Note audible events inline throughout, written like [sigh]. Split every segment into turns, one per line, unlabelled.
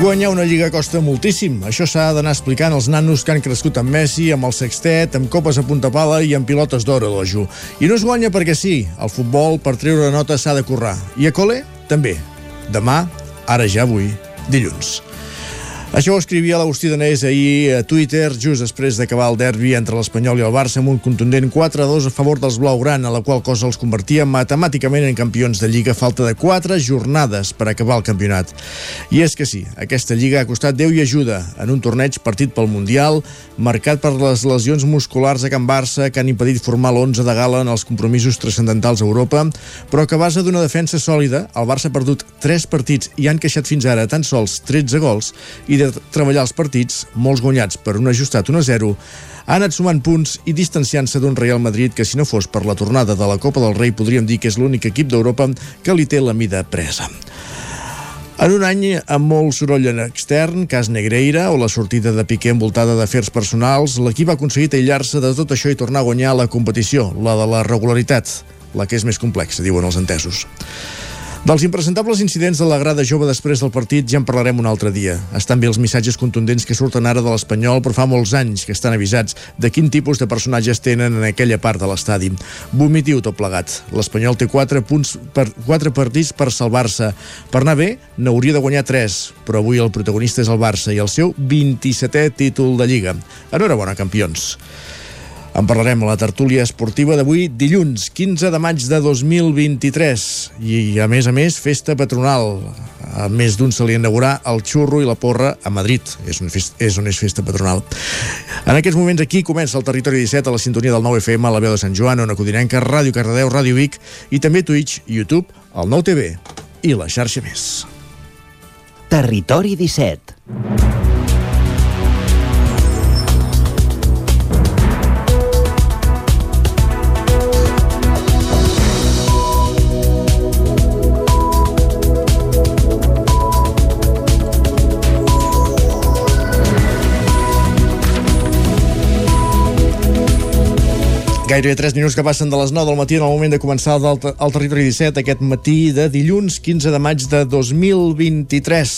Guanyar una lliga costa moltíssim. Això s'ha d'anar explicant als nanos que han crescut amb Messi, amb el sextet, amb copes a punta pala i amb pilotes d'or a l'ojo. I no es guanya perquè sí. El futbol, per treure nota, s'ha de currar. I a col·le, també. Demà, ara ja avui, dilluns. Això ho escrivia l'Agustí Danés ahir a Twitter, just després d'acabar el derbi entre l'Espanyol i el Barça amb un contundent 4-2 a favor dels Blaugrana, la qual cosa els convertia matemàticament en campions de Lliga falta de 4 jornades per acabar el campionat. I és que sí, aquesta Lliga ha costat Déu i ajuda en un torneig partit pel Mundial, marcat per les lesions musculars a Can Barça que han impedit formar l'11 de gala en els compromisos transcendentals a Europa, però que a base d'una defensa sòlida, el Barça ha perdut 3 partits i han queixat fins ara tan sols 13 gols i de treballar els partits, molts guanyats per un ajustat 1-0, ha anat sumant punts i distanciant-se d'un Real Madrid que si no fos per la tornada de la Copa del Rei podríem dir que és l'únic equip d'Europa que li té la mida presa. En un any amb molt soroll en extern, cas Negreira o la sortida de Piqué envoltada d'afers personals, l'equip ha aconseguit aïllar-se de tot això i tornar a guanyar la competició, la de la regularitat, la que és més complexa, diuen els entesos. Dels impresentables incidents de la grada jove després del partit ja en parlarem un altre dia. Estan bé els missatges contundents que surten ara de l'Espanyol, però fa molts anys que estan avisats de quin tipus de personatges tenen en aquella part de l'estadi. Vomitiu tot plegat. L'Espanyol té 4 punts per 4 partits per salvar-se. Per anar bé, n'hauria de guanyar 3, però avui el protagonista és el Barça i el seu 27è títol de Lliga. Enhorabona, campions. En parlarem a la tertúlia esportiva d'avui, dilluns, 15 de maig de 2023. I, a més a més, festa patronal. A més d'un se li inaugurà el xurro i la porra a Madrid. És, un fest, és on és festa patronal. En aquests moments aquí comença el Territori 17 a la sintonia del 9FM, a la veu de Sant Joan, on acudinenca, Ràdio Cardedeu, Ràdio Vic i també Twitch, YouTube, el 9TV i la xarxa més.
Territori 17
Gairebé 3 minuts que passen de les 9 del matí en el moment de començar el, el Territori 17 aquest matí de dilluns 15 de maig de 2023.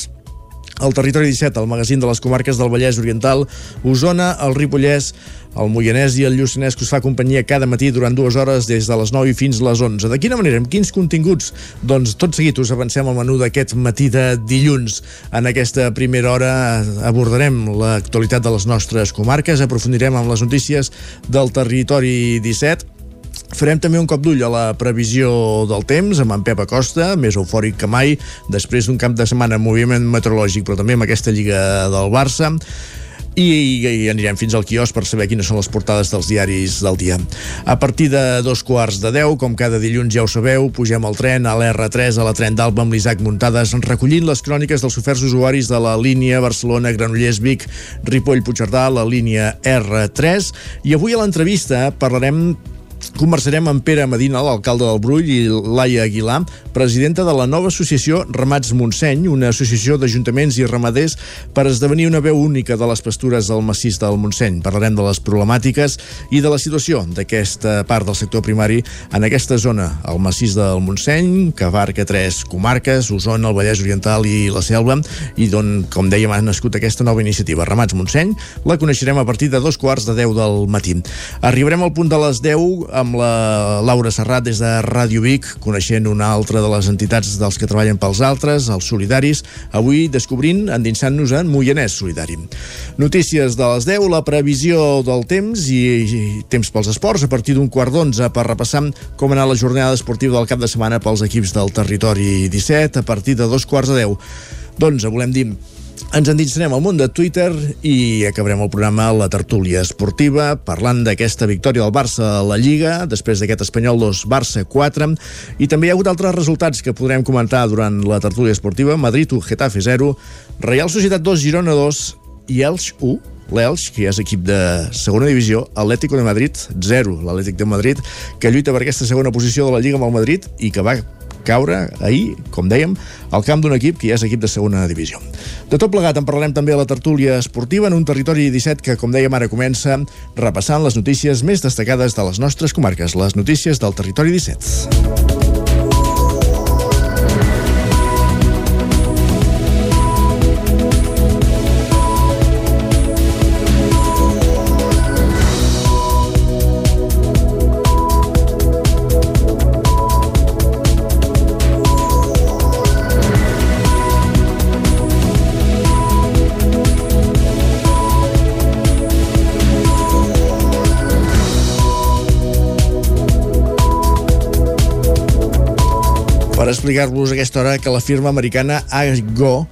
El Territori 17, el magazín de les comarques del Vallès Oriental, Osona, el Ripollès, el Moianès i el Lluçanès que us fa companyia cada matí durant dues hores des de les 9 fins a les 11. De quina manera? Amb quins continguts? Doncs tot seguit us avancem al menú d'aquest matí de dilluns. En aquesta primera hora abordarem l'actualitat de les nostres comarques, aprofundirem amb les notícies del territori 17, Farem també un cop d'ull a la previsió del temps amb en Pep Acosta, més eufòric que mai, després d'un camp de setmana en moviment meteorològic, però també amb aquesta lliga del Barça i, i anirem fins al quiosc per saber quines són les portades dels diaris del dia. A partir de dos quarts de deu, com cada dilluns ja ho sabeu, pugem al tren a l'R3 a la tren d'Alba amb l'Isaac Muntades, recollint les cròniques dels oferts usuaris de la línia Barcelona-Granollers-Vic, Ripoll-Puigcerdà, la línia R3, i avui a l'entrevista parlarem Conversarem amb Pere Medina, l'alcalde del Brull, i Laia Aguilar, presidenta de la nova associació Ramats Montseny, una associació d'ajuntaments i ramaders per esdevenir una veu única de les pastures del massís del Montseny. Parlarem de les problemàtiques i de la situació d'aquesta part del sector primari en aquesta zona, el massís del Montseny, que abarca tres comarques, Osona, el Vallès Oriental i la Selva, i d'on, com dèiem, ha nascut aquesta nova iniciativa, Ramats Montseny. La coneixerem a partir de dos quarts de 10 del matí. Arribarem al punt de les 10 amb la Laura Serrat des de Ràdio Vic, coneixent una altra de les entitats dels que treballen pels altres, els solidaris, avui descobrint, endinsant-nos en Moianès Solidari. Notícies de les 10, la previsió del temps i, i temps pels esports a partir d'un quart d'onze per repassar com ha anat la jornada esportiva del cap de setmana pels equips del territori 17 a partir de dos quarts de 10. Doncs volem dir ens endinsarem al món de Twitter i acabarem el programa La Tertúlia Esportiva parlant d'aquesta victòria del Barça a la Lliga, després d'aquest Espanyol 2, Barça 4, i també hi ha hagut altres resultats que podrem comentar durant la Tertúlia Esportiva, Madrid 1, Getafe 0, Real Societat 2, Girona 2 i Elx 1, l'Elx, que és equip de segona divisió, Atlético de Madrid, 0, l'Atlètic de Madrid, que lluita per aquesta segona posició de la Lliga amb el Madrid i que va caure ahir, com dèiem, al camp d'un equip que ja és equip de segona divisió. De tot plegat en parlarem també a la tertúlia esportiva en un territori 17 que, com dèiem, ara comença repassant les notícies més destacades de les nostres comarques, les notícies del territori 17. Explicar-vos a aquesta hora que la firma americana Ago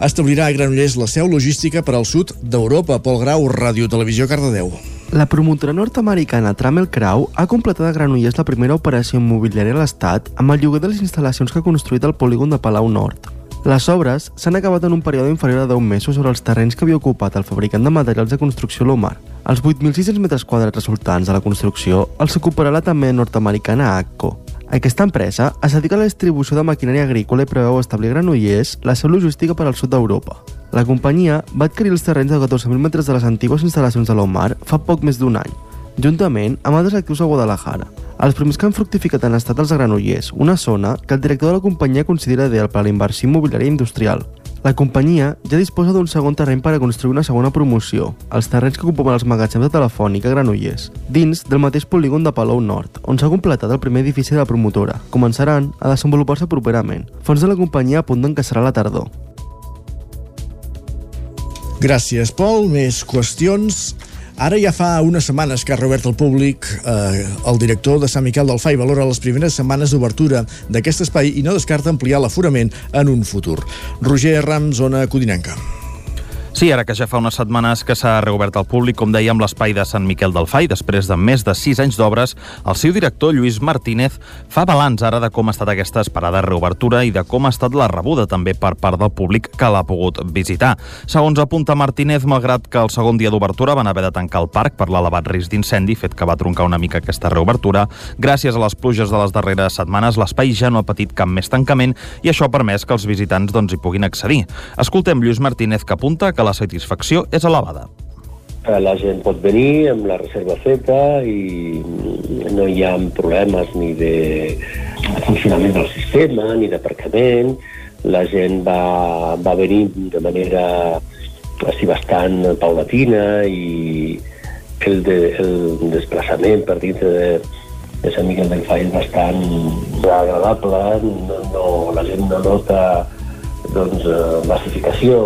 establirà a Granollers la seu logística per al sud d'Europa. Pol Grau, Ràdio Televisió, Cardedeu.
La promotora nord-americana Trammell Crow ha completat a Granollers la primera operació immobiliària a l'Estat amb el lloguer de les instal·lacions que ha construït el polígon de Palau Nord. Les obres s'han acabat en un període inferior a 10 mesos sobre els terrenys que havia ocupat el fabricant de materials de construcció Lomar. Els 8.600 metres quadrats resultants de la construcció els ocuparà la també nord-americana ACCO. Aquesta empresa es dedica a la distribució de maquinària agrícola i preveu establir Granollers la seu logística per al sud d'Europa. La companyia va adquirir els terrenys de 14.000 metres de les antigues instal·lacions de l'Omar fa poc més d'un any, juntament amb altres actius a Guadalajara. Els primers que han fructificat han estat els Granollers, una zona que el director de la companyia considera ideal per a la inversió immobiliària industrial, la companyia ja disposa d'un segon terreny per a construir una segona promoció, els terrenys que ocupen els magatzems de Telefònica Granollers, dins del mateix polígon de Palou Nord, on s'ha completat el primer edifici de la promotora. Començaran a desenvolupar-se properament. Fons de la companyia apunten que serà la tardor.
Gràcies, Pol. Més qüestions Ara ja fa unes setmanes que ha reobert al públic eh, el director de Sant Miquel del Fai valora les primeres setmanes d'obertura d'aquest espai i no descarta ampliar l'aforament en un futur. Roger Ram, zona Codinenca.
Sí, ara que ja fa unes setmanes que s'ha reobert al públic, com dèiem, l'espai de Sant Miquel del Fai, després de més de sis anys d'obres, el seu director, Lluís Martínez, fa balanç ara de com ha estat aquesta esperada reobertura i de com ha estat la rebuda també per part del públic que l'ha pogut visitar. Segons apunta Martínez, malgrat que el segon dia d'obertura van haver de tancar el parc per l'elevat risc d'incendi, fet que va troncar una mica aquesta reobertura, gràcies a les pluges de les darreres setmanes, l'espai ja no ha patit cap més tancament i això ha permès que els visitants doncs, hi puguin accedir. Escoltem Lluís Martínez que apunta que que la satisfacció és elevada.
Eh, la gent pot venir amb la reserva feta i no hi ha problemes ni de funcionament del sistema ni d'aparcament. La gent va, va venir de manera així bastant paulatina i el, de, el desplaçament per dintre de, de Sant Miquel del Fai és bastant agradable, no, no, la gent no nota doncs, eh, massificació.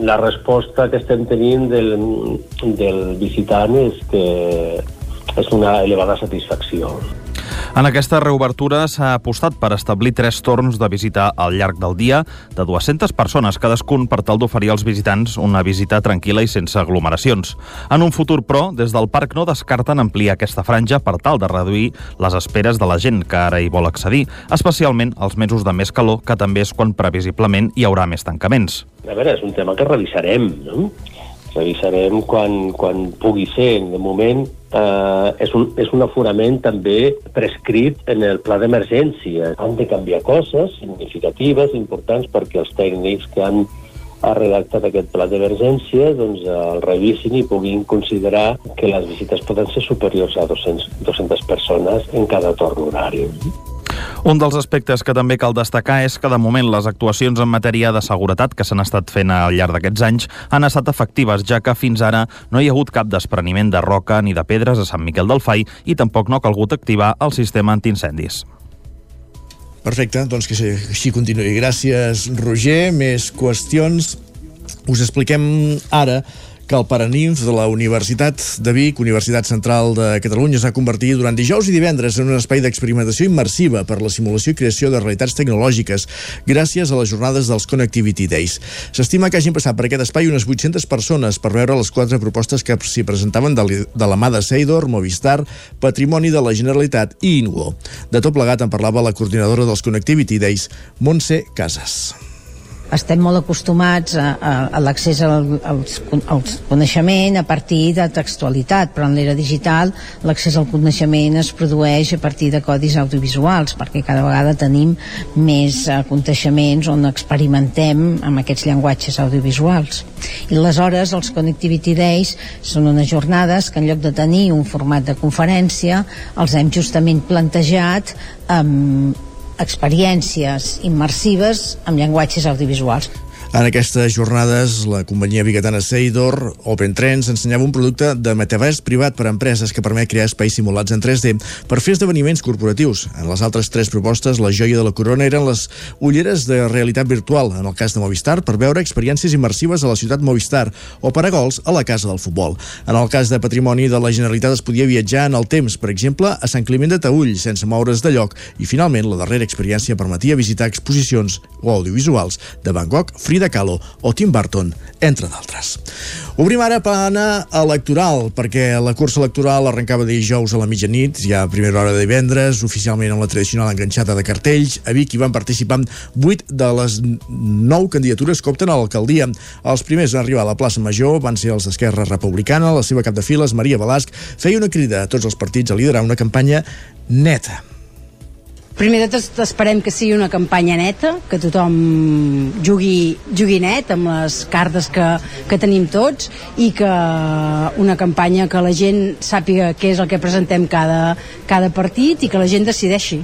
La resposta que estem tenint del, del visitant és que és una elevada satisfacció.
En aquesta reobertura s'ha apostat per establir tres torns de visita al llarg del dia de 200 persones, cadascun per tal d'oferir als visitants una visita tranquil·la i sense aglomeracions. En un futur, però, des del parc no descarten ampliar aquesta franja per tal de reduir les esperes de la gent que ara hi vol accedir, especialment als mesos de més calor, que també és quan previsiblement hi haurà més tancaments.
A veure, és un tema que revisarem, no? Revisarem quan, quan pugui ser. De moment, eh, és, un, és un aforament també prescrit en el pla d'emergència. Han de canviar coses significatives, importants, perquè els tècnics que han ha redactat aquest pla d'emergència doncs, el revisin i puguin considerar que les visites poden ser superiors a 200, 200 persones en cada torn horari.
Un dels aspectes que també cal destacar és que de moment les actuacions en matèria de seguretat que s'han estat fent al llarg d'aquests anys han estat efectives, ja que fins ara no hi ha hagut cap despreniment de roca ni de pedres a Sant Miquel del Fai i tampoc no ha calgut activar el sistema antiincendis.
Perfecte, doncs que així continuï. Gràcies, Roger. Més qüestions. Us expliquem ara que el Paranimf de la Universitat de Vic, Universitat Central de Catalunya, s'ha convertit durant dijous i divendres en un espai d'experimentació immersiva per la simulació i creació de realitats tecnològiques gràcies a les jornades dels Connectivity Days. S'estima que hagin passat per aquest espai unes 800 persones per veure les quatre propostes que s'hi presentaven de la mà de Seidor, Movistar, Patrimoni de la Generalitat i Inwo. De tot plegat en parlava la coordinadora dels Connectivity Days, Montse Casas.
Estem molt acostumats a, a, a l'accés al, als, al coneixement a partir de textualitat, però en l'era digital l'accés al coneixement es produeix a partir de codis audiovisuals, perquè cada vegada tenim més uh, coneixements on experimentem amb aquests llenguatges audiovisuals. I aleshores els Connectivity Days són unes jornades que en lloc de tenir un format de conferència els hem justament plantejat amb experiències immersives amb llenguatges audiovisuals.
En aquestes jornades, la companyia biguetana Seidor Open Trends ensenyava un producte de metavers privat per a empreses que permet crear espais simulats en 3D per fer esdeveniments corporatius. En les altres tres propostes, la joia de la corona eren les ulleres de realitat virtual, en el cas de Movistar, per veure experiències immersives a la ciutat Movistar o per a gols a la Casa del Futbol. En el cas de patrimoni de la Generalitat es podia viatjar en el temps, per exemple, a Sant Climent de Taüll, sense moure's de lloc, i finalment la darrera experiència permetia visitar exposicions o audiovisuals de Gogh, Frida Frida Kahlo o Tim Burton, entre d'altres. Obrim ara plana electoral, perquè la cursa electoral arrencava dijous a la mitjanit, ja a primera hora de divendres, oficialment amb la tradicional enganxada de cartells. A Vic hi van participar 8 de les 9 candidatures que opten a l'alcaldia. Els primers a arribar a la plaça Major van ser els d'Esquerra Republicana. La seva cap de files, Maria Balasc, feia una crida a tots els partits a liderar una campanya neta
Primer de tot esperem que sigui una campanya neta, que tothom jugui, jugui net amb les cartes que, que tenim tots i que una campanya que la gent sàpiga què és el que presentem cada, cada partit i que la gent decideixi.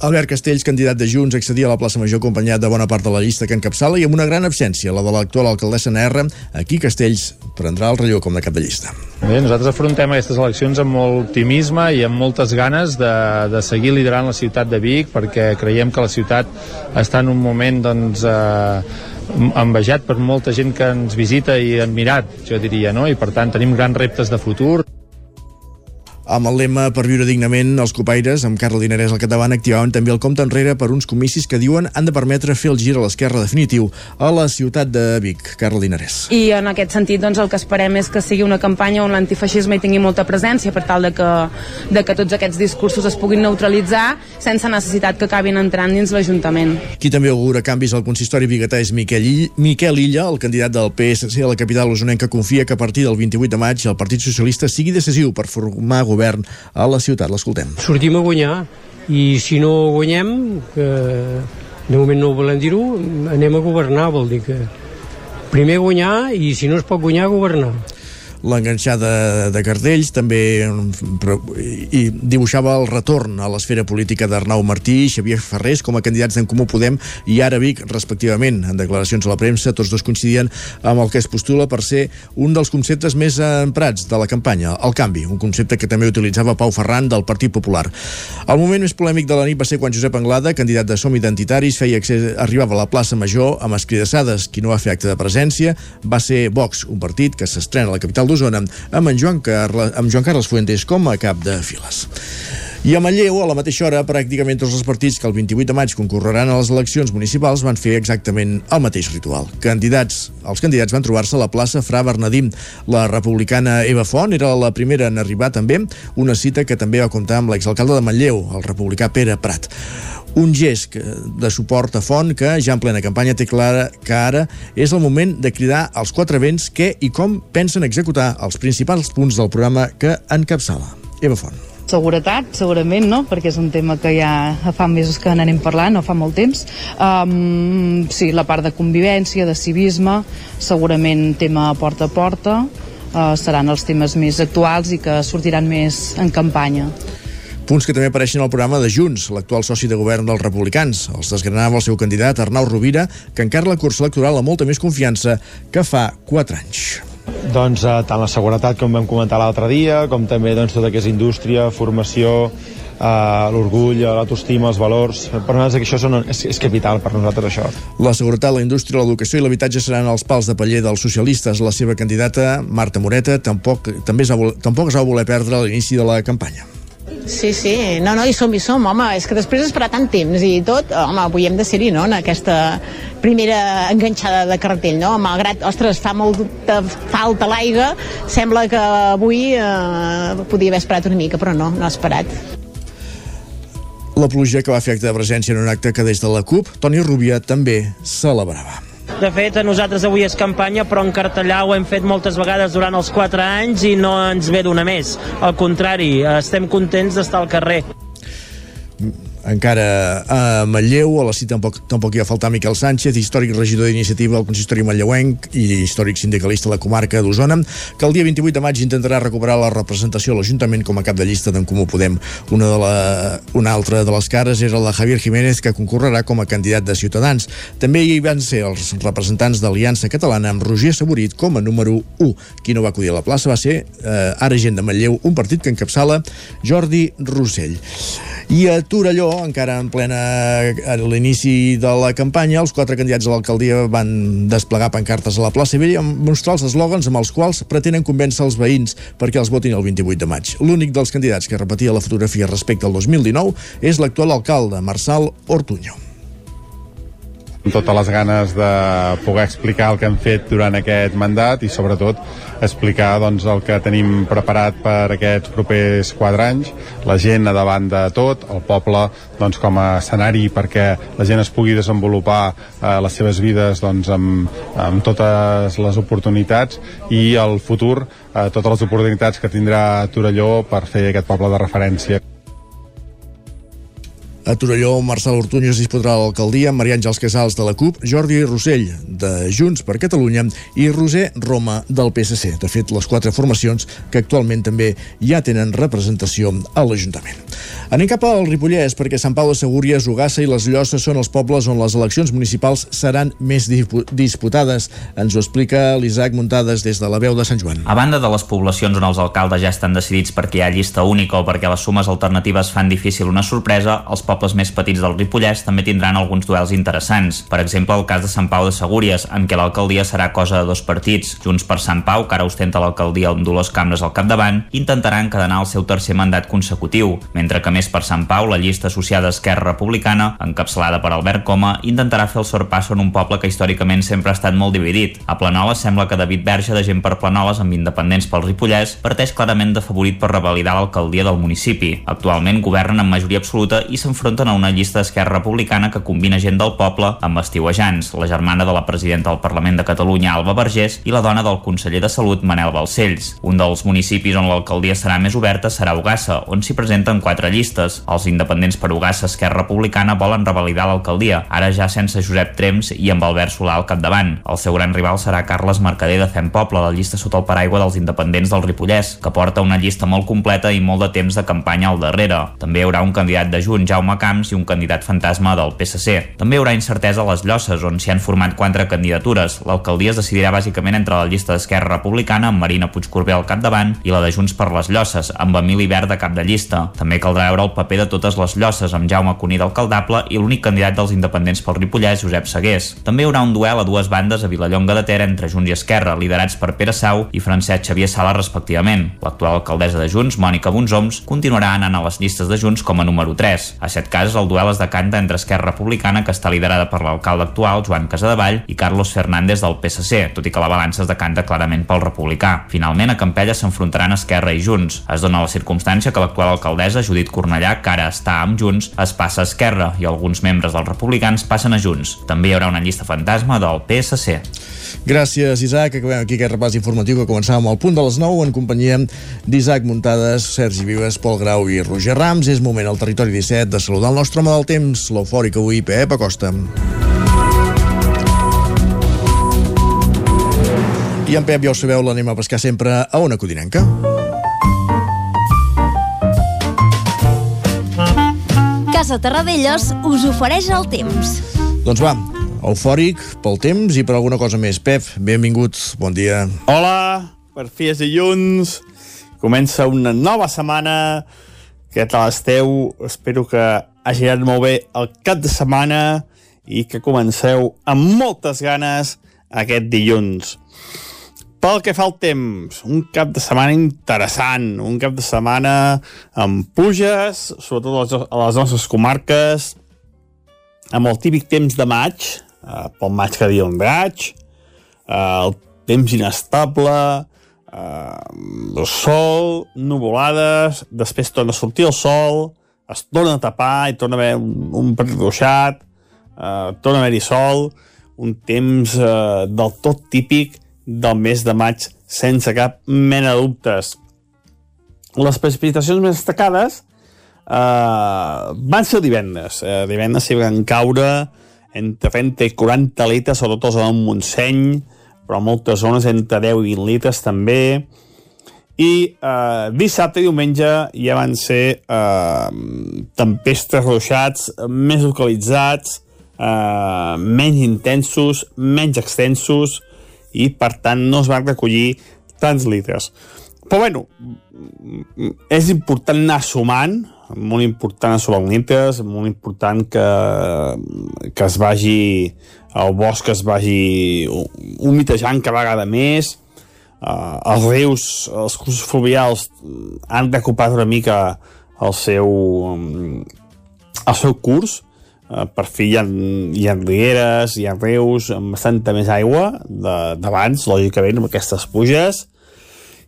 Albert Castells, candidat de Junts, accedia a la plaça Major acompanyat de bona part de la llista que encapçala i amb una gran absència, la de l'actual alcaldessa NR. Aquí Castells prendrà el relleu com de cap de llista.
Bé, nosaltres afrontem aquestes eleccions amb molt optimisme i amb moltes ganes de, de seguir liderant la ciutat de Vic perquè creiem que la ciutat està en un moment doncs, eh, envejat per molta gent que ens visita i admirat, jo diria, no? i per tant tenim grans reptes de futur.
Amb el lema per viure dignament, els copaires, amb Carla Dinarès al capdavant, activaven també el compte enrere per uns comicis que diuen han de permetre fer el gir a l'esquerra definitiu a la ciutat de Vic. Carla Dinarès.
I en aquest sentit, doncs, el que esperem és que sigui una campanya on l'antifeixisme hi tingui molta presència per tal de que, de que tots aquests discursos es puguin neutralitzar sense necessitat que acabin entrant dins l'Ajuntament.
Qui també augura canvis al consistori biguetà és Miquel, Illa, Miquel Illa, el candidat del PSC a la capital usonenca, confia que a partir del 28 de maig el Partit Socialista sigui decisiu per formar govern a la ciutat. L'escoltem.
Sortim a guanyar i si no guanyem, que de moment no volem dir-ho, anem a governar, vol dir que primer guanyar i si no es pot guanyar, governar
l'enganxada de cartells també i dibuixava el retorn a l'esfera política d'Arnau Martí i Xavier Ferrés com a candidats d'en Comú Podem i ara Vic, respectivament. En declaracions a la premsa, tots dos coincidien amb el que es postula per ser un dels conceptes més emprats de la campanya, el canvi, un concepte que també utilitzava Pau Ferran del Partit Popular. El moment més polèmic de la nit va ser quan Josep Anglada, candidat de Som Identitaris, feia accés, arribava a la plaça Major amb escridassades. Qui no va fer acte de presència va ser Vox, un partit que s'estrena a la capital d'Osona amb en Joan, Carles, amb Joan Carles Fuentes com a cap de files. I a Manlleu, a la mateixa hora, pràcticament tots els partits que el 28 de maig concorreran a les eleccions municipals van fer exactament el mateix ritual. Candidats, els candidats van trobar-se a la plaça Fra Bernadim. La republicana Eva Font era la primera en arribar també, una cita que també va comptar amb l'exalcalde de Manlleu, el republicà Pere Prat un gest de suport a Font que ja en plena campanya té clara que ara és el moment de cridar als quatre vents què i com pensen executar els principals punts del programa que encapçala. Eva Font.
Seguretat, segurament, no? perquè és un tema que ja fa mesos que n'anem parlant, no fa molt temps. Um, sí, la part de convivència, de civisme, segurament tema porta a porta, uh, seran els temes més actuals i que sortiran més en campanya.
Punts que també apareixen al programa de Junts, l'actual soci de govern dels republicans. Els desgranava el seu candidat, Arnau Rovira, que encara la cursa electoral amb molta més confiança que fa 4 anys.
Doncs eh, tant la seguretat com vam comentar l'altre dia, com també doncs, tota que és indústria, formació, eh, l'orgull, l'autoestima, els valors. Per nosaltres això són, és, és capital per nosaltres això.
La seguretat, la indústria, l'educació i l'habitatge seran els pals de paller dels socialistes. La seva candidata, Marta Moreta, tampoc, també es va, tampoc es va voler perdre a l'inici de la campanya.
Sí, sí, no, no, hi som, hi som, home, és que després d'esperar tant temps i tot, home, avui hem de ser-hi, no?, en aquesta primera enganxada de cartell, no?, malgrat, ostres, fa molta falta l'aigua, sembla que avui eh, podia haver esperat una mica, però no, no ha esperat.
La pluja que va fer acte de presència en un acte que des de la CUP, Toni Rubia també celebrava.
De fet, a nosaltres avui és campanya, però en cartellar ho hem fet moltes vegades durant els 4 anys i no ens ve d'una més. Al contrari, estem contents d'estar al carrer
encara a Matlleu, a la cita tampoc, tampoc hi va faltar Miquel Sánchez, històric regidor d'iniciativa al consistori Matlleuenc i històric sindicalista a la comarca d'Osona, que el dia 28 de maig intentarà recuperar la representació a l'Ajuntament com a cap de llista d'en Comú Podem. Una, de la, una altra de les cares era la Javier Jiménez, que concorrerà com a candidat de Ciutadans. També hi van ser els representants d'Aliança Catalana amb Roger Saborit com a número 1. Qui no va acudir a la plaça va ser eh, ara gent de Matlleu, un partit que encapçala Jordi Rossell. I a Torelló, encara en plena l'inici de la campanya, els quatre candidats a l'alcaldia van desplegar pancartes a la plaça Vella amb mostrar els eslògans amb els quals pretenen convèncer els veïns perquè els votin el 28 de maig. L'únic dels candidats que repetia la fotografia respecte al 2019 és l'actual alcalde, Marçal Ortuño
totes les ganes de poder explicar el que hem fet durant aquest mandat i sobretot explicar doncs, el que tenim preparat per aquests propers quatre anys, la gent a davant de tot, el poble doncs, com a escenari perquè la gent es pugui desenvolupar eh, les seves vides doncs, amb, amb totes les oportunitats i el futur, eh, totes les oportunitats que tindrà Torelló per fer aquest poble de referència.
A Torelló, Marçal Ortuño es disputarà l'alcaldia Maria Àngels Casals de la CUP, Jordi Rossell de Junts per Catalunya i Roser Roma del PSC. De fet, les quatre formacions que actualment també ja tenen representació a l'Ajuntament. Anem cap al Ripollès perquè Sant Pau de Segúries, Ugassa i les Llosses són els pobles on les eleccions municipals seran més disputades. Ens ho explica l'Isaac Muntades des de la veu de Sant Joan.
A banda de les poblacions on els alcaldes ja estan decidits perquè hi ha llista única o perquè les sumes alternatives fan difícil una sorpresa, els pobles pobles més petits del Ripollès també tindran alguns duels interessants. Per exemple, el cas de Sant Pau de Segúries, en què l'alcaldia serà cosa de dos partits. Junts per Sant Pau, que ara ostenta l'alcaldia amb Dolors Cambres al capdavant, intentaran encadenar el seu tercer mandat consecutiu, mentre que més per Sant Pau, la llista associada a Esquerra Republicana, encapçalada per Albert Coma, intentarà fer el sorpasso en un poble que històricament sempre ha estat molt dividit. A Planoles sembla que David Verge, de gent per Planoles amb independents pel Ripollès, parteix clarament de favorit per revalidar l'alcaldia del municipi. Actualment governen amb majoria absoluta i s'enfronten s'enfronten a una llista d'Esquerra Republicana que combina gent del poble amb estiuejants, la germana de la presidenta del Parlament de Catalunya, Alba Vergés, i la dona del conseller de Salut, Manel Balcells. Un dels municipis on l'alcaldia serà més oberta serà Ugassa, on s'hi presenten quatre llistes. Els independents per Ugassa Esquerra Republicana volen revalidar l'alcaldia, ara ja sense Josep Trems i amb Albert Solà al capdavant. El seu gran rival serà Carles Mercader de Fem Poble, la llista sota el paraigua dels independents del Ripollès, que porta una llista molt completa i molt de temps de campanya al darrere. També hi haurà un candidat de Junts, Jaume Camps i un candidat fantasma del PSC. També hi haurà incertesa a les Llosses, on s'hi han format quatre candidatures. L'alcaldia es decidirà bàsicament entre la llista d'Esquerra Republicana amb Marina Puigcorbé al capdavant i la de Junts per les Llosses, amb Emili Verd de cap de llista. També caldrà veure el paper de totes les Llosses, amb Jaume Cuní d'alcaldable i l'únic candidat dels independents pel Ripollès, Josep Segués. També hi haurà un duel a dues bandes a Vilallonga de Ter entre Junts i Esquerra, liderats per Pere Sau i Francesc Xavier Sala respectivament. L'actual alcaldessa de Junts, Mònica Bonsoms, continuarà anant a les llistes de Junts com a número 3. A cases, el duel es decanta entre Esquerra Republicana, que està liderada per l'alcalde actual, Joan Casadevall, i Carlos Fernández del PSC, tot i que la balança es decanta clarament pel republicà. Finalment, a Campella s'enfrontaran Esquerra i Junts. Es dona la circumstància que l'actual alcaldessa, Judit Cornellà, que ara està amb Junts, es passa a Esquerra i alguns membres dels republicans passen a Junts. També hi haurà una llista fantasma del PSC.
Gràcies, Isaac. Acabem aquí aquest repàs informatiu que començàvem al punt de les 9 en companyia d'Isaac Muntades, Sergi Vives, Pol Grau i Roger Rams. És moment al territori 17 de saludar el nostre home del temps, l'eufòric avui, Pep Acosta. I en Pep, ja ho sabeu, l'anem a pescar sempre a una codinenca.
Casa Terradellos us ofereix el temps.
Doncs va, eufòric pel temps i per alguna cosa més. Pep, benvinguts, bon dia.
Hola, per fi és dilluns, comença una nova setmana, què tal esteu? Espero que hagi anat molt bé el cap de setmana i que comenceu amb moltes ganes aquest dilluns. Pel que fa al temps, un cap de setmana interessant, un cap de setmana amb puges, sobretot a les nostres comarques, amb el típic temps de maig, eh, pel maig que diuen maig, eh, el temps inestable, eh, el sol, nuvolades, després torna a sortir el sol, es torna a tapar i torna a haver un, un petit ruixat, eh, torna a haver-hi sol, un temps eh, del tot típic del mes de maig, sense cap mena de dubtes. Les precipitacions més destacades eh, van ser divendres. Eh, divendres s'hi van caure entre 30 i 40 litres, sobretot a zona Montseny, però moltes zones entre 10 i 20 litres també. I eh, dissabte i diumenge ja van ser eh, tempestes ruixats més localitzats, eh, menys intensos, menys extensos, i per tant no es van recollir tants litres. Però bueno, és important anar sumant, molt important assolar litres, molt important que, que es vagi el bosc es vagi humitejant cada vegada més, uh, els rius, els cursos fluvials han recuperat una mica el seu, el seu curs, uh, per fi hi ha, hi ha rieres, hi ha rius amb bastanta més aigua d'abans, lògicament, amb aquestes puges,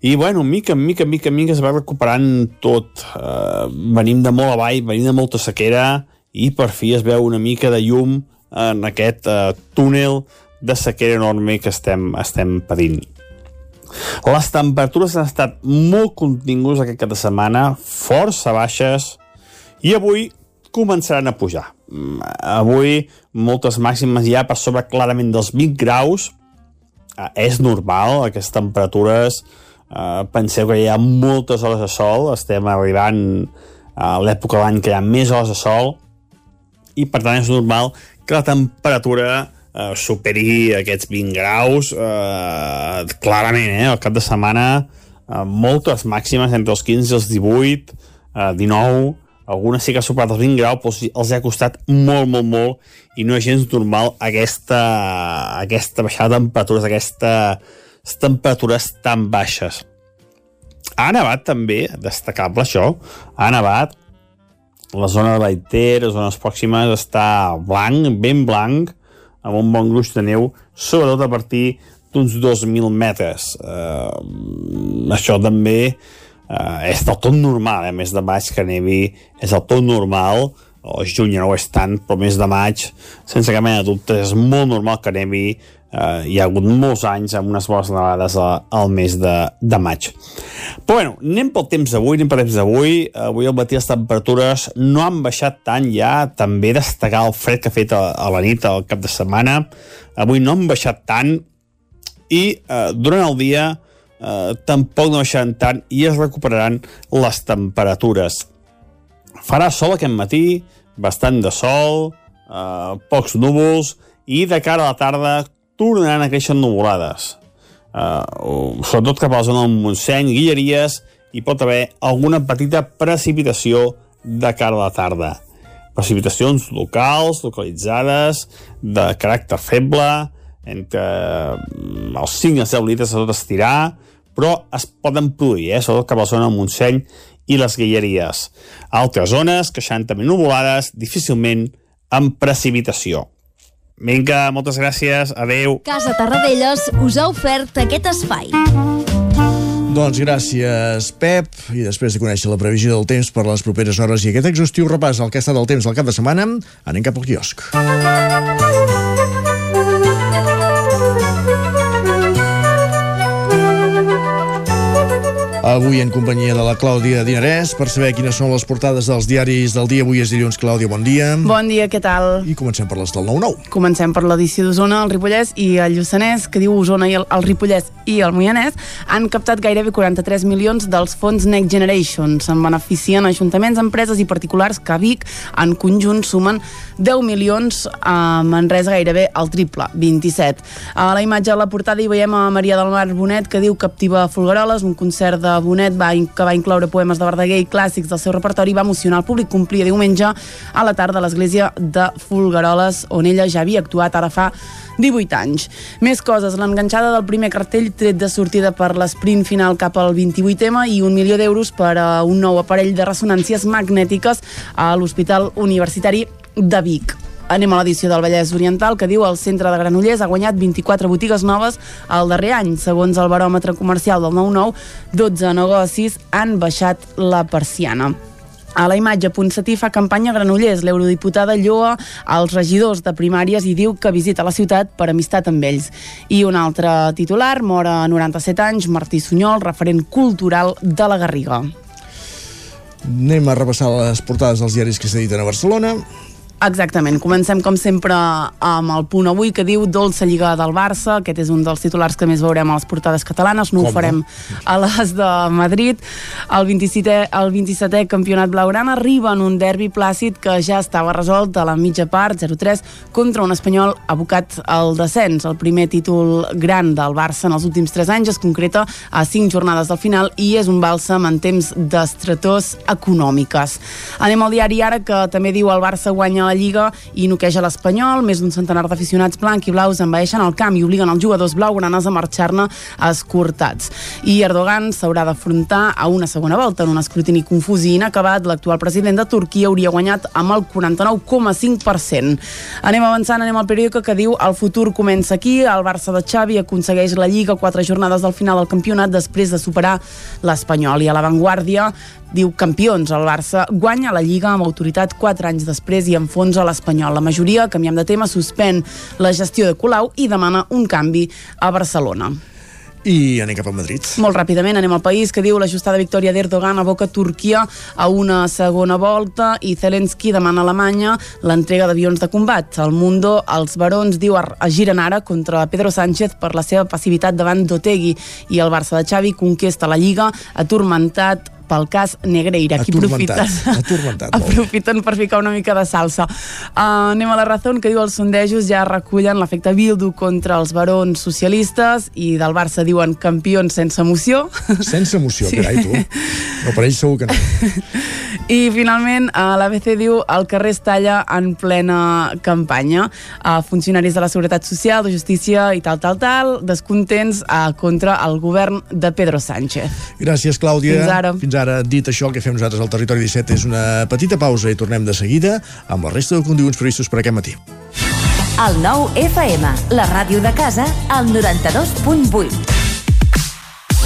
i bueno, mica en mica, mica en mica es va recuperant tot. Uh, venim de molt avall, venim de molta sequera i per fi es veu una mica de llum en aquest uh, túnel de sequera enorme que estem, estem patint. Les temperatures han estat molt contingudes aquest cap de setmana, força baixes, i avui començaran a pujar. Mm, avui moltes màximes ja per sobre clarament dels 20 graus. Uh, és normal, aquestes temperatures Uh, penseu que hi ha moltes hores de sol, estem arribant a l'època de l'any que hi ha més hores de sol i per tant és normal que la temperatura uh, superi aquests 20 graus uh, clarament, eh? al cap de setmana uh, moltes màximes entre els 15 i els 18 uh, 19 algunes sí que ha superat els 20 graus però els ha costat molt, molt, molt i no és gens normal aquesta, aquesta baixada de temperatures aquestes temperatures tan baixes. Ha nevat també, destacable això, ha nevat la zona de Baiter, les zones pròximes, està blanc, ben blanc, amb un bon gruix de neu, sobretot a partir d'uns 2.000 metres. Uh, això també uh, és del tot normal, eh? més de maig que nevi és del tot normal, o juny no ho és tant, però més de maig, sense cap mena de dubte, és molt normal que nevi, eh, hi ha hagut molts anys amb unes bones nevades al mes de, de maig. Però bueno, anem pel temps d'avui, anem pel temps d'avui. Avui al matí les temperatures no han baixat tant ja, també destacar el fred que ha fet a, a la nit, al cap de setmana. Avui no han baixat tant i eh, durant el dia eh, tampoc no baixaran tant i es recuperaran les temperatures. Farà sol aquest matí, bastant de sol, eh, pocs núvols, i de cara a la tarda tornaran a créixer nuvolades. Uh, sobretot cap a la zona del Montseny, Guilleries, hi pot haver alguna petita precipitació de cara a la tarda. Precipitacions locals, localitzades, de caràcter feble, entre mm, els 5 i 10 litres a tot estirar, però es poden produir, eh? sobretot cap a la zona del Montseny i les Guilleries. Altres zones, queixantament nuvolades, difícilment amb precipitació. Vinga, moltes gràcies, adeu.
Casa Tarradellas us ha ofert aquest espai.
Doncs gràcies, Pep. I després de conèixer la previsió del temps per les properes hores i aquest exhaustiu repàs al que ha estat el temps al cap de setmana, anem cap al quiosc. Avui en companyia de la Clàudia Dinarès per saber quines són les portades dels diaris del dia. Avui és dilluns. Clàudia, bon dia.
Bon dia, què tal?
I comencem per les del 9-9.
Comencem per l'edició d'Osona, el Ripollès i el Lluçanès, que diu Osona i el, el Ripollès i el Moianès han captat gairebé 43 milions dels fons Next Generation. Se'n beneficien ajuntaments, empreses i particulars que a Vic en conjunt sumen 10 milions, a Manresa gairebé el triple, 27. A la imatge de la portada hi veiem a Maria del Mar Bonet que diu Captiva Folgueroles, un concert de Bonet va, que va incloure poemes de Verdaguer i clàssics del seu repertori va emocionar el públic. Complia diumenge a la tarda a l'església de Folgueroles, on ella ja havia actuat ara fa 18 anys. Més coses, l'enganxada del primer cartell tret de sortida per l'esprint final cap al 28M i un milió d'euros per a un nou aparell de ressonàncies magnètiques a l'Hospital Universitari de Vic. Anem a l'edició del Vallès Oriental que diu el centre de Granollers ha guanyat 24 botigues noves el darrer any. Segons el baròmetre comercial del 9-9, 12 negocis han baixat la persiana. A la imatge, Ponsatí fa campanya a Granollers. L'eurodiputada lloa als regidors de primàries i diu que visita la ciutat per amistat amb ells. I un altre titular, mor a 97 anys, Martí Sunyol, referent cultural de la Garriga.
Anem a repassar les portades dels diaris que s'editen a Barcelona.
Exactament, comencem com sempre amb el punt avui que diu Dolça Lliga del Barça, aquest és un dels titulars que més veurem a les portades catalanes, no
Com
ho farem a les de Madrid. El 27è, el 27è campionat blaugrana arriba en un derbi plàcid que ja estava resolt a la mitja part, 0-3, contra un espanyol abocat al descens. El primer títol gran del Barça en els últims 3 anys es concreta a 5 jornades del final i és un bàlsam en temps d'estretors econòmiques. Anem al diari ara que també diu el Barça guanya la Lliga i noqueja l'Espanyol. Més d'un centenar d'aficionats blanc i blaus envaeixen el camp i obliguen els jugadors blaugranes a marxar-ne escortats. I Erdogan s'haurà d'afrontar a una segona volta en un escrutini confús i inacabat. L'actual president de Turquia hauria guanyat amb el 49,5%. Anem avançant, anem al periòdico que diu el futur comença aquí. El Barça de Xavi aconsegueix la Lliga quatre jornades del final del campionat després de superar l'Espanyol. I a l'avantguàrdia diu campions. El Barça guanya la Lliga amb autoritat 4 anys després i enfonsa l'Espanyol. La majoria, canviem de tema, suspèn la gestió de Colau i demana un canvi a Barcelona.
I anem cap a Madrid.
Molt ràpidament anem al país que diu l'ajustada victòria d'Erdogan aboca Turquia a una segona volta i Zelensky demana a Alemanya l'entrega d'avions de combat. El Mundo, els barons, diu giren ara contra Pedro Sánchez per la seva passivitat davant d'Otegui i el Barça de Xavi conquesta la Lliga atormentat pel cas Negreira. Aquí
Atormentat,
aprofiten,
atormentat,
aprofiten per ficar una mica de salsa. Uh, anem a la raó que diu els sondejos ja recullen l'efecte Bildu contra els barons socialistes i del Barça diuen campions sense emoció.
Sense emoció,
Sí. [laughs]
sí. carai, tu. No, per ells segur que no. [laughs]
I finalment uh, l'ABC diu el carrer es talla en plena campanya. Uh, funcionaris de la Seguretat Social, de Justícia i tal, tal, tal, descontents uh, contra el govern de Pedro Sánchez.
Gràcies, Clàudia.
Fins ara.
Fins ara. Dit això, el que fem nosaltres al Territori 17 és una petita pausa i tornem de seguida amb la resta de continguts previstos per aquest matí.
El nou FM, la ràdio de casa, al 92.8.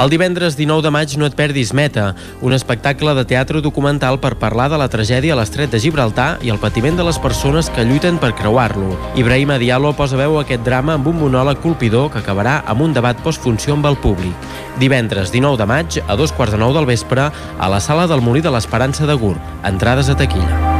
El divendres 19 de maig no et perdis Meta, un espectacle de teatre documental per parlar de la tragèdia a l'estret de Gibraltar i el patiment de les persones que lluiten per creuar-lo. Ibrahim Diallo posa veu a aquest drama amb un monòleg colpidor que acabarà amb un debat postfunció amb el públic. Divendres 19 de maig, a dos quarts de nou del vespre, a la sala del Molí de l'Esperança de Gurb. Entrades a taquilla.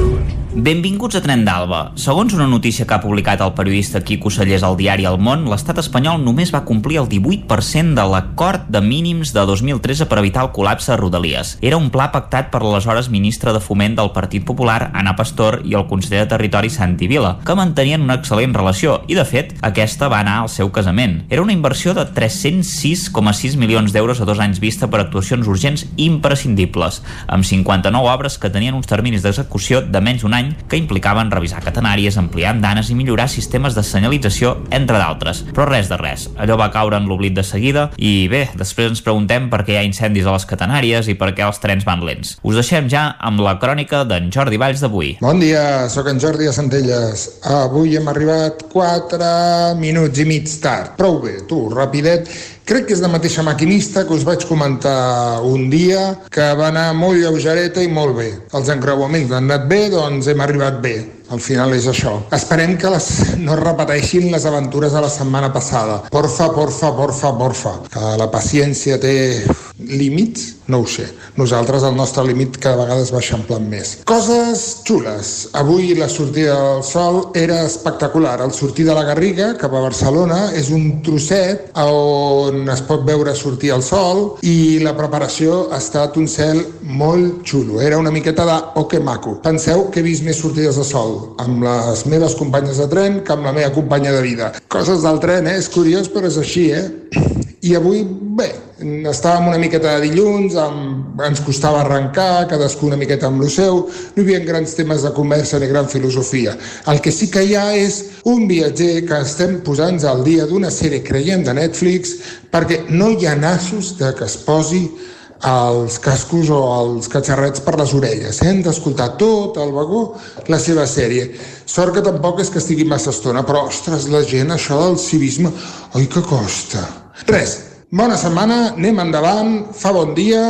Benvinguts a Tren d'Alba. Segons una notícia que ha publicat el periodista Quico Sallés al diari El Món, l'estat espanyol només va complir el 18% de l'acord de mínims de 2013 per evitar el col·lapse a Rodalies. Era un pla pactat per l'aleshores ministre de Foment del Partit Popular, Anna Pastor, i el conseller de Territori, Santi Vila, que mantenien una excel·lent relació, i de fet, aquesta va anar al seu casament. Era una inversió de 306,6 milions d'euros a dos anys vista per actuacions urgents imprescindibles, amb 59 obres que tenien uns terminis d'execució de menys d'un any que implicaven revisar catenàries, ampliar andanes i millorar sistemes de senyalització, entre d'altres. Però res de res. Allò va caure en l'oblit de seguida i bé, després ens preguntem per què hi ha incendis a les catenàries i per què els trens van lents. Us deixem ja amb la crònica d'en Jordi Valls d'avui.
Bon dia, sóc en Jordi de Centelles. Avui hem arribat 4 minuts i mig tard. Prou bé, tu, rapidet. Crec que és la mateixa maquinista que us vaig comentar un dia, que va anar molt lleugereta i molt bé. Els encreuaments han anat bé, doncs hem arribat bé. Al final és això. Esperem que les, no es repeteixin les aventures de la setmana passada. Porfa, porfa, porfa, porfa. Que la paciència té límits? No ho sé. Nosaltres el nostre límit cada vegada es va eixamplant més. Coses xules. Avui la sortida del sol era espectacular. El sortir de la Garriga cap a Barcelona és un trosset on es pot veure sortir el sol i la preparació ha estat un cel molt xulo. Era una miqueta de oh que maco. Penseu que he vist més sortides de sol amb les meves companyes de tren que amb la meva companya de vida. Coses del tren, eh? És curiós, però és així, eh? I avui, bé, estàvem una miqueta de dilluns, amb, ens costava arrencar, cadascú una miqueta amb el seu, no hi havia grans temes de conversa ni gran filosofia. El que sí que hi ha és un viatger que estem posant al dia d'una sèrie, creiem, de Netflix, perquè no hi ha nassos de que es posi els cascos o els catxarrets per les orelles. Eh? Hem d'escoltar tot el vagó, la seva sèrie. Sort que tampoc és que estigui massa estona, però, ostres, la gent, això del civisme, oi que costa. Res, bona setmana, anem endavant, fa bon dia,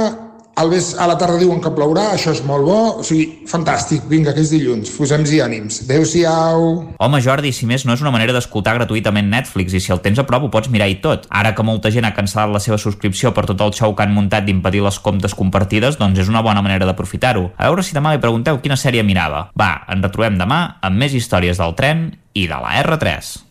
al ves, a la tarda diuen que plourà, això és molt bo, o sigui, fantàstic, vinga, que és dilluns, posem-hi ànims. Adéu-siau.
Home, Jordi, si més no és una manera d'escoltar gratuïtament Netflix i si el tens a prop ho pots mirar i tot. Ara que molta gent ha cancel·lat la seva subscripció per tot el show que han muntat d'impedir les comptes compartides, doncs és una bona manera d'aprofitar-ho. A veure si demà li pregunteu quina sèrie mirava. Va, ens retrobem demà amb més històries del tren i de la R3.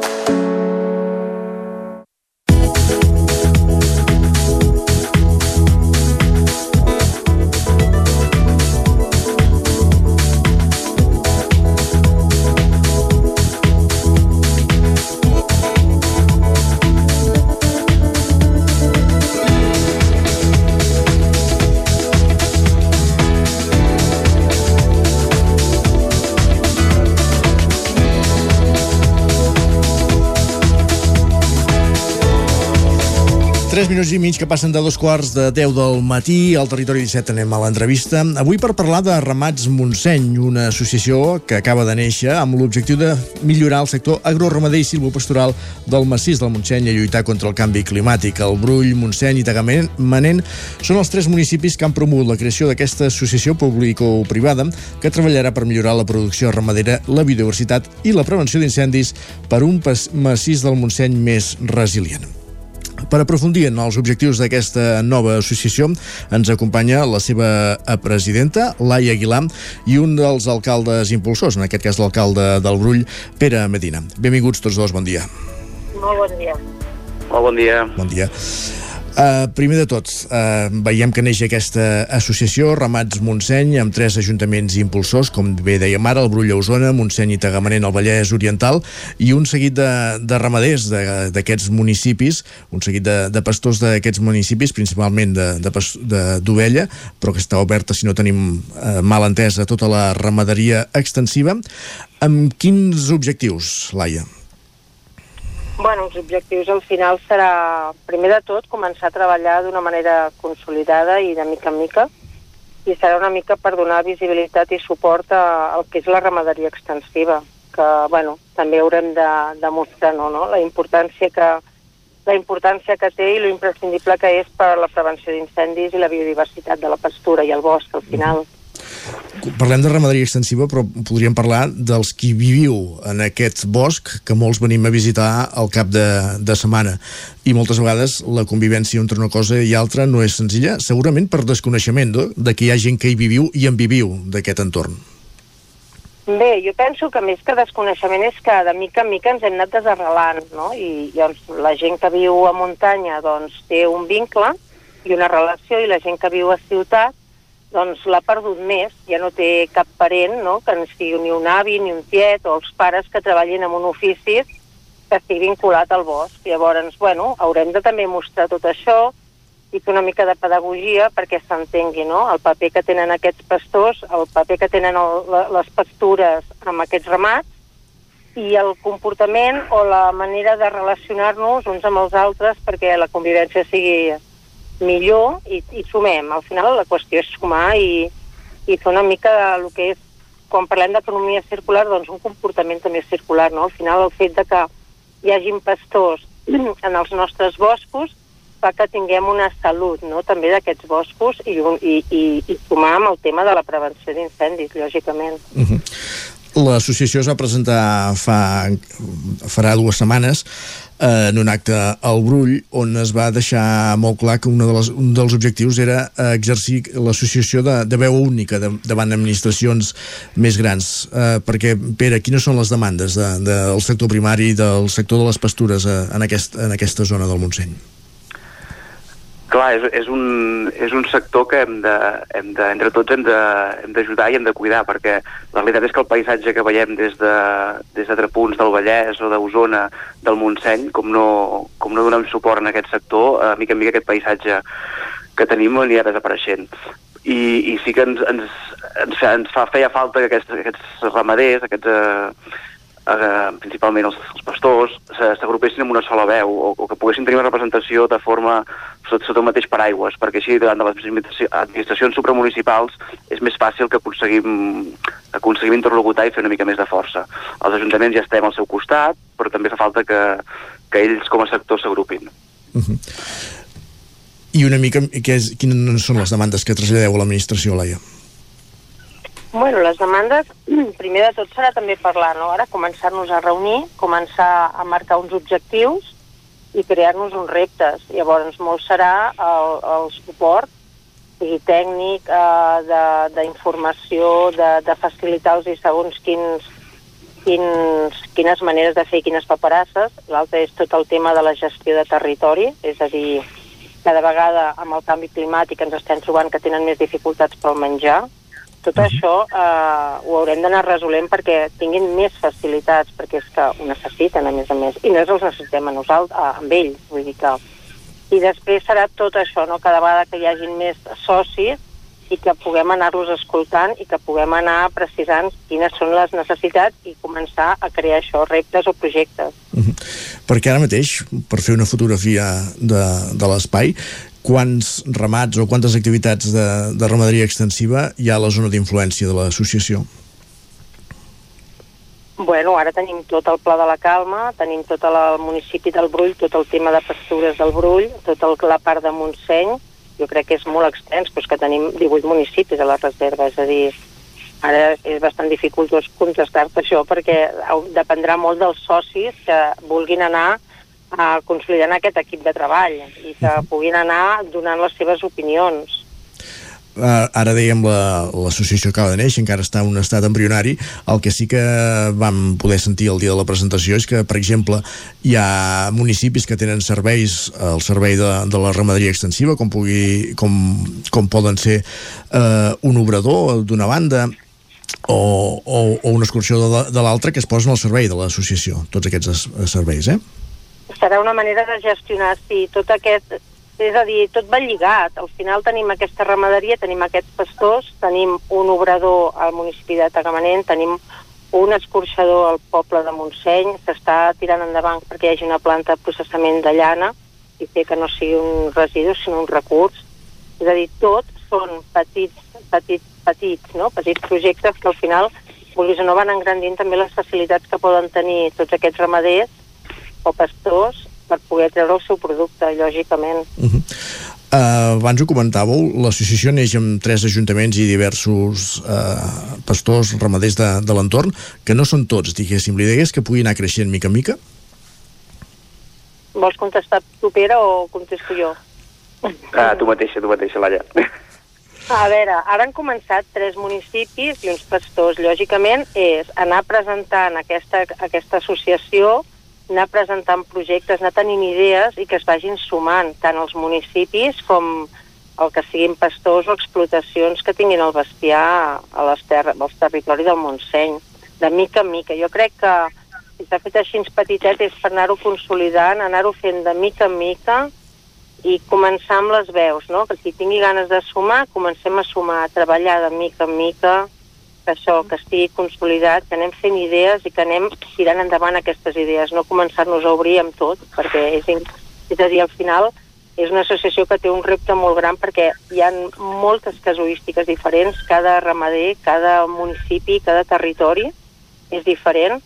Tres minuts i mig que passen de dos quarts de 10 del matí. Al Territori 17 anem a l'entrevista. Avui per parlar de Ramats Montseny, una associació que acaba de néixer amb l'objectiu de millorar el sector agroramader i silvopastoral del massís del Montseny i lluitar contra el canvi climàtic. El Brull, Montseny i Tagamanent són els tres municipis que han promogut la creació d'aquesta associació público-privada que treballarà per millorar la producció ramadera, la biodiversitat i la prevenció d'incendis per un massís del Montseny més resilient. Per aprofundir en els objectius d'aquesta nova associació ens acompanya la seva presidenta, Laia Aguilar, i un dels alcaldes impulsors, en aquest cas l'alcalde del Brull, Pere Medina. Benvinguts tots dos, bon dia.
Molt bon dia.
Molt bon dia.
Bon dia. Uh, primer de tot, uh, veiem que neix aquesta associació, Ramats Montseny, amb tres ajuntaments impulsors, com bé dèiem ara, el Brull a Osona, Montseny i Tagamanent al Vallès Oriental, i un seguit de, de ramaders d'aquests municipis, un seguit de, de pastors d'aquests municipis, principalment d'ovella, però que està oberta, si no tenim uh, mal entesa, tota la ramaderia extensiva. Amb quins objectius, Laia?
Bueno, els objectius al final serà, primer de tot, començar a treballar d'una manera consolidada i de mica en mica, i serà una mica per donar visibilitat i suport a, al que és la ramaderia extensiva, que, bueno, també haurem de, de mostrar no, no? la importància que la importància que té i lo imprescindible que és per la prevenció d'incendis i la biodiversitat de la pastura i el bosc, al final. Mm
Parlem de ramaderia extensiva, però podríem parlar dels qui viviu en aquest bosc, que molts venim a visitar al cap de, de setmana. I moltes vegades la convivència entre una cosa i altra no és senzilla, segurament per desconeixement no? de que hi ha gent que hi viviu i en viviu d'aquest entorn.
Bé, jo penso que més que desconeixement és que de mica en mica ens hem anat desarrelant, no? I doncs, la gent que viu a muntanya doncs, té un vincle i una relació i la gent que viu a ciutat doncs l'ha perdut més, ja no té cap parent, no?, que no sigui ni un avi ni un tiet, o els pares que treballin en un ofici que estigui vinculat al bosc. Llavors, bueno, haurem de també mostrar tot això i fer una mica de pedagogia perquè s'entengui, no?, el paper que tenen aquests pastors, el paper que tenen el, les pastures amb aquests ramats, i el comportament o la manera de relacionar-nos uns amb els altres perquè la convivència sigui millor i, i sumem. Al final la qüestió és sumar i, i fer una mica del que és, quan parlem d'economia circular, doncs un comportament també circular, no? Al final el fet de que hi hagin pastors [clears throat] en els nostres boscos fa que tinguem una salut no? també d'aquests boscos i, i, i, i sumar amb el tema de la prevenció d'incendis, lògicament. Uh
-huh. L'associació es va presentar fa, farà dues setmanes eh, en un acte al Brull on es va deixar molt clar que una de les, un dels objectius era eh, exercir l'associació de, de veu única de, davant administracions més grans eh, perquè, Pere, quines són les demandes de, de, del sector primari del sector de les pastures eh, en, aquest, en aquesta zona del Montseny?
Clar, és, és, un, és un sector que hem de, hem de, entre tots hem d'ajudar i hem de cuidar, perquè la realitat és que el paisatge que veiem des de, des de punts del Vallès o d'Osona, del Montseny, com no, com no donem suport en aquest sector, a mica en mica aquest paisatge que tenim anirà desapareixent. I, i sí que ens, ens, ens, ens fa, feia falta que aquests, aquests ramaders, aquests, eh, eh, principalment els, els pastors, s'agrupessin en una sola veu o, o que poguessin tenir una representació de forma sota, sota un mateix paraigües, perquè així davant de les administracions supramunicipals és més fàcil que aconseguim, aconseguim interlocutar i fer una mica més de força. Els ajuntaments ja estem al seu costat, però també fa falta que, que ells com a sector s'agrupin. Uh
-huh. I una mica, què és, quines són les demandes que traslladeu a l'administració, Laia?
Bueno, les demandes, [clears throat] primer de tot serà també parlar, no? Ara començar-nos a reunir, començar a marcar uns objectius i crear-nos uns reptes. Llavors, molt serà el, el suport sigui tècnic, eh, d'informació, de, de, de facilitar-los i segons quins, quins, quines maneres de fer quines paperasses. L'altre és tot el tema de la gestió de territori, és a dir, cada vegada amb el canvi climàtic ens estem trobant que tenen més dificultats pel menjar, tot uh -huh. això eh, ho haurem d'anar resolent perquè tinguin més facilitats, perquè és que ho necessiten, a més a més, i no els necessitem a nosaltres, a, amb ells, vull dir que... I després serà tot això, no? cada vegada que hi hagin més socis i que puguem anar-los escoltant i que puguem anar precisant quines són les necessitats i començar a crear això, reptes o projectes. Uh -huh.
Perquè ara mateix, per fer una fotografia de, de l'espai, quants ramats o quantes activitats de, de ramaderia extensiva hi ha a la zona d'influència de l'associació?
Bueno, ara tenim tot el Pla de la Calma, tenim tot el municipi del Brull, tot el tema de pastures del Brull, tot el, la part de Montseny, jo crec que és molt extens, però que tenim 18 municipis a la reserva, és a dir, ara és bastant dificultós contestar-te això perquè dependrà molt dels socis que vulguin anar a consolidant aquest equip de treball i que puguin anar donant les seves opinions.
Uh, ara dèiem l'associació la, acaba de néixer, encara està en un estat embrionari. El que sí que vam poder sentir el dia de la presentació és que, per exemple, hi ha municipis que tenen serveis, el servei de, de la ramaderia extensiva, com, pugui, com, com poden ser uh, un obrador d'una banda, o, o, o una excursió de, de l'altra que es posen al servei de l'associació, tots aquests serveis, eh?
Serà una manera de gestionar, sí, tot aquest és a dir, tot va lligat. Al final tenim aquesta ramaderia, tenim aquests pastors, tenim un obrador al municipi de Tagamanent, tenim un escorxador al poble de Montseny, s'està tirant endavant perquè hi hagi una planta de processament de llana i fer que no sigui un residu, sinó un recurs. És a dir, tot són petits, petits, petits, no? petits projectes que al final, vulguis o no, van engrandint també les facilitats que poden tenir tots aquests ramaders o pastors per poder treure el seu producte, lògicament. Uh -huh.
Uh, abans ho comentàveu, l'associació neix amb tres ajuntaments i diversos uh, pastors, ramaders de, de l'entorn, que no són tots, diguéssim. L'idea és que pugui anar creixent mica en mica?
Vols contestar tu, Pere, o contesto jo?
Ah, tu mateixa, tu mateixa, Laia.
A veure, ara han començat tres municipis i uns pastors. Lògicament, és anar presentant aquesta, aquesta associació anar presentant projectes, anar tenint idees i que es vagin sumant tant els municipis com el que siguin pastors o explotacions que tinguin el bestiar a les terres, als territoris del Montseny, de mica en mica. Jo crec que si s'ha fet així petitet és per anar-ho consolidant, anar-ho fent de mica en mica i començar amb les veus, no? Que qui tingui ganes de sumar, comencem a sumar, a treballar de mica en mica, que això, que estigui consolidat, que anem fent idees i que anem tirant endavant aquestes idees, no començar-nos a obrir amb tot, perquè és, és a dir, al final és una associació que té un repte molt gran perquè hi ha moltes casuístiques diferents, cada ramader, cada municipi, cada territori és diferent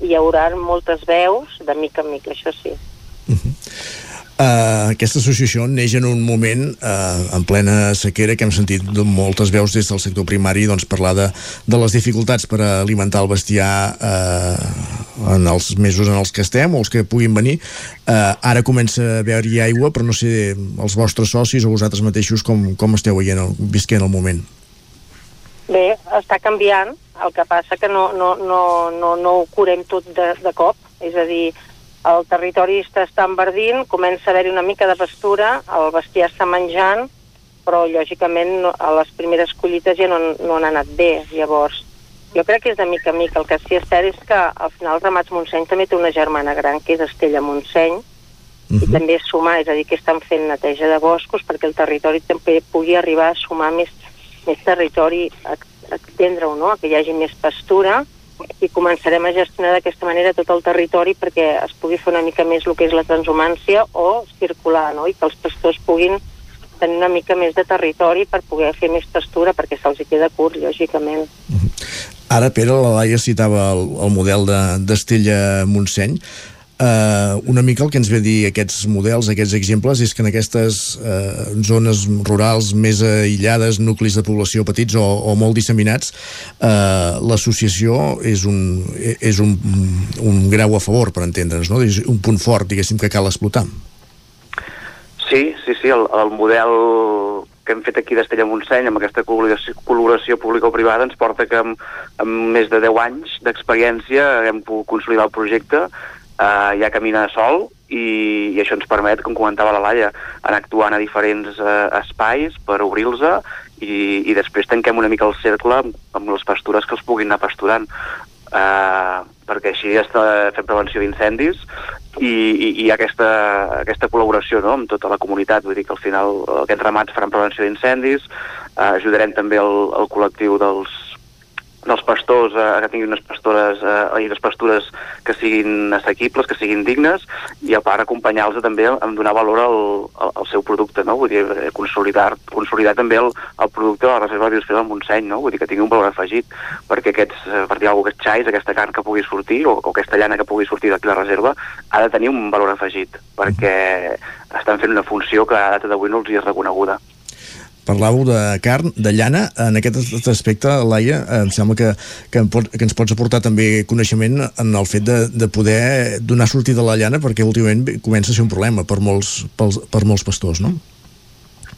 i hi haurà moltes veus de mica en mica, això sí. Uh -huh.
Uh, aquesta associació neix en un moment uh, en plena sequera que hem sentit moltes veus des del sector primari doncs, parlar de, de les dificultats per alimentar el bestiar uh, en els mesos en els que estem o els que puguin venir. Uh, ara comença a haver-hi aigua però no sé els vostres socis o vosaltres mateixos com, com esteu veient el, visquent el moment.
Bé, està canviant. El que passa que no, no, no, no, no ho curem tot de, de cop. És a dir, el territori està, enverdint, comença a haver-hi una mica de pastura, el bestiar està menjant, però lògicament no, a les primeres collites ja no, no han anat bé, llavors jo crec que és de mica en mica. El que sí és cert és que al final Ramats Montseny també té una germana gran, que és Estella Montseny, uh -huh. i mhm. també és sumar, és a dir, que estan fent neteja de boscos perquè el territori també pugui arribar a sumar més, més territori, a, a extendre-ho, no? que hi hagi més pastura, i començarem a gestionar d'aquesta manera tot el territori perquè es pugui fer una mica més el que és la transhumància o circular, no? i que els pastors puguin tenir una mica més de territori per poder fer més pastura perquè se'ls queda curt, lògicament.
Ara, Pere, la Laia citava el, el model d'Estella de, Montseny Uh, una mica el que ens ve dir aquests models, aquests exemples, és que en aquestes uh, zones rurals més aïllades, nuclis de població petits o, o molt disseminats, uh, l'associació és, un, és un, un grau a favor, per entendre'ns, no? és un punt fort, diguéssim, que cal explotar.
Sí, sí, sí, el, el model que hem fet aquí d'Estella Montseny amb aquesta col·laboració, col·laboració pública-privada ens porta que amb, amb més de 10 anys d'experiència hem pogut consolidar el projecte eh, ja camina sol i, i això ens permet, com comentava la Laia, anar actuant a diferents eh, espais per obrir-los i, i després tanquem una mica el cercle amb, amb les pastures que els puguin anar pasturant. Eh, perquè així està fent prevenció d'incendis i, i, i aquesta, aquesta col·laboració no, amb tota la comunitat, vull dir que al final aquests ramats faran prevenció d'incendis, eh, ajudarem també el, el col·lectiu dels, dels pastors eh, que tinguin unes pastores eh, i unes pastures que siguin assequibles, que siguin dignes i a part acompanyar-los també en donar valor al, al, al seu producte, no? Vull dir, eh, consolidar, consolidar també el, el producte de la reserva biosfera del Montseny, no? Vull dir que tingui un valor afegit perquè aquests, eh, per dir alguna aquests xais, aquesta carn que pugui sortir o, o aquesta llana que pugui sortir d'aquí la reserva ha de tenir un valor afegit perquè estan fent una funció que a data d'avui no els hi és reconeguda
parlàveu de carn, de llana, en aquest aspecte, Laia, em sembla que, que, em pot, que ens pots aportar també coneixement en el fet de, de poder donar sortida a la llana, perquè últimament comença a ser un problema per molts, per, per molts pastors, no?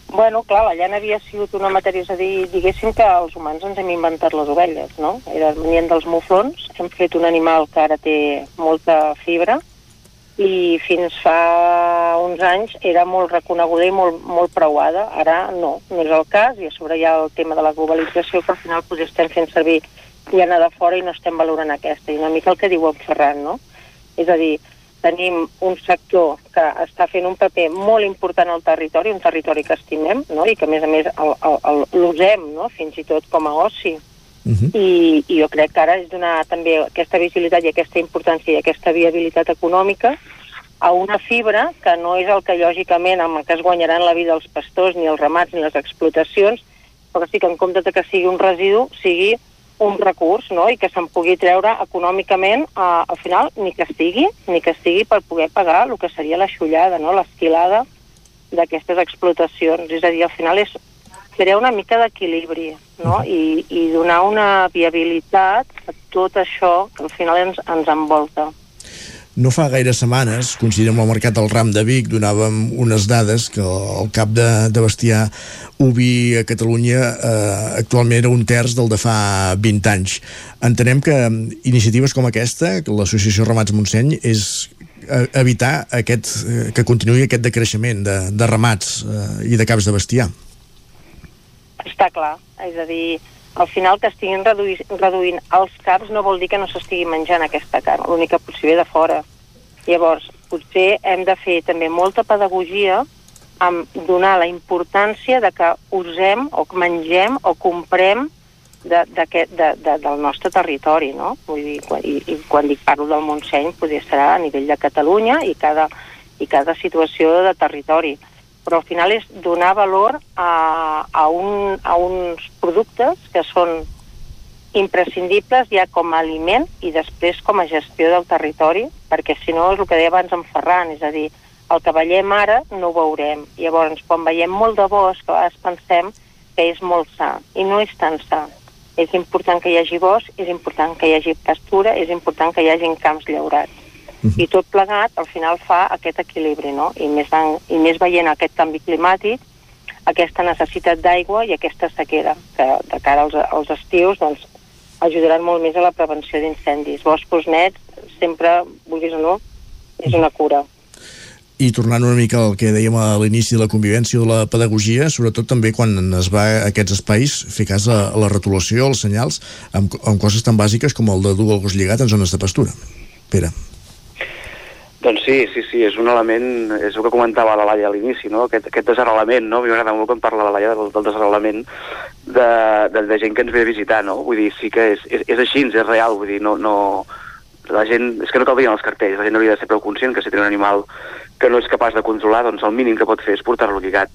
Bueno, clar, la llana havia sigut una matèria, és a dir, diguéssim que els humans ens hem inventat les ovelles, no? Era, venien dels muflons, hem fet un animal que ara té molta fibra i fins fa uns anys era molt reconeguda i molt, molt preuada. Ara no, no és el cas i a sobre hi ha el tema de la globalització que al final potser estem fent servir llana de fora i no estem valorant aquesta. I una mica el que diu en Ferran, no? És a dir, tenim un sector que està fent un paper molt important al territori, un territori que estimem, no? i que a més a més l'usem, no? fins i tot com a oci. Uh -huh. I, I jo crec que ara és donar també aquesta visibilitat i aquesta importància i aquesta viabilitat econòmica a una fibra que no és el que lògicament amb el que es guanyaran la vida els pastors, ni els ramats, ni les explotacions, però sí que en comptes de que sigui un residu, sigui un recurs no? i que se'n pugui treure econòmicament eh, al final ni que estigui, ni que estigui per poder pagar el que seria la xullada, no? l'esquilada d'aquestes explotacions. És a dir, al final és crear una mica d'equilibri no? I, i donar una viabilitat a tot això que al final ens, ens envolta.
No fa gaire setmanes, coincidint amb el mercat del Ram de Vic, donàvem unes dades que el cap de, de bestiar uvi a Catalunya eh, actualment era un terç del de fa 20 anys. Entenem que iniciatives com aquesta, que l'Associació Ramats Montseny, és evitar aquest, eh, que continuï aquest decreixement de, de ramats eh, i de caps de bestiar.
Està clar, és a dir, al final que estiguin reduï, reduint els caps no vol dir que no s'estigui menjant aquesta carn, l'únic que potser ve de fora. Llavors, potser hem de fer també molta pedagogia amb donar la importància de que usem o que mengem o comprem de, de, de, de, del nostre territori, no? Vull dir, quan, i, i quan dic parlo del Montseny, potser serà a nivell de Catalunya i cada, i cada situació de territori però al final és donar valor a, a, un, a uns productes que són imprescindibles ja com a aliment i després com a gestió del territori, perquè si no és el que deia abans en Ferran, és a dir, el que veiem ara no ho veurem. Llavors, quan veiem molt de bosc, a vegades pensem que és molt sa, i no és tan sa. És important que hi hagi bosc, és important que hi hagi pastura, és important que hi hagi camps llaurats. -huh. I tot plegat, al final, fa aquest equilibri, no? I més, en, i més veient aquest canvi climàtic, aquesta necessitat d'aigua i aquesta sequera, que de cara als, als estius, doncs, ajudaran molt més a la prevenció d'incendis. Boscos nets, sempre, vulguis o no, és una cura.
I tornant una mica al que dèiem a l'inici de la convivència o de la pedagogia, sobretot també quan es va a aquests espais fer cas a, la retolació, als senyals, amb, amb coses tan bàsiques com el de dur el gos lligat en zones de pastura. Pere.
Doncs sí, sí, sí, és un element, és el que comentava la Laia a l'inici, no? aquest, aquest desarrelament, no? a mi m'agrada molt quan parla la Laia del, del desarrelament de, de, de gent que ens ve a visitar, no? vull dir, sí que és, és, és així, és real, vull dir, no, no, la gent, és que no cal dir els cartells, la gent hauria de ser prou conscient que si té un animal que no és capaç de controlar, doncs el mínim que pot fer és portar-lo lligat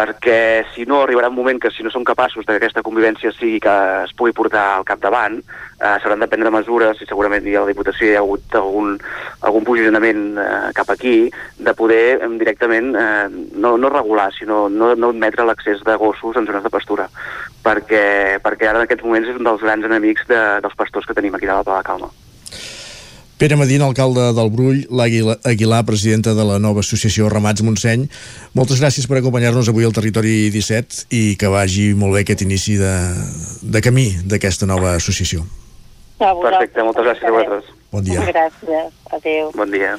perquè si no arribarà un moment que si no som capaços que aquesta convivència sigui que es pugui portar al capdavant, eh, s'hauran de prendre mesures i segurament ha la Diputació hi ha hagut algun, algun posicionament eh, cap aquí de poder eh, directament eh, no, no regular, sinó no, no admetre l'accés de gossos en zones de pastura perquè, perquè ara en aquests moments és un dels grans enemics de, dels pastors que tenim aquí de la Pla de Calma.
Pere Medina, alcalde del Brull, l'Aguilar, Aguilar, presidenta de la nova associació Ramats Montseny. Moltes gràcies per acompanyar-nos avui al Territori 17 i que vagi molt bé aquest inici de, de camí d'aquesta nova associació.
Perfecte, moltes gràcies a vosaltres.
Bon dia.
Gràcies, adeu.
Bon dia.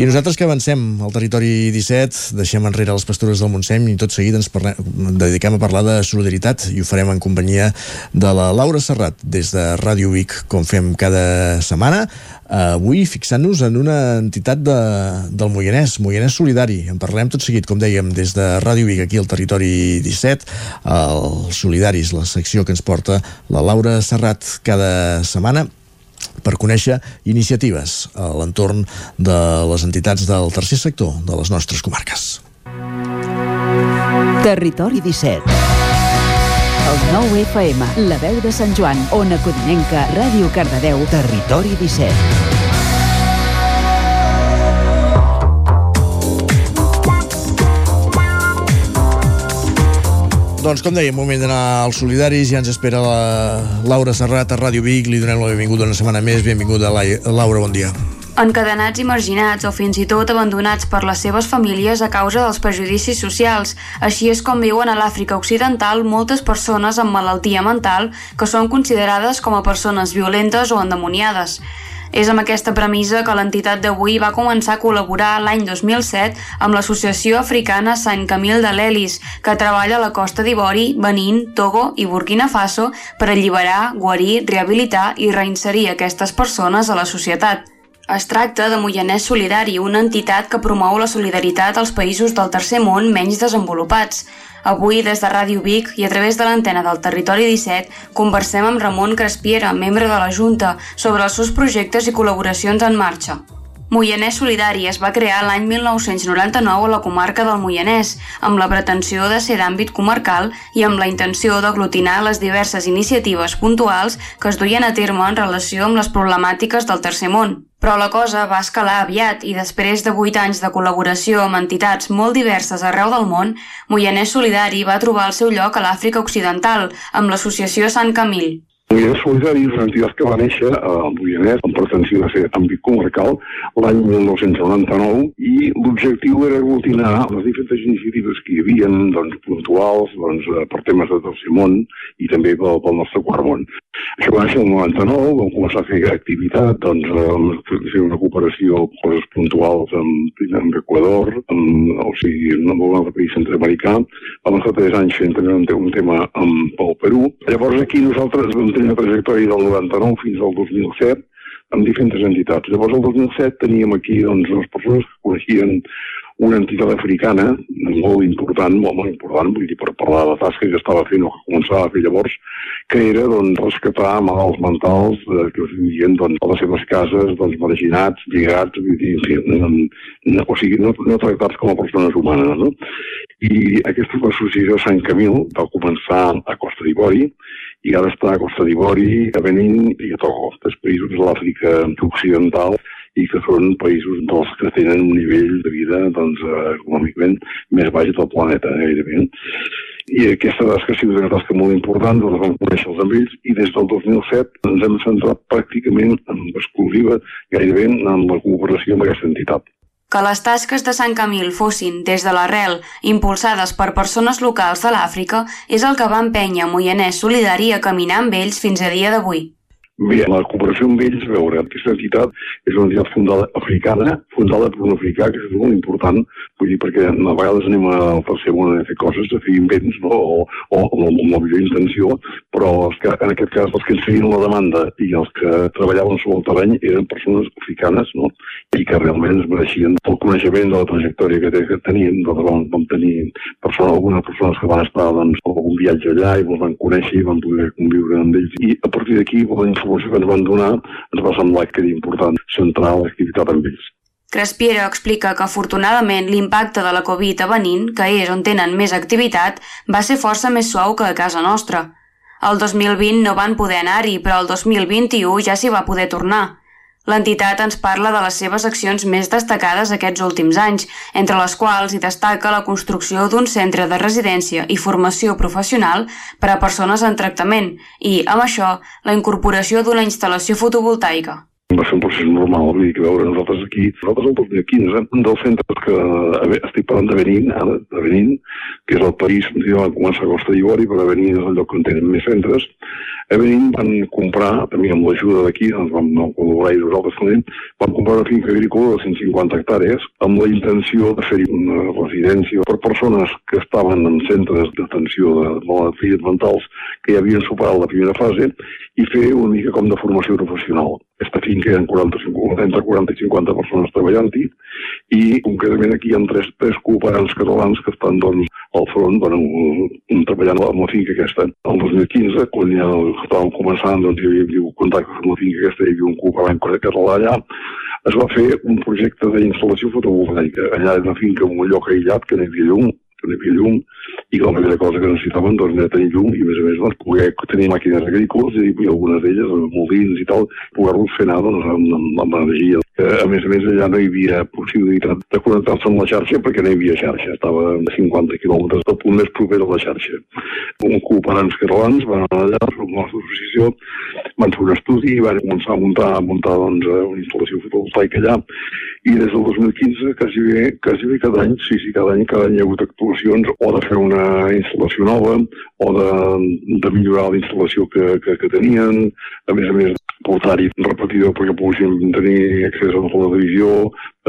I nosaltres que avancem al territori 17, deixem enrere les pastures del Montseny i tot seguit ens parlem, dediquem a parlar de solidaritat i ho farem en companyia de la Laura Serrat des de Ràdio Vic, com fem cada setmana. Avui fixant-nos en una entitat de, del Moianès, Moianès Solidari. En parlem tot seguit, com dèiem, des de Ràdio Vic, aquí al territori 17, els Solidaris, la secció que ens porta la Laura Serrat cada setmana per conèixer iniciatives a l'entorn de les entitats del tercer sector de les nostres comarques.
Territori 17 El 9 FM, la veu de Sant Joan, Ona Codinenca, Ràdio Cardedeu, Territori 17.
Doncs com dèiem, moment d'anar als solidaris, ja ens espera la Laura Serrat a Ràdio Vic, li donem la benvinguda una setmana més, benvinguda Laura, bon dia.
encadenats i marginats o fins i tot abandonats per les seves famílies a causa dels prejudicis socials. Així és com viuen a l'Àfrica Occidental moltes persones amb malaltia mental que són considerades com a persones violentes o endemoniades. És amb aquesta premissa que l'entitat d'avui va començar a col·laborar l'any 2007 amb l'Associació Africana Sant Camil de l'Elis, que treballa a la costa d'Ivori, Benín, Togo i Burkina Faso per alliberar, guarir, rehabilitar i reinserir aquestes persones a la societat. Es tracta de Moianès Solidari, una entitat que promou la solidaritat als països del tercer món menys desenvolupats. Avui, des de Ràdio Vic i a través de l'antena del Territori 17, conversem amb Ramon Crespiera, membre de la Junta, sobre els seus projectes i col·laboracions en marxa. Moianès Solidari es va crear l'any 1999 a la comarca del Moianès, amb la pretensió de ser d'àmbit comarcal i amb la intenció d'aglutinar les diverses iniciatives puntuals que es duien a terme en relació amb les problemàtiques del tercer món. Però la cosa va escalar aviat i després de 8 anys de col·laboració amb entitats molt diverses arreu del món, Moianès Solidari va trobar el seu lloc a l'Àfrica Occidental, amb l'associació Sant Camil.
Moianès Solidari és una entitat que va néixer a Moianès amb pretensió de ser àmbit comarcal l'any 1999 i l'objectiu era aglutinar les diferents iniciatives que hi havia doncs, puntuals doncs, eh, per temes de tercer món i també pel, pel nostre quart món. Això va néixer el 99, vam començar a fer activitat, doncs, eh, fer una cooperació coses puntuals amb, amb Equador, amb, o sigui, amb un altre país centroamericà. Vam estar tres anys fent un, tema amb, pel Perú. Llavors aquí nosaltres vam una trajectòria del 99 fins al 2007 amb diferents entitats. Llavors, el 2007 teníem aquí doncs, unes persones que coneixien una entitat africana molt important, molt, molt important, vull dir, per parlar de la tasca que estava fent o que començava a fer llavors, que era doncs, rescatar malalts mentals eh, que vivien doncs, a les seves cases, doncs, marginats, lligats, vull dir, en fi, no, no, o sigui, no, no tractats com a persones humanes. No? I aquesta associació Sant Camil va començar a Costa d'Ivori i ara està a Costa d'Ivori, a Benin i a Togo, dels països de l'Àfrica occidental, i que són països dels que tenen un nivell de vida doncs, eh, econòmicament més baix del planeta, gairebé. I aquesta tasca ha sigut una tasca molt important, doncs vam conèixer els amb ells i des del 2007 ens hem centrat pràcticament en exclusiva, gairebé, en la cooperació amb aquesta entitat.
Que les tasques de Sant Camil fossin, des de l'arrel, impulsades per persones locals de l'Àfrica és el que va empènyer Moianès Solidari a caminar amb ells fins a dia d'avui.
Bé, la cooperació amb ells, a veure, aquesta entitat és una entitat fundada africana, fundada per un africà, que és molt important, vull dir, perquè a vegades anem al tercer món a fer coses, a fer invents, no?, o, o, o amb la millor intenció, però els que, en aquest cas els que ens feien la demanda i els que treballaven sobre el terreny eren persones africanes, no?, i que realment es mereixien el coneixement de la trajectòria que, que tenien, doncs vam, vam tenir persones, algunes persones que van estar doncs, a algun viatge allà i els van conèixer i van poder conviure amb ells, i a partir d'aquí, la informació que ens van donar ens va semblar que era important centrar l'activitat amb ells.
Crespiera explica que afortunadament l'impacte de la Covid a Benín, que és on tenen més activitat, va ser força més suau que a casa nostra. El 2020 no van poder anar-hi, però el 2021 ja s'hi va poder tornar. L'entitat ens parla de les seves accions més destacades aquests últims anys, entre les quals hi destaca la construcció d'un centre de residència i formació professional per a persones en tractament i, amb això, la incorporació d'una instal·lació fotovoltaica.
Va ser un procés normal, vull dir que veure nosaltres aquí, nosaltres el 2015, un dels centres que estic parlant de Benin, ara, de Benin, que és el país on començar a Costa d'Ivori, però Benin és el lloc on tenen més centres, a Benin van comprar, també amb l'ajuda d'aquí, doncs vam col·laborar i nosaltres també, van comprar una finca agrícola de 150 hectàrees amb la intenció de fer una residència per persones que estaven en centres d'atenció de malalties mentals que ja havien superat la primera fase i fer una mica com de formació professional. Aquesta finca hi ha 45, entre 40 i 50 persones treballant-hi i concretament aquí hi ha tres, tres cooperants catalans que estan doncs, al front, bueno, treballant amb la finca aquesta. El 2015, quan ja estàvem començant, doncs, hi havia contactes amb la finca aquesta, hi havia un cooperant català allà, es va fer un projecte d'instal·lació fotovoltaica. Allà és una finca en un lloc aïllat que n'hi havia llum, que n'hi havia llum, i que la primera cosa que necessitaven doncs, era tenir llum i, a més a més, doncs, poder tenir màquines agrícoles i, i algunes d'elles, molins i tal, poder-los fer anar doncs, amb, amb, amb energia A més a més, allà no hi havia possibilitat de connectar-se amb la xarxa perquè no hi havia xarxa. Estava a 50 quilòmetres del punt més proper de la xarxa. Un cooperants catalans van anar allà, la nostra associació, van fer un estudi i van començar a muntar, a muntar doncs, una instal·lació fotovoltaica allà i des del 2015 quasi bé, quasi bé cada any, sí, sí, cada any, cada any hi ha hagut actuacions o de fer una instal·lació nova o de, de millorar la instal·lació que, que, que tenien, a més a més portar-hi repetidor perquè poguessin tenir accés a la televisió,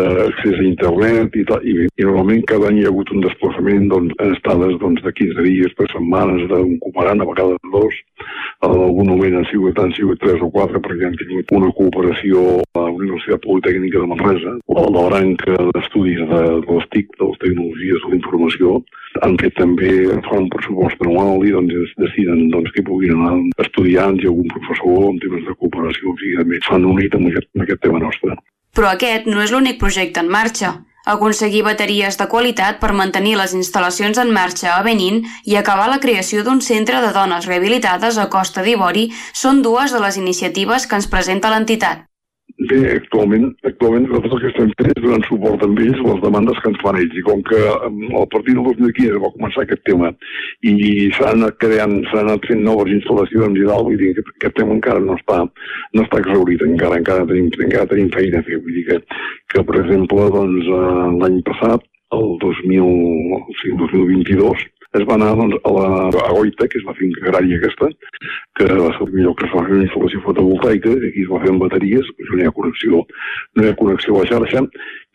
eh, accés a internet i, tal, i, i normalment cada any hi ha hagut un desplaçament doncs, en estades doncs, de 15 dies, per setmanes, d'un cooperant, a vegades dos, en algun moment han sigut, han sigut tres o quatre perquè han tingut una cooperació a la Universitat Politècnica de Manresa o a la branca d'estudis de, de les TIC, de les tecnologies de la informació, han fet també, fan un pressupost anual i doncs deciden doncs, que puguin anar estudiants i algun professor en temes de cooperació, o sigui, també s'han unit amb aquest, amb aquest tema nostre.
Però aquest no és l'únic projecte en marxa. Aconseguir bateries de qualitat per mantenir les instal·lacions en marxa a Benín i acabar la creació d'un centre de dones rehabilitades a Costa d'Ivori són dues de les iniciatives que ens presenta l'entitat.
Bé, actualment, actualment nosaltres el que estem fent és donant suport amb ells a les demandes que ens fan ells. I com que a partir del 2015 va començar aquest tema i s'han anat creant, s'han anat fent noves instal·lacions i tal, vull dir que aquest tema encara no està, no està exaurit, encara, encara, tenim, encara tenim feina a fer. Vull dir que, que per exemple, doncs, eh, l'any passat, el 2000, o sigui, 2022, es va anar doncs, a la a Goita, que és la finca agrària aquesta, que va ser el millor que es va fer una instal·lació fotovoltaica, que aquí es va fer amb bateries, però no hi ha connexió, no hi ha connexió a la xarxa,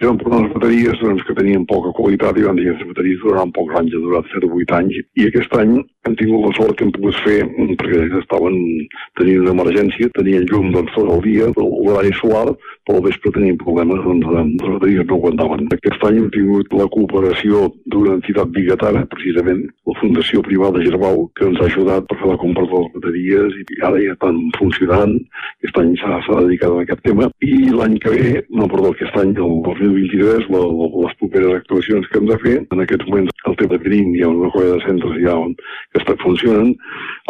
van portar unes bateries doncs, que tenien poca qualitat i van dir que les bateries duraran pocs anys, ha durat 7 o 8 anys, i aquest any hem tingut la sort que hem pogut fer, perquè estaven tenint una emergència, tenien llum doncs, tot el dia, l'horari solar, però al vespre tenien problemes, doncs les bateries no aguantaven. Aquest any hem tingut la cooperació d'una entitat bigatana, precisament la Fundació Privada Gerbau, que ens ha ajudat per fer la compra de les bateries i ara ja estan funcionant, aquest any s'ha dedicat a aquest tema, i l'any que ve, no, perdó, aquest any, el 2023, la, la, les properes actuacions que hem de fer, en aquests moments el tema de Green hi ha una colla de centres ja on, que està funcionant,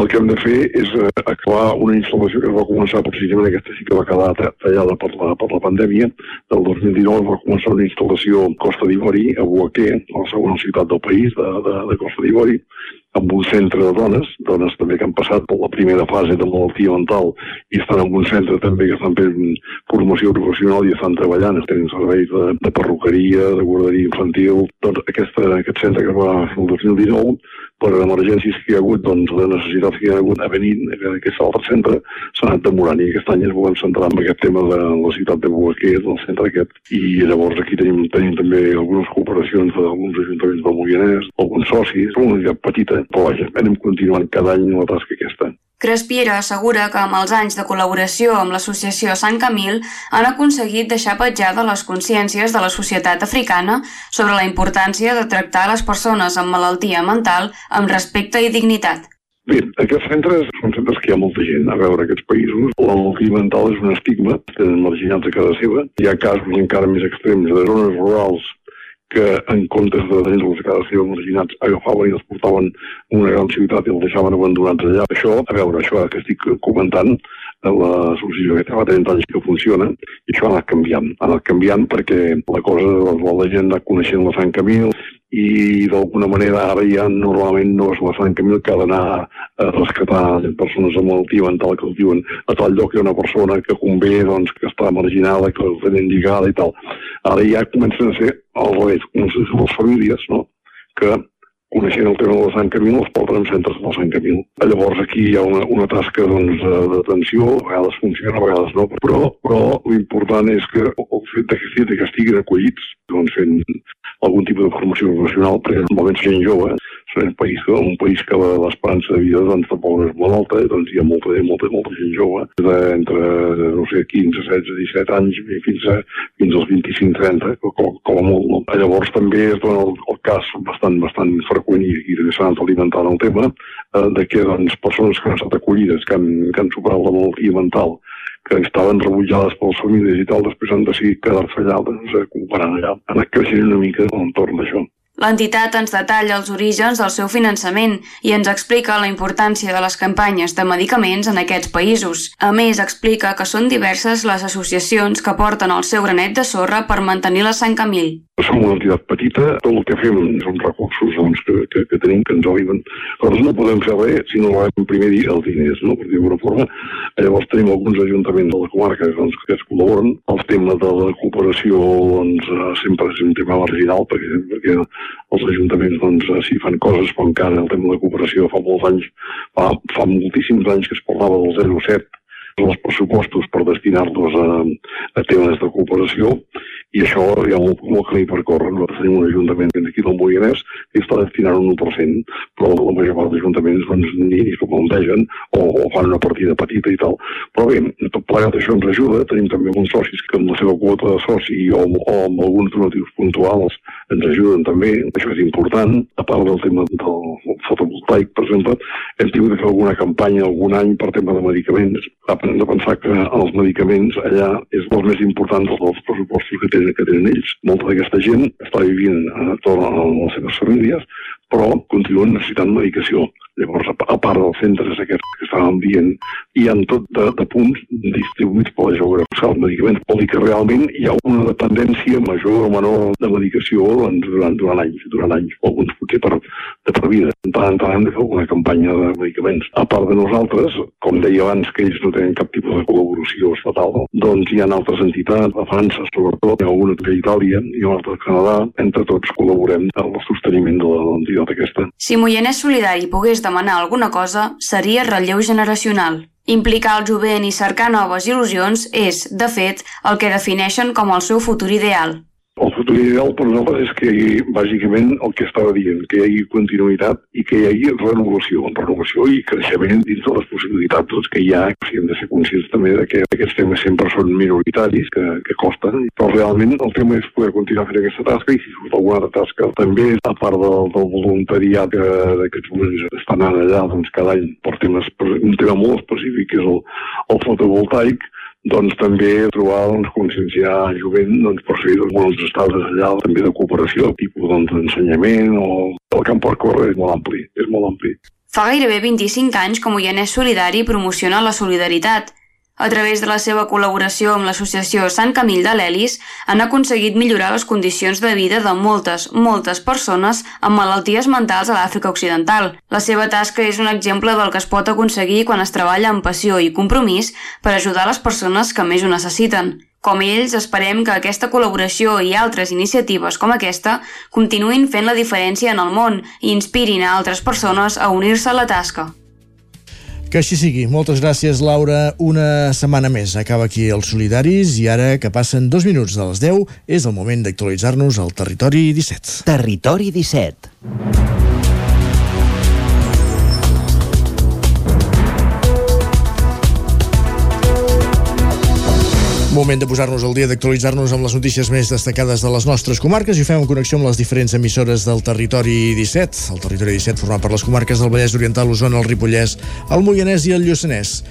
el que hem de fer és eh, acabar una instal·lació que es va començar precisament aquesta sí que va quedar tallada per la, per la pandèmia. Del 2019 va començar una instal·lació a Costa d'Ivori, a Boaquer, a la segona ciutat del país, de, de, de Costa d'Ivori, amb un centre de dones, dones també que han passat per la primera fase de malaltia mental i estan en un centre també que estan fent formació professional i estan treballant, tenen serveis de, de perruqueria, de guarderia infantil. Doncs aquesta, aquest centre que va el 2019 per emergències que hi ha hagut, doncs, de necessitats que hi ha hagut a venir, aquest altre centre, s'ha anat demorant i aquest any ens volem centrar en aquest tema de la ciutat de Boaquer, del centre aquest, i llavors aquí tenim, tenim també algunes cooperacions d'alguns ajuntaments del Moianès, alguns socis, una unitat petita, però vaja, anem continuant cada any la tasca aquesta.
Crespiera assegura que amb els anys de col·laboració amb l'associació Sant Camil han aconseguit deixar petjada les consciències de la societat africana sobre la importància de tractar les persones amb malaltia mental amb respecte i dignitat.
Bé, aquests centres són centres que hi ha molta gent a veure aquests països. La malaltia mental és un estigma, tenen marginats a casa seva. Hi ha casos encara més extrems de zones rurals que en comptes de tenir-los a casa seva marginats agafaven i els portaven a una gran ciutat i els deixaven abandonats allà. Això, a veure, això que estic comentant, l'associació que fa 30 anys que funciona, i això ha anat canviant. Ha anat canviant perquè la cosa, doncs, la gent ha coneixent la Sant Camil i d'alguna manera ara ja normalment no és la Sant Camil que ha d'anar a rescatar persones amb malaltia mental que diuen a tal lloc hi ha una persona que convé doncs, que està marginada, que tenen lligada i tal. Ara ja comencen a ser al revés, comencen a ser les famílies no? que coneixent el tema de la Sant Camil, els porten en centres del Sant Camil. Llavors aquí hi ha una, una tasca doncs, d'atenció, a vegades funciona, a vegades no, però, però l'important és que el fet que, que estiguin acollits doncs, fent algun tipus de formació professional, perquè normalment gent jove, un país, un país que l'esperança de vida doncs, tampoc és molt alta, doncs hi ha molta, molta, molta gent jove, entre, no sé, 15, 16, 17 anys fins, a, fins als 25-30, com, com a molt. No? Llavors també es dona el, el cas bastant, bastant freqüent i també s'ha anat alimentant el tema, eh, de que doncs, persones que han estat acollides, que han, que han superat la malaltia mental, que estaven rebutjades per les famílies i tal, després han decidit quedar-se allà, doncs, eh, comparant allà, ha anat creixent una mica l'entorn d'això.
L'entitat ens detalla els orígens del seu finançament i ens explica la importància de les campanyes de medicaments en aquests països. A més, explica que són diverses les associacions que porten el seu granet de sorra per mantenir la Sant Camil.
Som una entitat petita, tot el que fem són recursos doncs, que, que, que tenim, que ens arriben. Nosaltres no podem fer res si no rebem primer dia els diners, no? per dir-ho forma. Llavors tenim alguns ajuntaments de la comarca doncs, que es col·laboren. El tema de la cooperació doncs, sempre és un tema marginal, perquè, perquè els ajuntaments doncs, s'hi fan coses, però encara el tema de cooperació fa molts anys, fa, fa moltíssims anys que es parlava del 0,7 els pressupostos per destinar-los a, a temes de cooperació i això hi ha molt, molt camí per córrer. Nosaltres tenim un ajuntament aquí del Moianès que està destinant un 1%, però la major part d'ajuntaments doncs, ni, ni s'ho plantegen o, o fan una partida petita i tal. Però bé, tot plegat això ens ajuda. Tenim també alguns socis que amb la seva quota de soci o, o amb alguns donatius puntuals ens ajuden també. Això és important. A part del tema del fotovoltaic, per exemple, hem tingut de fer alguna campanya algun any per tema de medicaments. Hem de pensar que els medicaments allà és dels més importants dels pressupostos que tenen, que tenen ells. Molta d'aquesta gent està vivint a, a les seves famílies, però continuen necessitant medicació. Llavors, a part dels centres aquests que estàvem dient, hi ha tot de, de punts distribuïts per la geografia dels medicaments. Vol dir que realment hi ha una dependència major o menor de medicació doncs, durant, durant anys, durant anys, o alguns potser per, de per vida. En tant en tant fer alguna campanya de medicaments. A part de nosaltres, com deia abans, que ells no tenen cap tipus de col·laboració estatal, doncs hi ha altres entitats, a França sobretot, hi ha alguna a Itàlia i una altra a Canadà, entre tots col·laborem en el sosteniment de l'entitat aquesta.
Si Moianès Solidari pogués demanar alguna cosa, seria relleu generacional. Implicar el jovent i cercar noves il·lusions és, de fet, el que defineixen com el seu futur ideal.
Futur ideal per nosaltres és que hi hagi, bàsicament, el que estava dient, que hi hagi continuïtat i que hi hagi renovació, renovació i creixement dins de les possibilitats doncs, que hi ha. Si hem de ser conscients també de que aquests temes sempre són minoritaris, que, que costen, però realment el tema és poder continuar fent aquesta tasca i si surt alguna altra tasca també, a part del, del voluntariat que d'aquests moments estan anant allà doncs, cada any per temes, un tema molt específic que és el, el fotovoltaic, doncs també trobar, doncs, conscienciar jovent doncs, per fer doncs, molts estades allà també de cooperació, tipus doncs, d'ensenyament o el camp per córrer és molt ampli, és molt ampli.
Fa gairebé 25 anys que Moianès Solidari promociona la solidaritat. A través de la seva col·laboració amb l'associació Sant Camil de l'Elis, han aconseguit millorar les condicions de vida de moltes, moltes persones amb malalties mentals a l'Àfrica Occidental. La seva tasca és un exemple del que es pot aconseguir quan es treballa amb passió i compromís per ajudar les persones que més ho necessiten. Com ells, esperem que aquesta col·laboració i altres iniciatives com aquesta continuïn fent la diferència en el món i inspirin a altres persones a unir-se a la tasca.
Que així sigui. Moltes gràcies, Laura. Una setmana més acaba aquí els Solidaris i ara que passen dos minuts de les 10 és el moment d'actualitzar-nos al Territori 17.
Territori 17.
Moment de posar-nos al dia d'actualitzar-nos amb les notícies més destacades de les nostres comarques i fem en connexió amb les diferents emissores del territori 17. El territori 17 format per les comarques del Vallès Oriental, Osona, el Ripollès, el Moianès i el Lluçanès.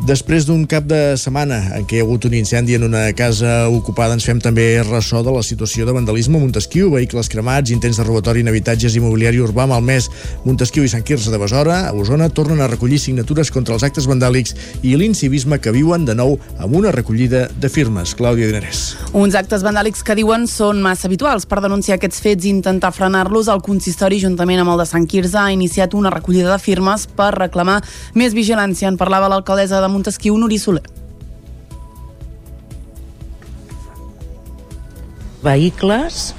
Després d'un cap de setmana en què hi ha hagut un incendi en una casa ocupada, ens fem també ressò de la situació de vandalisme a Montesquieu, vehicles cremats, intents de robatori en habitatges immobiliari urbà, Malmès, Montesquieu i Sant Quirze de Besora, a Osona, tornen a recollir signatures contra els actes vandàlics i l'incivisme que viuen de nou amb una recollida de firmes. Clàudia Dinarès.
Uns actes vandàlics que diuen són massa habituals. Per denunciar aquests fets i intentar frenar-los, el consistori, juntament amb el de Sant Quirze, ha iniciat una recollida de firmes per reclamar més vigilància. En parlava l'alcaldessa de Montesquieu, Nuri Soler.
Vehicles,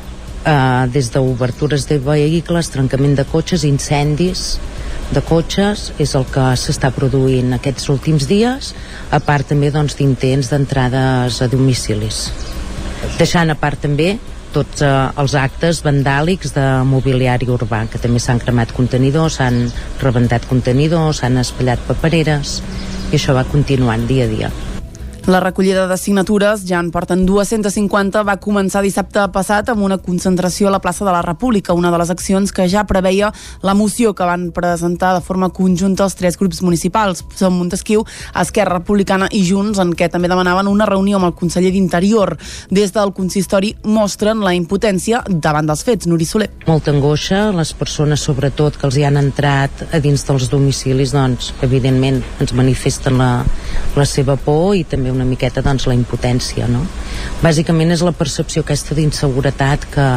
eh, des d'obertures de vehicles, trencament de cotxes, incendis de cotxes, és el que s'està produint aquests últims dies, a part també doncs, d'intents d'entrades a domicilis. Deixant a part també tots eh, els actes vandàlics de mobiliari urbà, que també s'han cremat contenidors, s'han rebentat contenidors, s'han espatllat papereres, i això va continuant dia a dia.
La recollida de signatures, ja en porten 250, va començar dissabte passat amb una concentració a la plaça de la República, una de les accions que ja preveia la moció que van presentar de forma conjunta els tres grups municipals. Som Montesquieu, Esquerra Republicana i Junts, en què també demanaven una reunió amb el conseller d'Interior. Des del consistori mostren la impotència davant dels fets. Nuri Soler.
Molta angoixa, les persones sobretot que els hi han entrat a dins dels domicilis, doncs, evidentment ens manifesten la, la seva por i també una miqueta doncs, la impotència. No? Bàsicament és la percepció aquesta d'inseguretat que,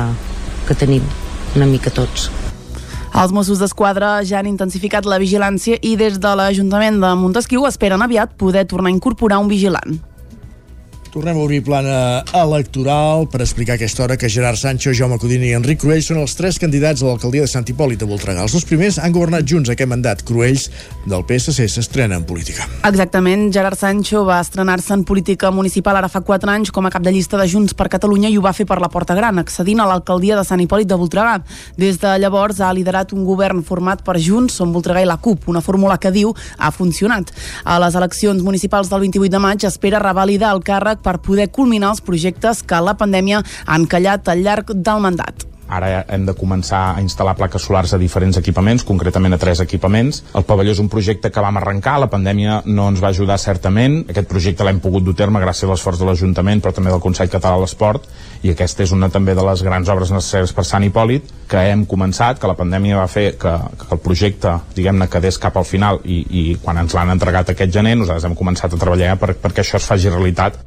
que tenim una mica tots.
Els Mossos d'Esquadra ja han intensificat la vigilància i des de l'Ajuntament de Montesquieu esperen aviat poder tornar a incorporar un vigilant.
Tornem a obrir plana electoral per explicar aquesta hora que Gerard Sancho, Jaume Codina i Enric Cruells són els tres candidats a l'alcaldia de Sant Hipòlit de Voltregà. Els dos primers han governat junts aquest mandat. Cruells del PSC s'estrena en política.
Exactament, Gerard Sancho va estrenar-se en política municipal ara fa 4 anys com a cap de llista de Junts per Catalunya i ho va fer per la Porta Gran, accedint a l'alcaldia de Sant Hipòlit de Voltregà. Des de llavors ha liderat un govern format per Junts, Som Voltregà i la CUP, una fórmula que diu ha funcionat. A les eleccions municipals del 28 de maig espera revalidar el càrrec per poder culminar els projectes que la pandèmia han callat al llarg del mandat.
Ara hem de començar a instal·lar plaques solars a diferents equipaments, concretament a tres equipaments. El pavelló és un projecte que vam arrencar, la pandèmia no ens va ajudar certament. Aquest projecte l'hem pogut dur terme gràcies a l'esforç de l'Ajuntament, però també del Consell Català de l'Esport, i aquesta és una també de les grans obres necessàries per Sant Hipòlit, que hem començat, que la pandèmia va fer que, que el projecte, diguem-ne, quedés cap al final, i, i quan ens l'han entregat aquest gener, nosaltres hem començat a treballar per, perquè això es faci realitat.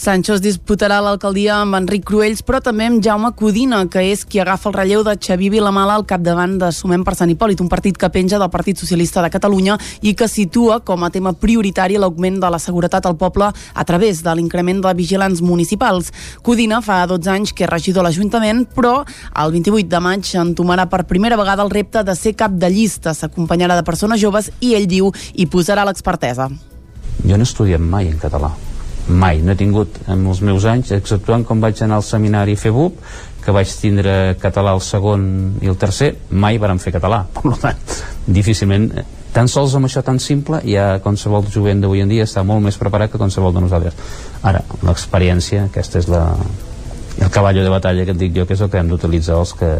Sancho es disputarà l'alcaldia amb Enric Cruells, però també amb Jaume Codina, que és qui agafa el relleu de Xavi Vilamala al capdavant de Sumem per Sant Hipòlit, un partit que penja del Partit Socialista de Catalunya i que situa com a tema prioritari l'augment de la seguretat al poble a través de l'increment de vigilants municipals. Codina fa 12 anys que és regidor a l'Ajuntament, però el 28 de maig entomarà per primera vegada el repte de ser cap de llista. S'acompanyarà de persones joves i ell diu hi posarà l'expertesa.
Jo no he estudiat mai en català mai, no he tingut en els meus anys, exceptuant quan vaig anar al seminari FEBUP, que vaig tindre català el segon i el tercer, mai varen fer català. Per tant, difícilment, tan sols amb això tan simple, ja qualsevol jovent d'avui en dia està molt més preparat que qualsevol de nosaltres. Ara, l'experiència, aquesta és la, el cavall de batalla que et dic jo, que és el que hem d'utilitzar els que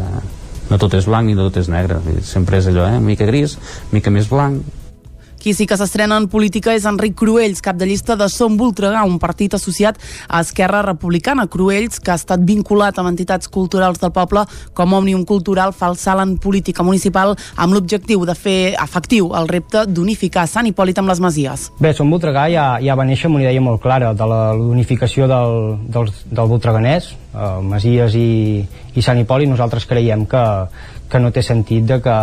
no tot és blanc ni no tot és negre, sempre és allò, eh? mica gris, mica més blanc,
qui sí que s'estrena en política és Enric Cruells, cap de llista de Som Voltregà, un partit associat a Esquerra Republicana. Cruells, que ha estat vinculat amb entitats culturals del poble com Òmnium Cultural, fa el salt en política municipal amb l'objectiu de fer efectiu el repte d'unificar Sant Hipòlit amb les Masies.
Bé, Som Voltregà ja, ja va néixer amb una idea molt clara de l'unificació del, del, del Voltreganès, eh, Masies i, i Sant Hipòlit. Nosaltres creiem que, que no té sentit de que,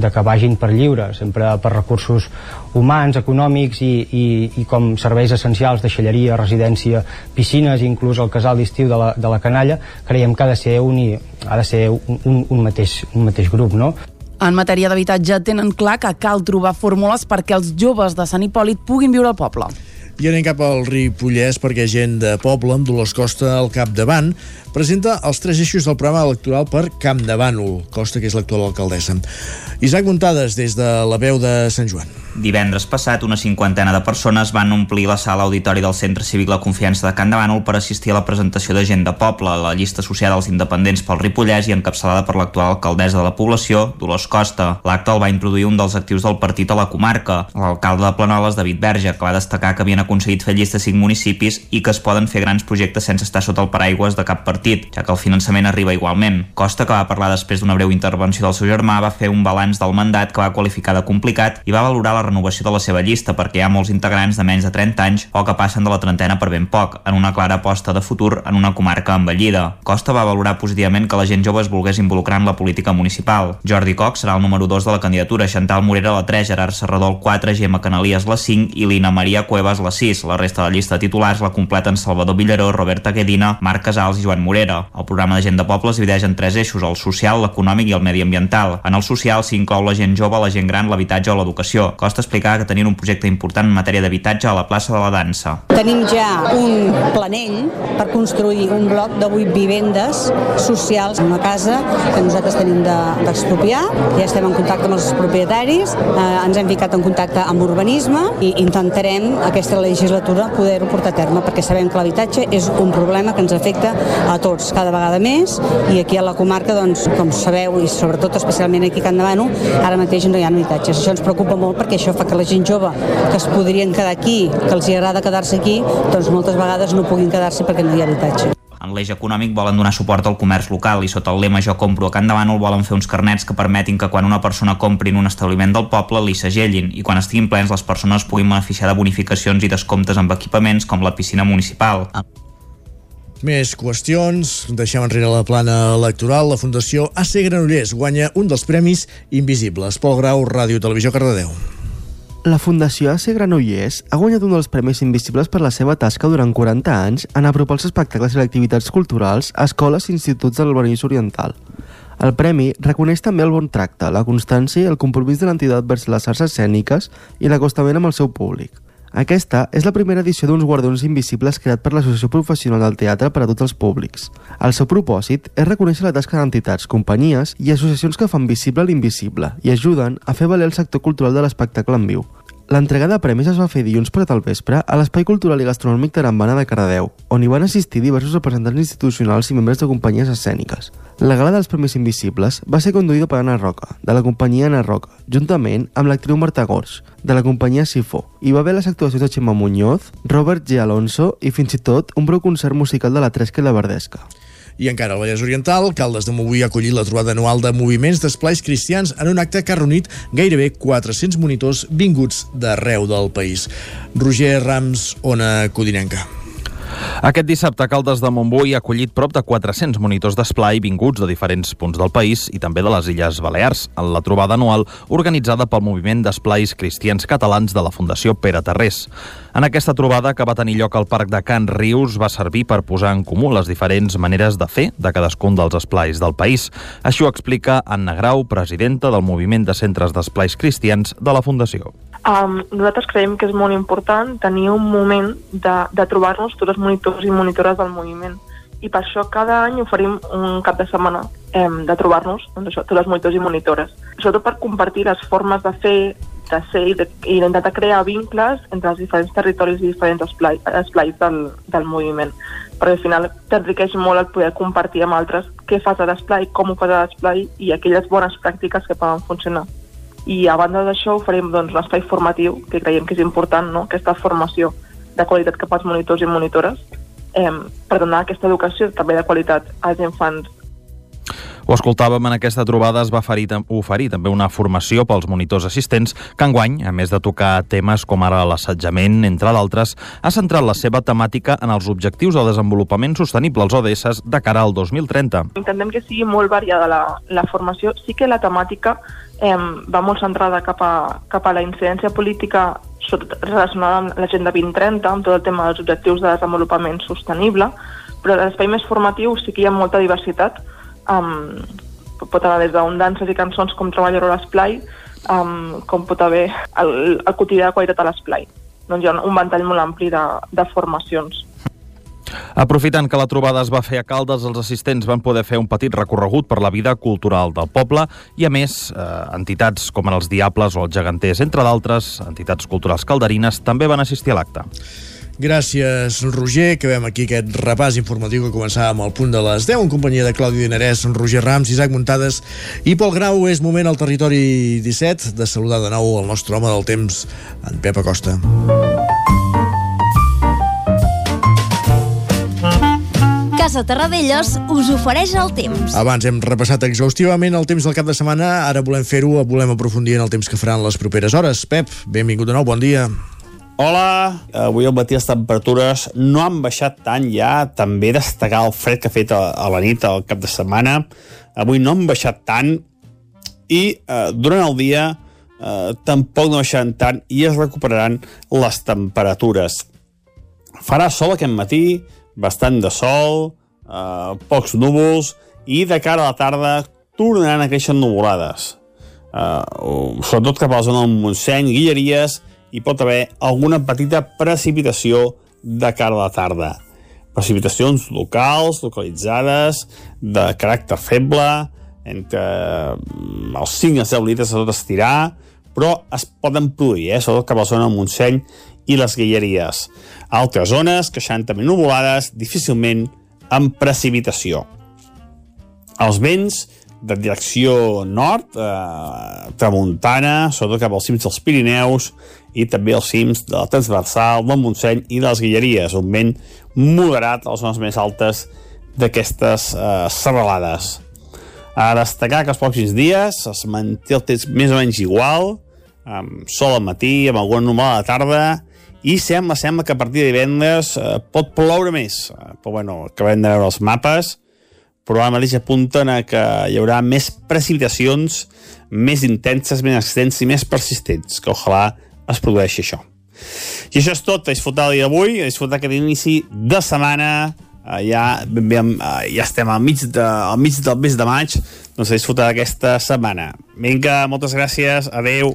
de que vagin per lliure, sempre per recursos humans, econòmics i, i, i com serveis essencials, de xelleria, residència, piscines, inclús el casal d'estiu de, la, de la canalla, creiem que ha de ser un, ha de ser un, un, un, mateix, un mateix grup, no?
En matèria d'habitatge tenen clar que cal trobar fórmules perquè els joves de Sant Hipòlit puguin viure al poble.
I anem cap al Ripollès perquè gent de poble amb Dolors Costa al capdavant presenta els tres eixos del programa electoral per Camp de Bànol, Costa, que és l'actual alcaldessa. Isaac Montades, des de la veu de Sant Joan.
Divendres passat, una cinquantena de persones van omplir la sala auditori del Centre Cívic La Confiança de Can de Bànol per assistir a la presentació de gent de poble, la llista associada als independents pel Ripollès i encapçalada per l'actual alcaldessa de la població, Dolors Costa. L'acte el va introduir un dels actius del partit a la comarca, l'alcalde de Planoles, David Verge, que va destacar que havien aconseguit fer llista cinc municipis i que es poden fer grans projectes sense estar sota el paraigües de cap partit, ja que el finançament arriba igualment. Costa, que va parlar després d'una breu intervenció del seu germà, va fer un balanç del mandat que va qualificar de complicat i va valorar la renovació de la seva llista perquè hi ha molts integrants de menys de 30 anys o que passen de la trentena per ben poc, en una clara aposta de futur en una comarca envellida. Costa va valorar positivament que la gent jove es volgués involucrar en la política municipal. Jordi Cox serà el número 2 de la candidatura, Chantal Morera la 3, Gerard Serrador el 4, Gemma Canalies la 5 i Lina Maria Cuevas la 6. La resta de la llista de titulars la completen Salvador Villaró, Roberta Guedina, Marc Casals i Joan Morera. El programa de gent de poble es divideix en tres eixos, el social, l'econòmic i el mediambiental. En el social s'hi inclou la gent jove, la gent gran, l'habitatge o l'educació. Costa explicar que tenien un projecte important en matèria d'habitatge a la plaça de la dansa.
Tenim ja un planell per construir un bloc de 8 vivendes socials, una casa que nosaltres tenim d'expropiar, de, ja estem en contacte amb els propietaris, eh, ens hem ficat en contacte amb urbanisme i intentarem, aquesta la legislatura poder-ho portar a terme, perquè sabem que l'habitatge és un problema que ens afecta a tots cada vegada més i aquí a la comarca, doncs, com sabeu, i sobretot especialment aquí a Can Davano, ara mateix no hi ha habitatges. Això ens preocupa molt perquè això fa que la gent jove que es podrien quedar aquí, que els hi agrada quedar-se aquí, doncs moltes vegades no puguin quedar-se perquè no hi ha habitatge.
En l'eix econòmic volen donar suport al comerç local i sota el lema Jo compro a Can Davànol volen fer uns carnets que permetin que quan una persona compri en un establiment del poble li segellin i quan estiguin plens les persones puguin beneficiar de bonificacions i descomptes amb equipaments com la piscina municipal.
Més qüestions. Deixem enrere la plana electoral. La Fundació AC Granollers guanya un dels premis invisibles. Pol Grau, Ràdio Televisió Cardedeu.
La Fundació AC Granollers ha guanyat un dels premis invisibles per la seva tasca durant 40 anys en apropar els espectacles i activitats culturals a escoles i instituts del Vallès Oriental. El premi reconeix també el bon tracte, la constància i el compromís de l'entitat vers les arts escèniques i l'acostament amb el seu públic. Aquesta és la primera edició d'uns guardons invisibles creat per l'Associació Professional del Teatre per a tots els públics. El seu propòsit és reconèixer la tasca d'entitats, companyies i associacions que fan visible l'invisible i ajuden a fer valer el sector cultural de l'espectacle en viu. L'entrega de premis es va fer dilluns per al vespre a l'Espai Cultural i Gastronòmic Tarambana de Cardedeu, on hi van assistir diversos representants institucionals i membres de companyies escèniques. La gala dels Premis Invisibles va ser conduïda per Anna Roca, de la companyia Anna Roca, juntament amb l'actriu Marta Gors, de la companyia Sifó. Hi va haver les actuacions de Xema Muñoz, Robert G. Alonso i fins i tot un breu concert musical de la Tresca i la Verdesca.
I encara al Vallès Oriental, Caldes de Montbui ha acollit la trobada anual de moviments d'esplais cristians en un acte que ha reunit gairebé 400 monitors vinguts d'arreu del país. Roger Rams, Ona Codinenca.
Aquest dissabte, Caldes de Montbui ha acollit prop de 400 monitors d'esplai vinguts de diferents punts del país i també de les Illes Balears, en la trobada anual organitzada pel Moviment d'Esplais Cristians Catalans de la Fundació Pere Tarrés. En aquesta trobada, que va tenir lloc al Parc de Can Rius, va servir per posar en comú les diferents maneres de fer de cadascun dels esplais del país. Així ho explica Anna Grau, presidenta del Moviment de Centres d'Esplais Cristians de la Fundació.
Um, nosaltres creiem que és molt important tenir un moment de, de trobar-nos tots els monitors i monitores del moviment. I per això cada any oferim un cap de setmana eh, de trobar-nos doncs tots els monitors i monitores. Sobretot per compartir les formes de fer de ser i, de, d'intentar crear vincles entre els diferents territoris i diferents esplais, esplais del, del moviment. Perquè al final t'enriqueix molt el poder compartir amb altres què fas a l'esplai, com ho fas a l'esplai i aquelles bones pràctiques que poden funcionar i a banda d'això oferim doncs, un espai formatiu que creiem que és important, no? aquesta formació de qualitat cap als monitors i monitores eh, per donar aquesta educació també de qualitat als infants
ho escoltàvem en aquesta trobada, es va oferir, oferir també una formació pels monitors assistents que enguany, a més de tocar temes com ara l'assetjament, entre d'altres, ha centrat la seva temàtica en els objectius de desenvolupament sostenible, els ODS, de cara al 2030.
Intentem que sigui molt variada la, la formació. Sí que la temàtica eh, va molt centrada cap a, cap a la incidència política relacionada amb l'agenda 2030, amb tot el tema dels objectius de desenvolupament sostenible, però a l'espai més formatiu sí que hi ha molta diversitat, um, pot haver des d'un danses i cançons com treballar a l'esplai, um, com pot haver el, el quotidià de qualitat a l'esplai. Doncs hi ha un ventall molt ampli de, de formacions.
Aprofitant que la trobada es va fer a Caldes, els assistents van poder fer un petit recorregut per la vida cultural del poble i, a més, eh, entitats com els Diables o els Geganters, entre d'altres, entitats culturals calderines, també van assistir a l'acte.
Gràcies, Roger. Acabem aquí aquest repàs informatiu que començàvem al punt de les 10 en companyia de Clàudio Dinarès, Roger Rams, Isaac Muntades i Pol Grau. És moment al territori 17 de saludar de nou el nostre home del temps, en Pep Acosta.
Casa Terradellos us ofereix el temps.
Abans hem repassat exhaustivament el temps del cap de setmana, ara volem fer-ho, volem aprofundir en el temps que faran les properes hores. Pep, benvingut de nou, bon dia.
Hola, avui al matí les temperatures no han baixat tant ja, també destacar el fred que ha fet a, la nit, al cap de setmana. Avui no han baixat tant i eh, durant el dia eh, tampoc no baixaran tant i es recuperaran les temperatures. Farà sol aquest matí, bastant de sol, eh, pocs núvols i de cara a la tarda tornaran a créixer nuvolades. Eh, sobretot cap a la zona del Montseny, Guilleries, hi pot haver alguna petita precipitació de cara a la tarda. Precipitacions locals, localitzades, de caràcter feble, entre els 5 i els 10 litres a tot estirar, però es poden produir, eh? sobretot cap a la zona del Montseny
i les Guilleries. Altres zones, queixantament nuvolades, difícilment amb precipitació. Els vents de direcció nord, eh, tramuntana, sobretot cap als cims dels Pirineus i també als cims de la transversal, del Montseny i de les Guilleries, un vent moderat a les zones més altes d'aquestes eh, serralades. A destacar que els pròxims dies es manté el temps més o menys igual, amb sol al matí, amb alguna normal a la tarda, i sembla, sembla que a partir de divendres eh, pot ploure més. Eh, però bueno, acabem de veure els mapes, però ara mateix apunten a que hi haurà més precipitacions més intenses, més extenses i més persistents, que ojalà es produeixi això. I això és tot, a disfrutar el dia d'avui, a disfrutar aquest inici de setmana, eh, ja, ben bé, ja estem al mig, de, al mig del mes de maig, doncs a disfrutar d'aquesta setmana. Vinga, moltes gràcies, adeu.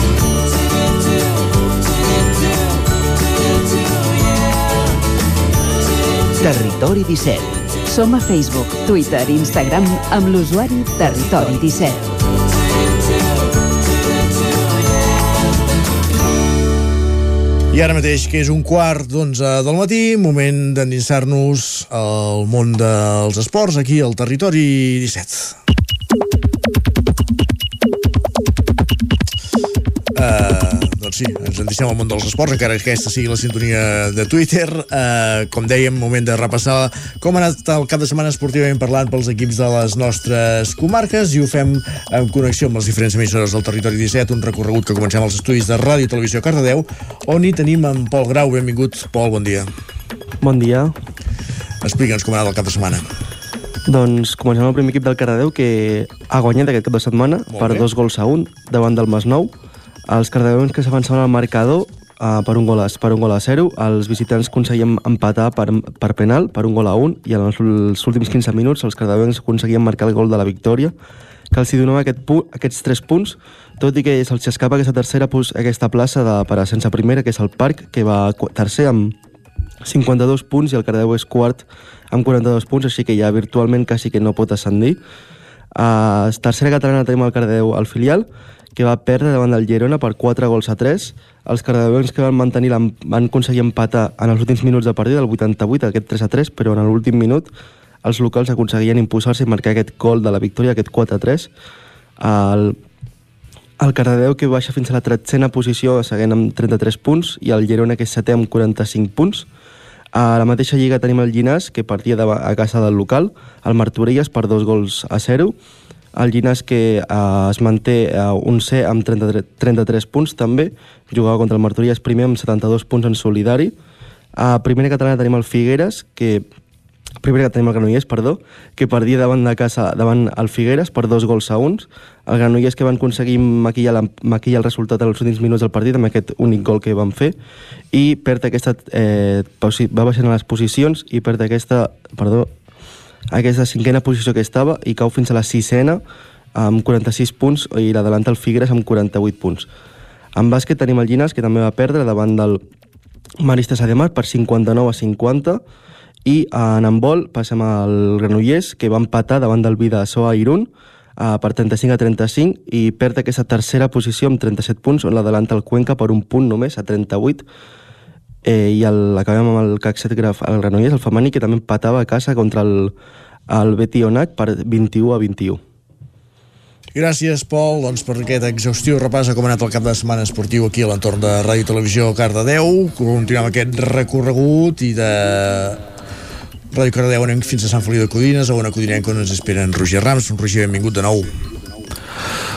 Territori 17.
Som a Facebook, Twitter i Instagram amb l'usuari Territori 17.
I ara mateix, que és un quart d'onze del matí, moment d'endinsar-nos al món dels esports, aquí al Territori 17. Uh, doncs sí, ens endicem al món dels esports, encara que aquesta sigui la sintonia de Twitter. Uh, com dèiem, moment de repassar com ha anat el cap de setmana esportivament parlant pels equips de les nostres comarques i ho fem en connexió amb les diferents emissores del Territori 17, un recorregut que comencem als estudis de Ràdio i Televisió Cardedeu, on hi tenim en Pol Grau. Benvingut, Pol, bon dia.
Bon dia.
Explica'ns com ha anat el cap de setmana.
Doncs comencem el primer equip del Cardedeu que ha guanyat aquest cap de setmana per dos gols a un davant del Masnou. Els cardedeuens que s'avançaven al marcador uh, per, un gol a, per un gol a 0, els visitants aconseguien empatar per, per penal per un gol a 1 i en els, els últims 15 minuts els cardedeuens aconseguien marcar el gol de la victòria que els donava aquest punt, aquests 3 punts, tot i que se'ls escapa aquesta tercera aquesta plaça de, per a sense primera, que és el Parc, que va tercer amb 52 punts i el Cardedeu és quart amb 42 punts, així que ja virtualment quasi que no pot ascendir. Uh, tercera catalana tenim el Cardedeu al filial, que va perdre davant del Girona per 4 gols a 3. Els cardedeuens que van mantenir van aconseguir empatar en els últims minuts de partida, el 88, aquest 3 a 3, però en l'últim minut els locals aconseguien imposar-se i marcar aquest gol de la victòria, aquest 4 a 3. El, el Cardedeu que baixa fins a la tretzena posició seguint amb 33 punts i el Girona que és setè amb 45 punts. A la mateixa lliga tenim el Llinàs que partia de, a casa del local, el Martorelles per dos gols a 0, el Llinàs que eh, es manté eh, un C amb 33, 33 punts també, jugava contra el Martorelles primer amb 72 punts en solidari. A primera catalana tenim el Figueres que Primera que tenim el Granollers, perdó, que perdia davant de casa davant el Figueres per dos gols a uns. El Granollers que van aconseguir maquillar, la, maquillar el resultat els últims minuts del partit amb aquest únic gol que van fer i perd aquesta, eh, va baixant a les posicions i perd aquesta, perdó, aquesta cinquena posició que estava i cau fins a la sisena amb 46 punts i l'adelanta el Figueres amb 48 punts. En bàsquet tenim el Llinàs que també va perdre davant del Maristes Ademar per 59 a 50 i en handbol passem al Granollers que va empatar davant del Vidassó a Irún per 35 a 35 i perd aquesta tercera posició amb 37 punts on l'adelanta el Cuenca per un punt només a 38 eh, i el, acabem amb el CAC 7 Graf, el Granollers, el femení que també empatava a casa contra el, el Betty Onac per 21 a 21
Gràcies, Pol, doncs, per aquest exhaustiu repàs a com ha anat el cap de setmana esportiu aquí a l'entorn de Ràdio Televisió Cardedeu. Continuem aquest recorregut i de Ràdio Cardedeu anem fins a Sant Feliu de Codines, a una codinenca on ens esperen Roger Rams. Roger, benvingut de nou.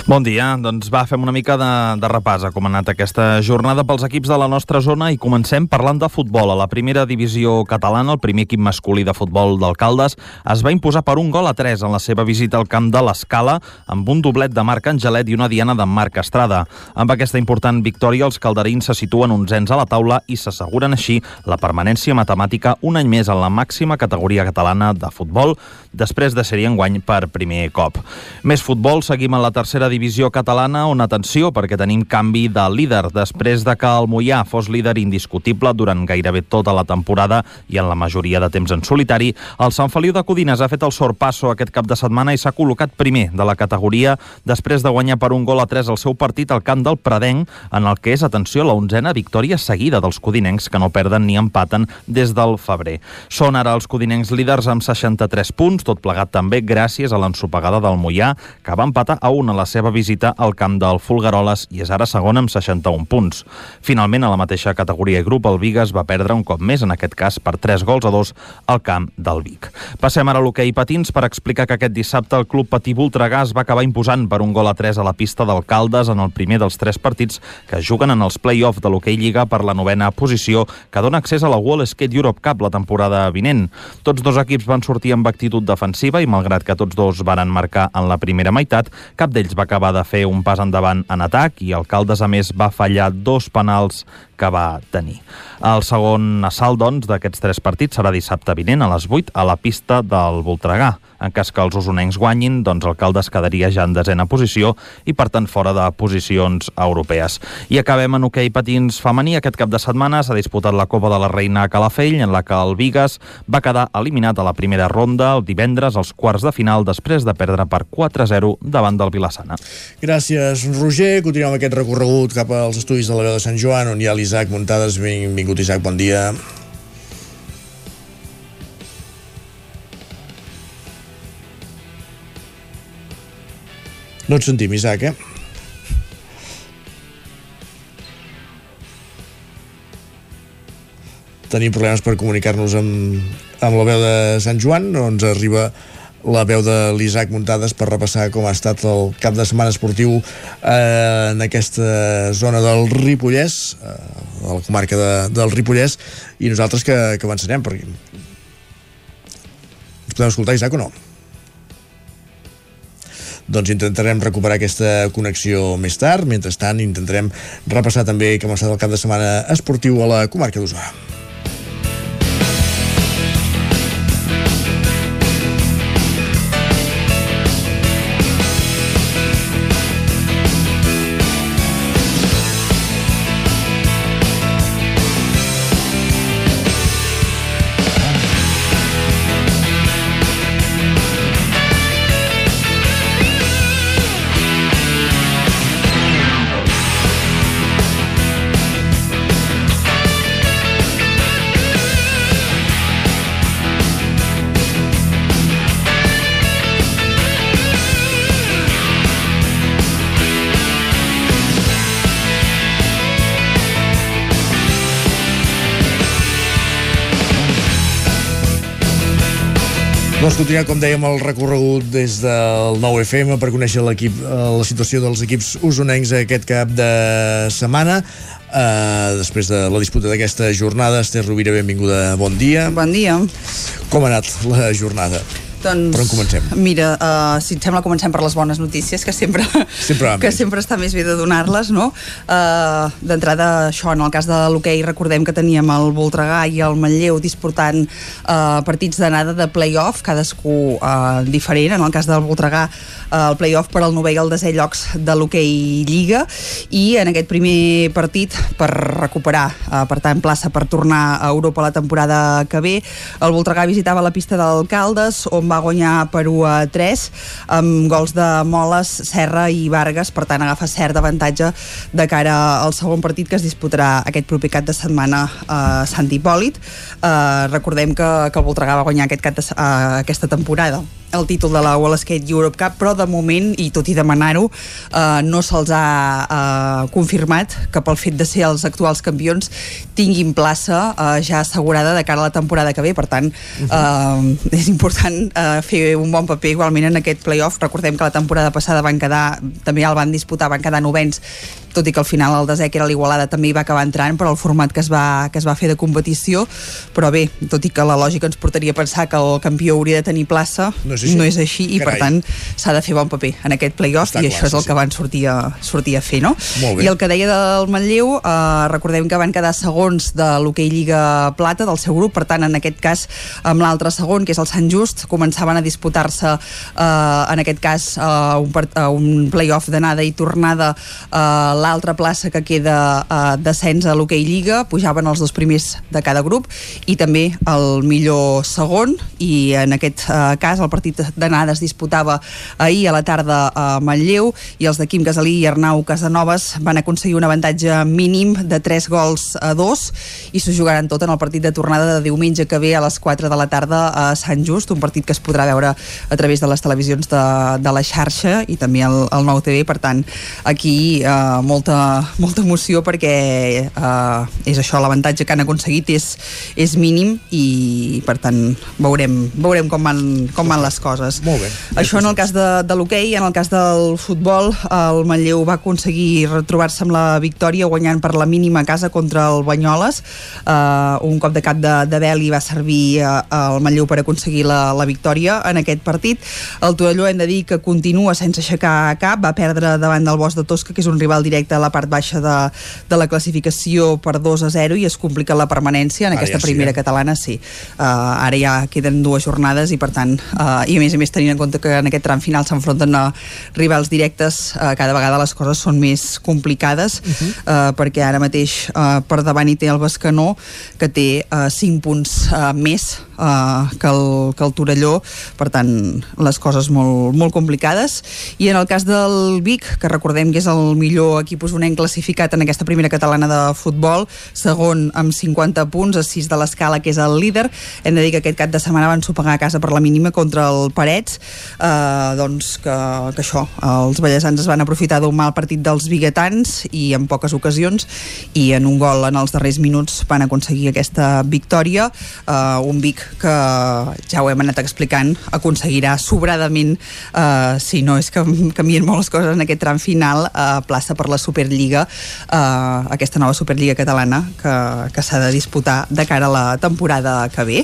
Bon dia, doncs va, fem una mica de, de repàs a com ha anat aquesta jornada pels equips de la nostra zona i comencem parlant de futbol. A la primera divisió catalana, el primer equip masculí de futbol d'Alcaldes es va imposar per un gol a 3 en la seva visita al camp de l'Escala amb un doblet de Marc Angelet i una diana de Marc Estrada. Amb aquesta important victòria, els calderins se situen onzens a la taula i s'asseguren així la permanència matemàtica un any més en la màxima categoria catalana de futbol, després de ser-hi enguany per primer cop. Més futbol, seguim en la tercera divisió catalana, on atenció, perquè tenim canvi de líder. Després de que el Mollà fos líder indiscutible durant gairebé tota la temporada i en la majoria de temps en solitari, el Sant Feliu de Codines ha fet el sorpasso aquest cap de setmana i s'ha col·locat primer de la categoria després de guanyar per un gol a 3 el seu partit al camp del Pradenc, en el que és, atenció, la onzena victòria seguida dels codinencs que no perden ni empaten des del febrer. Són ara els codinencs líders amb 63 punts, tot plegat també gràcies a l'ensopegada del Mollà, que va empatar a 1 a la seva visita al camp del Fulgaroles i és ara segon amb 61 punts. Finalment, a la mateixa categoria i grup, el Vigas va perdre un cop més, en aquest cas per 3 gols a 2 al camp del Vic. Passem ara a l'hoquei patins per explicar que aquest dissabte el club Patí Voltregà es va acabar imposant per un gol a 3 a la pista d'Alcaldes en el primer dels tres partits que juguen en els play-off de l'hoquei Lliga per la novena posició que dona accés a la World Skate Europe Cup la temporada vinent. Tots dos equips van sortir amb actitud defensiva i malgrat que tots dos varen marcar en la primera meitat, cap d'ells va acabar de fer un pas endavant en atac i Alcaldes, a més, va fallar dos penals que va tenir. El segon assalt, doncs, d'aquests tres partits serà dissabte vinent a les 8 a la pista del Voltregà. En cas que els usonencs guanyin, doncs Alcaldes quedaria ja en desena posició i, per tant, fora de posicions europees. I acabem en hoquei patins femení. Aquest cap de setmana s'ha disputat la Copa de la Reina a Calafell, en la que el Vigas va quedar eliminat a la primera ronda el divendres als quarts de final després de perdre per 4-0 davant del Vilassana.
Gràcies, Roger. Continuem aquest recorregut cap als estudis de la veu de Sant Joan, on hi ha l'Isaac Muntades. Benvingut, Isaac, bon dia. No et sentim, Isaac, eh? Tenim problemes per comunicar-nos amb, amb la veu de Sant Joan, no ens arriba la veu de l'Isaac Muntades per repassar com ha estat el cap de setmana esportiu eh, en aquesta zona del Ripollès, eh, de la comarca de, del Ripollès, i nosaltres que, que avançarem, perquè ens podem escoltar, Isaac, o no? doncs intentarem recuperar aquesta connexió més tard. Mentrestant, intentarem repassar també com ha estat el cap de setmana esportiu a la comarca d'Osona. Doncs continuem, com dèiem, el recorregut des del nou FM per conèixer l'equip, eh, la situació dels equips usonencs aquest cap de setmana. Uh, després de la disputa d'aquesta jornada, Esther Rovira, benvinguda, bon dia.
Bon dia.
Com ha anat la jornada?
Doncs,
per on comencem?
Mira, uh, si et sembla, comencem per les bones notícies, que sempre,
sempre,
que sempre està més bé de donar-les, no? Uh, D'entrada, això, en el cas de l'hoquei, recordem que teníem el Voltregà i el Manlleu disputant uh, partits d'anada de play-off, cadascú uh, diferent. En el cas del Voltregà, uh, el play-off per al novè i el desè llocs de l'hoquei Lliga, i en aquest primer partit, per recuperar, uh, per tant, plaça per tornar a Europa la temporada que ve, el Voltregà visitava la pista d'Alcaldes, on va va guanyar per 1 a 3 amb gols de Moles, Serra i Vargas, per tant agafa cert avantatge de cara al segon partit que es disputarà aquest proper cap de setmana a Sant Hipòlit. Uh, recordem que, que el Voltregà va guanyar aquest cap de, uh, aquesta temporada el títol de la Wall Skate Europe Cup, però de moment, i tot i demanar-ho, eh, no se'ls ha eh, confirmat que pel fet de ser els actuals campions tinguin plaça eh, ja assegurada de cara a la temporada que ve, per tant eh, és important eh, fer un bon paper igualment en aquest playoff. Recordem que la temporada passada van quedar, també el van disputar, van quedar novens tot i que al final el desè, que era l'Igualada, també hi va acabar entrant per al format que es, va, que es va fer de competició, però bé, tot i que la lògica ens portaria a pensar que el campió hauria de tenir plaça,
No és així.
no és així i per
Carai.
tant s'ha de fer bon paper en aquest playoff i
clar,
això és
sí,
el que van sortir a, sortir a fer, no? I el que deia del Manlleu, eh, recordem que van quedar segons de l'hoquei Lliga Plata del seu grup, per tant, en aquest cas, amb l'altre segon, que és el Sant Just, començaven a disputar-se, eh, en aquest cas, eh, un, part- eh, un playoff d'anada i tornada eh, l'altra plaça que queda eh, descens a l'hoquei Lliga, pujaven els dos primers de cada grup i també el millor segon. I en aquest eh, cas el partit d'anada es disputava ahir a la tarda a Manlleu i els de Quim Gasalí i Arnau Casanovas van aconseguir un avantatge mínim de 3 gols a 2 i s'ho jugaran tot en el partit de tornada de diumenge que ve a les 4 de la tarda a Sant Just, un partit que es podrà veure a través de les televisions de, de la xarxa i també al, al Nou TV, per tant aquí eh, molta, molta emoció perquè eh, és això, l'avantatge que han aconseguit és, és mínim i per tant veurem, veurem com, van, com van les coses.
Molt bé.
Això en el cas de, de l'hoquei, en el cas del futbol, el Manlleu va aconseguir retrobar-se amb la victòria guanyant per la mínima casa contra el Banyoles. Uh, un cop de cap de, de Beli va servir al Manlleu per aconseguir la, la victòria en aquest partit. El Torelló hem de dir que continua sense aixecar cap, va perdre davant del Bosch de Tosca, que és un rival directe a la part baixa de, de la classificació per 2 a 0 i es complica la permanència en
Ara
aquesta
ja sí,
primera
eh?
catalana, sí. Uh, ara ja queden dues jornades i per tant, uh, i a més a més tenint en compte que en aquest tram final s'enfronten a rivals directes, uh, cada vegada les coses són més complicades uh -huh. uh, perquè ara mateix uh, per davant hi té el Bescanó que té uh, 5 punts uh, més uh, que, el, que el Torelló. Per tant les coses molt, molt complicades. I en el cas del Vic que recordem que és el millor equip usonenc classificat en aquesta primera catalana de futbol segon amb 50 punts a 6 de l'escala que és el líder. Hem de dir que aquest cap de setmana van sopegar a casa per la mínima contra el Parets. Eh, doncs que, que això els ballesans es van aprofitar d'un mal partit dels biguetans i en poques ocasions i en un gol en els darrers minuts van aconseguir aquesta victòria. Eh, un Vic que ja ho hem anat explicant aconseguirà sobradament eh, si no és que canvien molt les coses en aquest tram final eh, plaça per la Superliga eh, aquesta nova Superliga catalana que, que s'ha de disputar de cara a la temporada que ve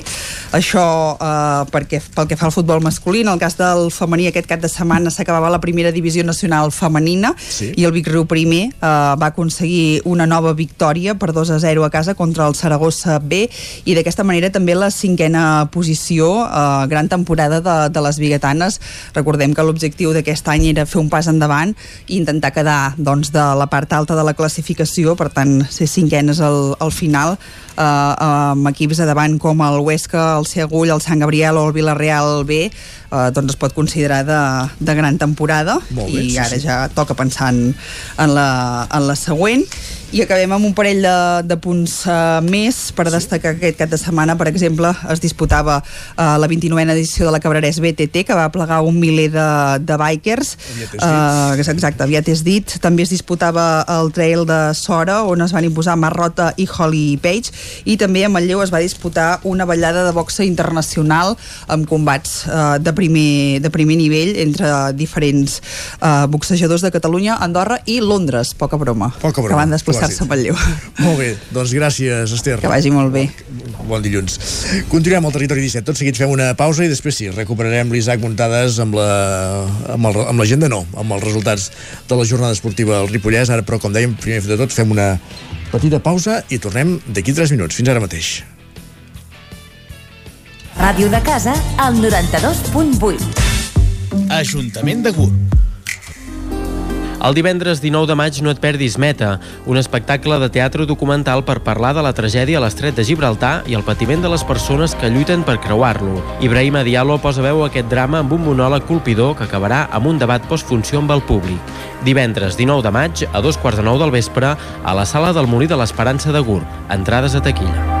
això eh, perquè, pel que fa al futbol masculí en el cas del femení aquest cap de setmana s'acabava la primera divisió nacional femenina
Sí.
i el Vic Riu primer eh, va aconseguir una nova victòria per 2 a 0 a casa contra el Saragossa B i d'aquesta manera també la cinquena posició eh, gran temporada de, de les biguetanes recordem que l'objectiu d'aquest any era fer un pas endavant i intentar quedar doncs, de la part alta de la classificació. Per tant ser cinquenes al, al final eh, amb equips a davant com el Huesca, el Segull, el Sant Gabriel o el Villarreal B eh, doncs es pot considerar de, de gran temporada.
Bé,
i
sí,
ara
sí.
ja toca pensar en, en, la, en la següent i acabem amb un parell de, de punts uh, més per destacar que aquest cap de setmana, per exemple, es disputava uh, la 29a edició de la Cabrerès BTT, que va plegar un miler de, de bikers. Uh, exacte, aviat és dit. També es disputava el trail de Sora, on es van imposar Marrota i Holly Page, i també a Manlleu es va disputar una ballada de boxa internacional amb combats uh, de, primer, de primer nivell entre diferents uh, boxejadors de Catalunya, Andorra i Londres, poca broma,
Poca broma,
que van desplaçar-se
dit.
a Manlleu.
Molt bé, doncs gràcies, Esther.
Que vagi molt bé.
Bon dilluns. Continuem al Territori 17. Tot seguit fem una pausa i després sí, recuperarem l'Isaac Muntades amb la, amb, el, amb l'agenda no, amb els resultats de la jornada esportiva al Ripollès. Ara, però, com dèiem, primer de tot fem una petita pausa i tornem d'aquí 3 minuts. Fins ara mateix.
Ràdio de casa al 92.8.
Ajuntament de Gurb. El divendres 19 de maig no et perdis Meta, un espectacle de teatre documental per parlar de la tragèdia a l'estret de Gibraltar i el patiment de les persones que lluiten per creuar-lo. Ibrahima Diallo posa veu a aquest drama amb un monòleg colpidor que acabarà amb un debat postfunció amb el públic. Divendres 19 de maig, a dos quarts de nou del vespre, a la sala del Molí de l'Esperança de Gurb. Entrades a taquilla.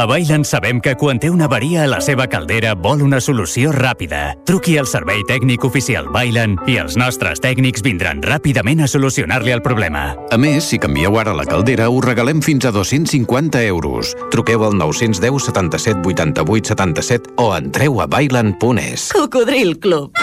A Bailen sabem que quan té una avaria a la seva caldera vol una solució ràpida. Truqui al servei tècnic oficial Bailen i els nostres tècnics vindran ràpidament a solucionar-li el problema.
A més, si canvieu ara la caldera, us regalem fins a 250 euros. Truqueu al 910 77 88 77 o entreu a bailen.es.
Cocodril Club.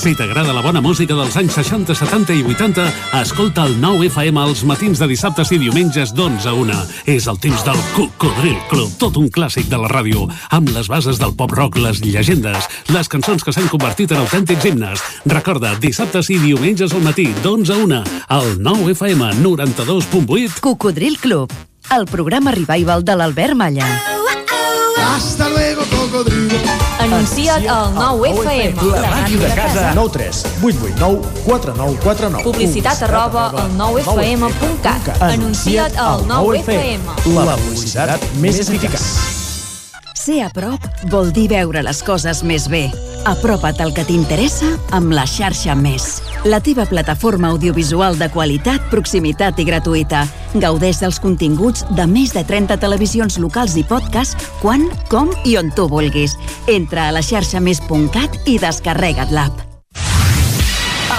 Si t'agrada la bona música dels anys 60, 70 i 80, escolta el 9 FM als matins de dissabtes i diumenges d'11 a 1. És el temps del Cocodril Club, tot un clàssic de la ràdio, amb les bases del pop-rock, les llegendes, les cançons que s'han convertit en autèntics himnes. Recorda, dissabtes i diumenges al matí, d'11 a 1, al 9 FM 92.8.
Cocodril Club, el programa revival de l'Albert Malla.
Hasta luego.
Anuncia't al 9FM.
La màquina de casa. 9 3 8 8 9 4 9 4 9.
Publicitat arroba al 9FM.cat. Anuncia't al 9FM.
La publicitat més eficaç.
Ser a prop vol dir veure les coses més bé. Apropa't al que t'interessa amb la xarxa Més. La teva plataforma audiovisual de qualitat, proximitat i gratuïta. Gaudeix dels continguts de més de 30 televisions locals i podcast quan, com i on tu vulguis. Entra a la xarxa més.cat i descarrega't l'app.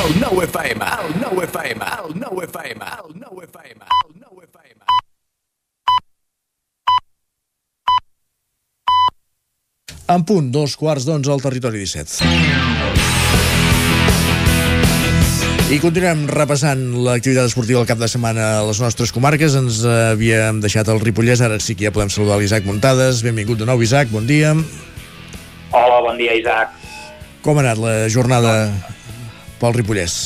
El 9 FM, el 9 FM, el 9 FM, el 9 FM, el 9 FM.
En punt, dos quarts d'onze al territori 17. I continuem repassant l'activitat esportiva del cap de setmana a les nostres comarques. Ens havíem deixat el Ripollès, ara sí que ja podem saludar l'Isaac Muntades. Benvingut de nou, Isaac, bon dia.
Hola, bon dia, Isaac.
Com ha anat la jornada pel Ripollès?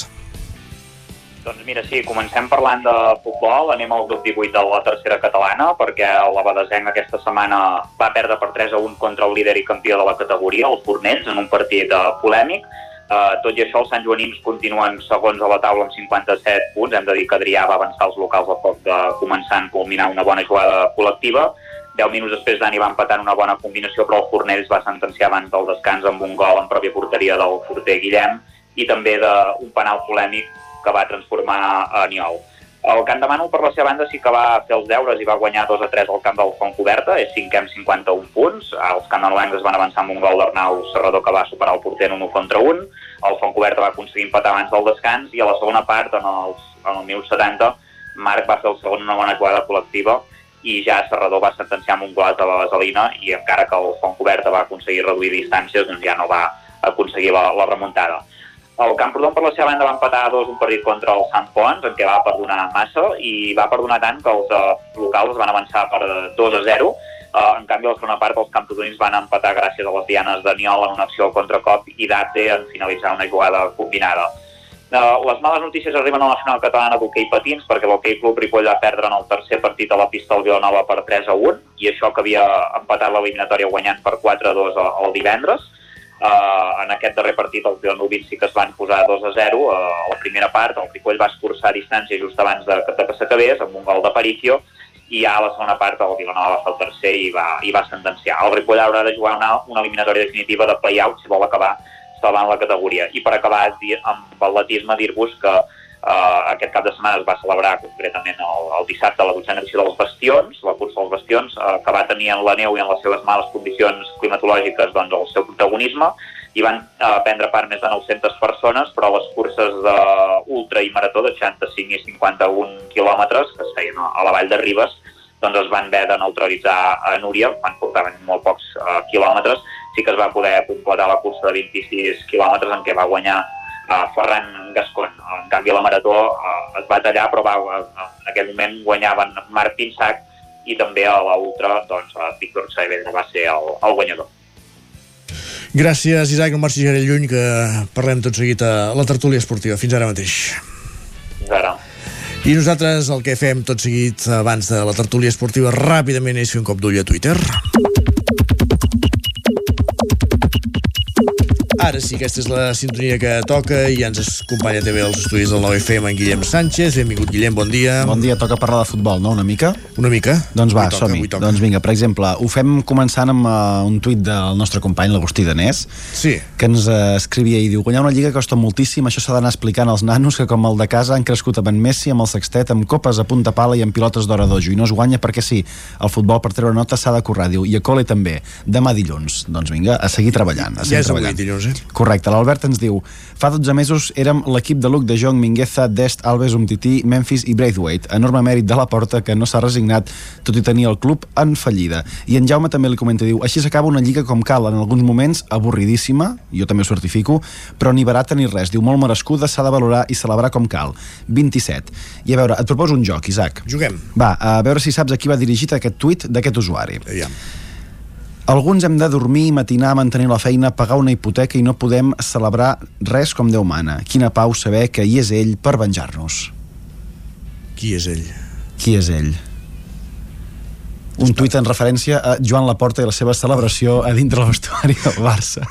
Doncs mira, sí, comencem parlant de futbol, anem al grup 18 de la tercera catalana, perquè la Badesenc aquesta setmana va perdre per 3 a 1 contra el líder i campió de la categoria, el Fornells, en un partit uh, polèmic. Uh, tot i això, els Sant Joanins continuen segons a la taula amb 57 punts. Hem de dir que Adrià va avançar els locals a poc de començant a culminar una bona jugada col·lectiva. 10 minuts després Dani va empatar una bona combinació, però el Fornells va sentenciar abans del descans amb un gol en pròpia porteria del porter Guillem i també d'un penal polèmic que va transformar a Niol. El Camp de Manu, per la seva banda, sí que va fer els deures i va guanyar 2 a 3 al camp del Font Coberta, és 5 amb 51 punts. Els camp es van avançar amb un gol d'Arnau Serrador que va superar el porter en 1 contra 1. El Font Coberta va aconseguir empatar abans del descans i a la segona part, en, els, en el 1070, Marc va fer el segon una bona jugada col·lectiva i ja Serrador va sentenciar amb un gol de la vaselina i encara que el Font Coberta va aconseguir reduir distàncies, doncs ja no va aconseguir la, la remuntada. El Camprodon, per la seva banda, va empatar a dos un partit contra el Sant Pons, en què va perdonar massa, i va perdonar tant que els uh, locals van avançar per 2 a 0. Uh, en canvi, la segona part, els camprodonins van empatar gràcies a les dianes de Niol en una acció al contracop i Date en finalitzar una jugada combinada. Uh, les males notícies arriben a la Nacional Catalana d'Hockey Patins perquè l'Hockey Club Ripoll va perdre en el tercer partit a la pista del Vilanova per 3 a 1 i això que havia empatat l'eliminatòria guanyant per 4 a 2 el divendres. Uh, en aquest darrer partit els vilanovins sí que es van posar 2 a 0 uh, a la primera part, el Ripoll va escurçar distància just abans de, de que s'acabés amb un gol de Paricio i ja a la segona part el Vilanova va fer el tercer i va, i va sentenciar. El Ripoll haurà de jugar una, una eliminatòria definitiva de play-out si vol acabar salvant la categoria. I per acabar amb l'atletisme dir-vos que uh, aquest cap de setmana es va celebrar concretament el, el dissabte la dotzena edició dels Bastions, la cursa dels Bastions, uh, que va tenir en la neu i en les seves males condicions climatològiques doncs, el seu protagonisme i van uh, prendre part més de 900 persones, però les curses d'ultra i marató de 65 i 51 quilòmetres que es feien a la vall de Ribes doncs es van haver de neutralitzar a Núria, quan portaven molt pocs uh, quilòmetres, sí que es va poder completar la cursa de 26 quilòmetres en què va guanyar uh, Ferran Gascon. En canvi, la Marató uh, es va tallar, però va, uh, en aquell moment guanyaven Martin Sac i també a l'ultra, doncs, uh, Víctor Saavedra va ser el, el guanyador.
Gràcies, Isaac, no marxis gaire lluny, que parlem tot seguit a la tertúlia esportiva. Fins ara mateix.
Fins ara.
I nosaltres el que fem tot seguit abans de la tertúlia esportiva ràpidament és fer un cop d'ull a Twitter. Ara sí, aquesta és la sintonia que toca i ja ens acompanya també als estudis del 9FM en Guillem Sánchez. Benvingut, Guillem, bon dia.
Bon dia, toca parlar de futbol, no? Una mica?
Una mica.
Doncs va,
Avui
som-hi.
avui.
Doncs vinga, per exemple, ho fem començant amb uh, un tuit del nostre company, l'Agustí Danés,
sí.
que ens uh, escrivia i diu guanyar una lliga costa moltíssim, això s'ha d'anar explicant als nanos que com el de casa han crescut amb en Messi, amb el sextet, amb copes a punta pala i amb pilotes d'hora dojo, i no es guanya perquè sí, el futbol per treure nota s'ha de currar, diu, i a col·le també, demà dilluns. Doncs vinga, a seguir treballant. A seguir
Ja és avui
treballant.
dilluns, eh?
Correcte, l'Albert ens diu Fa 12 mesos érem l'equip de Luc de Jong, Mingueza, Dest, Alves, Umtiti, Memphis i Braithwaite. Enorme mèrit de la porta que no s'ha resignat tot i tenir el club en fallida. I en Jaume també li comenta, diu Així s'acaba una lliga com cal, en alguns moments avorridíssima, jo també ho certifico, però ni barata ni res. Diu, molt merescuda, s'ha de valorar i celebrar com cal. 27. I a veure, et proposo un joc, Isaac.
Juguem.
Va, a veure si saps a qui va dirigit aquest tuit d'aquest usuari.
Ja.
Alguns hem de dormir, matinar, mantenir la feina, pagar una hipoteca i no podem celebrar res com Déu mana. Quina pau saber que hi és ell per venjar-nos.
Qui és ell?
Qui és ell? Un tuit en referència a Joan Laporta i la seva celebració a dintre el vestuari del Barça.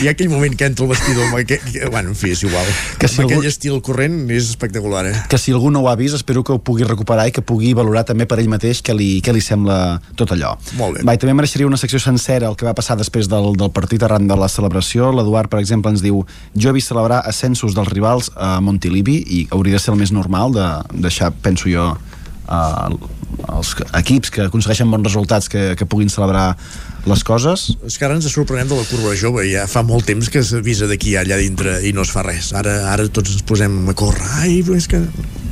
Hi ha aquell moment que entra el vestidor amb aquell, que, bueno, en fi, és igual.
Que si
amb
algú-
aquell estil corrent és espectacular, eh?
Que si algú no ho ha vist, espero que ho pugui recuperar i que pugui valorar també per ell mateix què li, què li sembla tot allò.
Molt bé.
Va, també mereixeria una secció sencera el que va passar després del, del partit arran de la celebració. L'Eduard, per exemple, ens diu jo he vist celebrar ascensos dels rivals a Montilivi i hauria de ser el més normal de deixar, penso jo, eh, els equips que aconsegueixen bons resultats que, que puguin celebrar les coses.
És que ara ens sorprenem de la curva jove, ja fa molt temps que s'avisa d'aquí allà dintre i no es fa res. Ara, ara tots ens posem a córrer. Ai, és que...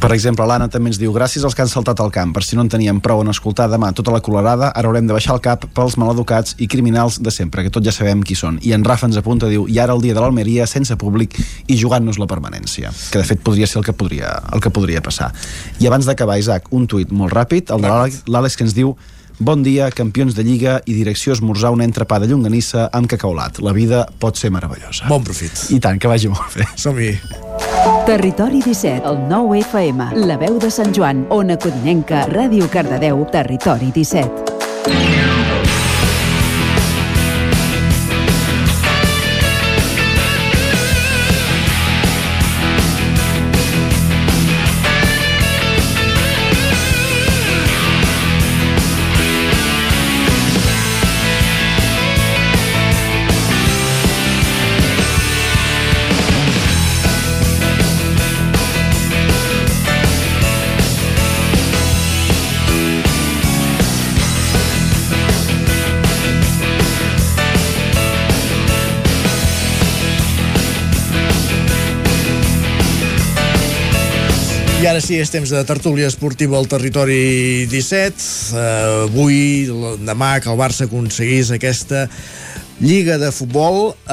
Per exemple, l'Anna també ens diu gràcies als que han saltat al camp, per si no en teníem prou en escoltar demà tota la colorada, ara haurem de baixar el cap pels maleducats i criminals de sempre, que tots ja sabem qui són. I en Rafa ens apunta, diu, i ara el dia de l'Almeria sense públic i jugant-nos la permanència, que de fet podria ser el que podria, el que podria passar. I abans d'acabar, Isaac, un tuit molt ràpid, el de l'Àlex que ens diu Bon dia, campions de Lliga i direcció esmorzar un entrepà de llonganissa amb cacaulat. La vida pot ser meravellosa.
Bon profit.
I tant, que vagi molt bé.
Som-hi.
Territori 17, el 9 FM, la veu de Sant Joan, Ona Codinenca, Ràdio Cardedeu, Territori 17.
Ara sí, és temps de tertúlia esportiva al territori 17. Uh, avui, l- demà, que el Barça aconseguís aquesta Lliga de futbol, eh,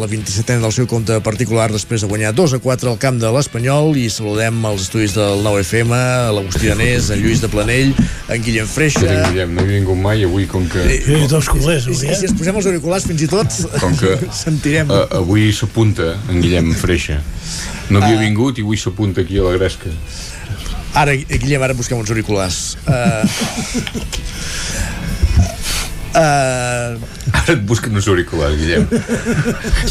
la 27a del seu compte particular després de guanyar 2 a 4 al camp de l'Espanyol i saludem els estudis del 9FM, l'Agustí Danés, en Lluís de Planell, en Guillem Freixa.
Sí, Guillem, no he vingut mai avui com que...
Eh, dos culers, I, i si ens posem els auriculars fins i tot
Com que [laughs]
sentirem.
uh, avui s'apunta en Guillem Freixa. No havia
Ah.
vingut i avui s'apunta aquí a la Gresca.
Ara, Guillem, ara busquem uns auriculars. Uh, uh, [laughs]
Ara et busquen uns auriculars, Guillem.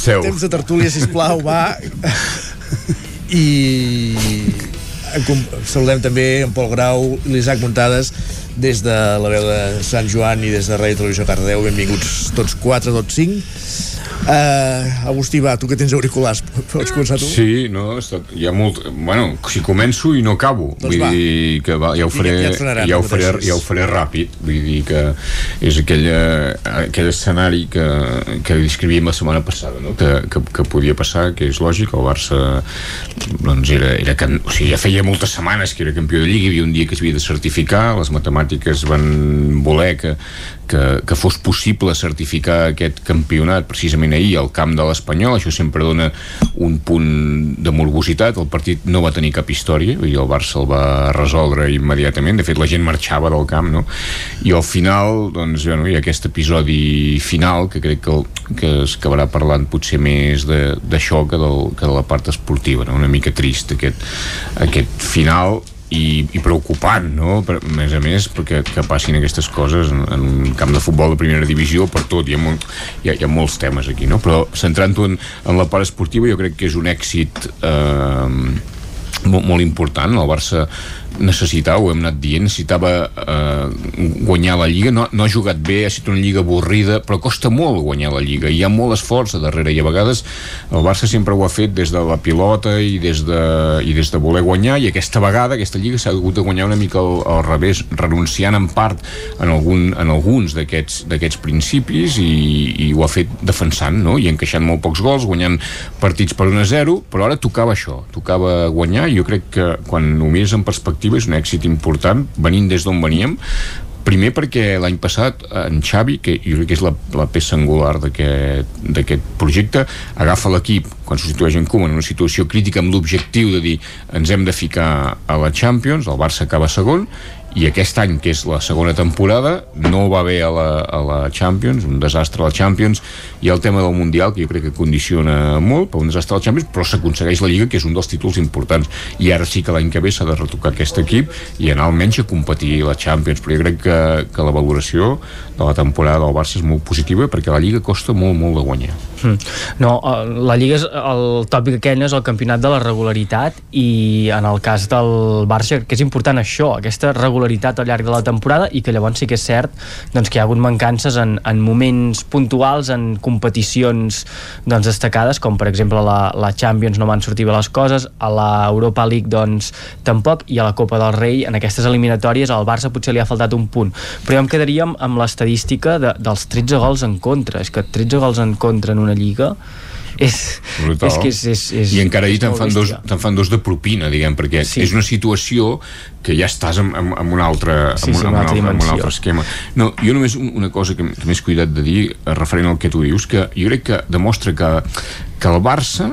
Seu.
temps de tertúlia, sisplau, va. I saludem també en Pol Grau i l'Isaac Muntades des de la veu de Sant Joan i des de Ràdio Televisió Cardedeu. Benvinguts tots quatre, tots cinc. Uh, Agustí, va, tu que tens auriculars, pots començar tu?
Sí, no, està, hi ha molt... Bueno, si començo i no acabo.
Doncs
vull
va.
dir que va, ja, ho faré,
Ja- ja
ja, ho faré, ja ho faré ràpid. Vull dir que és aquella, aquell escenari que, que descrivíem la setmana passada, no? que, que, que podia passar, que és lògic, el Barça doncs era, era can... o sigui, ja feia moltes setmanes que era campió de Lliga, hi havia un dia que s'havia de certificar, les matemàtiques van voler que, que, que fos possible certificar aquest campionat precisament ahir al camp de l'Espanyol, això sempre dona un punt de morbositat, el partit no va tenir cap història, i el Barça el va resoldre immediatament, de fet la gent marxava del camp, no? I al final, doncs, bueno, hi ha aquest episodi final que crec que, que es acabarà parlant potser més d'això que, del, que de la part esportiva, no? una mica trist aquest, aquest final i, i preocupant, no? Per, a més a més, perquè que passin aquestes coses en, en un camp de futbol de primera divisió per tot, hi ha, molt, hi ha, hi ha molts temes aquí, no? Però centrant-ho en, en la part esportiva, jo crec que és un èxit eh, molt, molt important. El Barça necessitava, ho hem anat dient, necessitava eh, guanyar la Lliga, no, no ha jugat bé, ha estat una Lliga avorrida, però costa molt guanyar la Lliga, hi ha molt esforç a darrere i a vegades el Barça sempre ho ha fet des de la pilota i des de, i des de voler guanyar i aquesta vegada aquesta Lliga s'ha hagut de guanyar una mica al, al revés, renunciant en part en, algun, en alguns d'aquests principis i, i ho ha fet defensant, no? i encaixant molt pocs gols, guanyant partits per 1-0, però ara tocava això, tocava guanyar. I jo crec que quan ho mires en perspectiva perspectiva és un èxit important venint des d'on veníem. Primer perquè l'any passat en Xavi, que jo crec que és la, la peça angular d'aquest projecte, agafa l'equip quan substitueix en Koeman en una situació crítica amb l'objectiu de dir ens hem de ficar a la Champions, el Barça acaba segon i aquest any, que és la segona temporada no va bé a la, a la Champions un desastre a la Champions. I el tema del Mundial, que jo crec que condiciona molt per un desastre a la Champions, però s'aconsegueix la Lliga que és un dels títols importants. I ara sí que l'any que ve s'ha de retocar aquest equip i anar almenys a competir la Champions. Però jo crec que, que la valoració de la temporada del Barça és molt positiva perquè la Lliga costa molt, molt de guanyar.
No, eh, la Lliga és el tòpic aquell és el campionat de la regularitat i en el cas del Barça que és important això, aquesta regularitat al llarg de la temporada i que llavors sí que és cert doncs, que hi ha hagut mancances en, en moments puntuals, en competicions doncs, destacades, com per exemple la, la Champions no van sortir bé les coses, a la Europa League doncs tampoc, i a la Copa del Rei en aquestes eliminatòries al Barça potser li ha faltat un punt, però ja em quedaríem amb l'estadística de, dels 13 gols en contra, és que 13 gols en contra en una lliga és,
Brutal.
és que és, és, és
i encara ahir te'n fan, dos, te fan dos de propina diguem, perquè sí. és una situació que ja estàs en, en, en un altre
Sí,
en,
sí,
un,
una
en,
altra
un, altre, en un altre esquema no, jo només un- una cosa que, que m'he cuidat de dir eh, referent al que tu dius, que jo crec que demostra que, que el Barça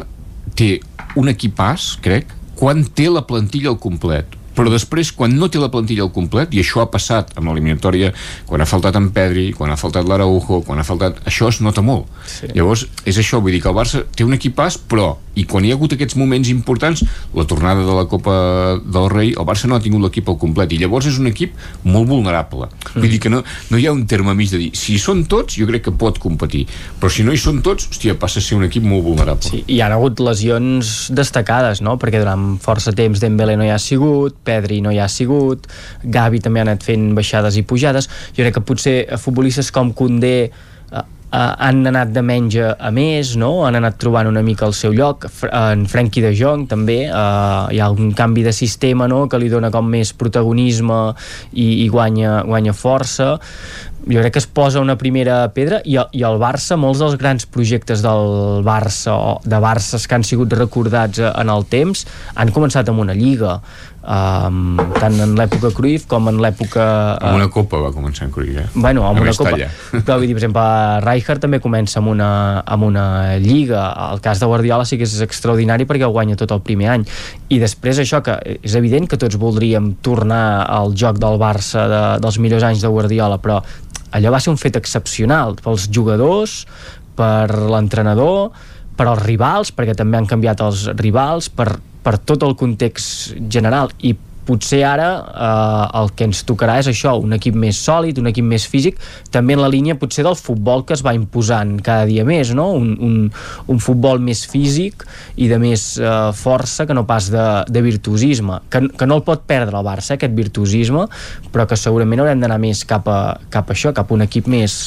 té un equipàs, crec quan té la plantilla al complet però després quan no té la plantilla al complet i això ha passat amb l'eliminatòria quan ha faltat en Pedri, quan ha faltat l'Araujo quan ha faltat, això es nota molt sí. llavors és això, vull dir que el Barça té un equipàs però, i quan hi ha hagut aquests moments importants, la tornada de la Copa del Rei, el Barça no ha tingut l'equip al complet i llavors és un equip molt vulnerable vull dir que no, no hi ha un terme mig de dir si hi són tots, jo crec que pot competir però si no hi són tots, hòstia, passa a ser un equip molt vulnerable
Sí, hi ha hagut lesions destacades, no? Perquè durant força temps Dembélé no hi ha sigut, Pedri no hi ha sigut, Gavi també ha anat fent baixades i pujades. Jo crec que potser futbolistes com Koundé eh, han anat de menys a, més, no? Han anat trobant una mica el seu lloc. En Frenkie de Jong també, eh, hi ha un canvi de sistema, no?, que li dona com més protagonisme i, i guanya, guanya força jo crec que es posa una primera pedra i, i el Barça, molts dels grans projectes del Barça o de Barças que han sigut recordats eh, en el temps han començat amb una lliga um, tant en l'època Cruyff com en l'època
amb una copa va començar en Cruyff eh?
Bueno, amb una copa. [laughs] Però vull dir, per exemple, Rijkaard també comença amb una, amb una lliga. El cas de Guardiola sí que és extraordinari perquè el guanya tot el primer any. I després això, que és evident que tots voldríem tornar al joc del Barça de, dels millors anys de Guardiola, però allò va ser un fet excepcional pels jugadors, per l'entrenador, per als rivals, perquè també han canviat els rivals, per, per tot el context general. I potser ara eh, el que ens tocarà és això, un equip més sòlid, un equip més físic, també en la línia potser del futbol que es va imposant cada dia més, no? un, un, un futbol més físic i de més eh, força que no pas de, de virtuosisme, que, que no el pot perdre el Barça, aquest virtuosisme, però que segurament haurem d'anar més cap a, cap a això, cap a un equip més,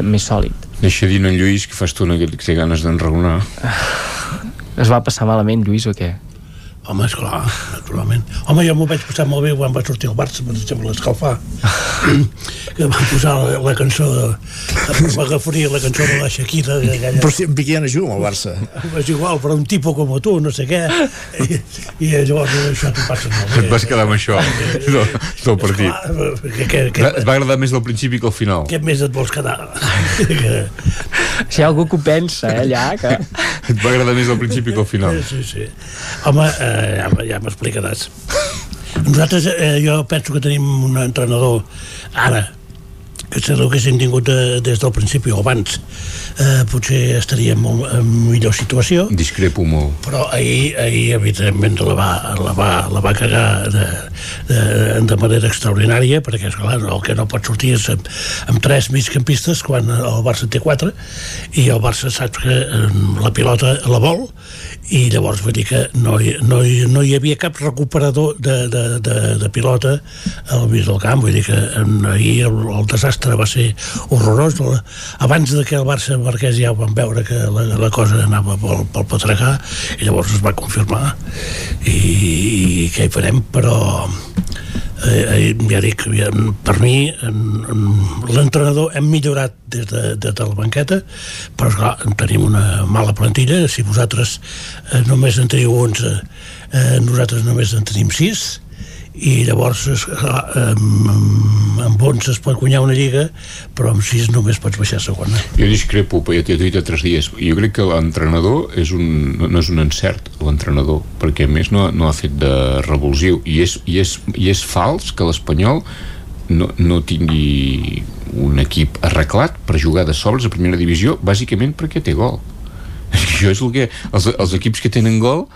més sòlid.
Deixa dir en Lluís que fa estona que té ganes d'enraonar
Es va passar malament, Lluís, o què?
Home, esclar, naturalment. Home, jo m'ho vaig passar molt bé quan va sortir el Barça, per exemple, l'escalfar. [laughs] que van posar la, la cançó de... M'agafaria la cançó de la Shakira. Aquella...
Però si en Piqué ja no juga el Barça.
És igual, però un tipus com tu, no sé què. I, i llavors això t'ho passa molt bé.
Et vas quedar amb això [laughs] del, del partit.
Esclar, que, que, que,
Et va agradar més el principi que el final.
què més et vols quedar? [laughs]
Si hi ha algú que ho pensa, eh, allà, que...
Et va agradar més el principi que el final.
Sí, sí. Home, eh, ja, ja m'explicaràs. Nosaltres, eh, jo penso que tenim un entrenador ara, que si l'haguéssim tingut eh, des del principi o abans, eh, potser estaríem molt, en millor situació.
Discrepo molt.
Però ahir, ahir evidentment, la va, la va, la va cagar de, de, de manera extraordinària, perquè, esclar, el que no pot sortir és amb, amb tres migcampistes quan el Barça té quatre, i el Barça saps que eh, la pilota la vol, i llavors vull dir que no no no hi havia cap recuperador de, de, de, de pilota al mig del camp, vull dir que en, ahir el, el desastre va ser horrorós. Abans de que el Barça marqués ja vam veure que la, la cosa anava pel, pel petregar i llavors es va confirmar. I, i què hi farem? Però eh, eh, ja dic, per mi en, en, l'entrenador hem millorat des de, des de la banqueta però esclar, tenim una mala plantilla. Si vosaltres eh, només en teniu 11 eh, nosaltres només en tenim 6 i llavors esclar, amb, amb 11 es pot guanyar una lliga però amb 6 només pots baixar a segona
Jo discrepo, ja t'he dit tres dies. Jo crec que l'entrenador és un, no, és un encert, l'entrenador, perquè a més no, no ha fet de revulsiu. I és, i és, i és fals que l'Espanyol no, no tingui un equip arreglat per jugar de sols a primera divisió, bàsicament perquè té gol. Això és el que... Els, els equips que tenen gol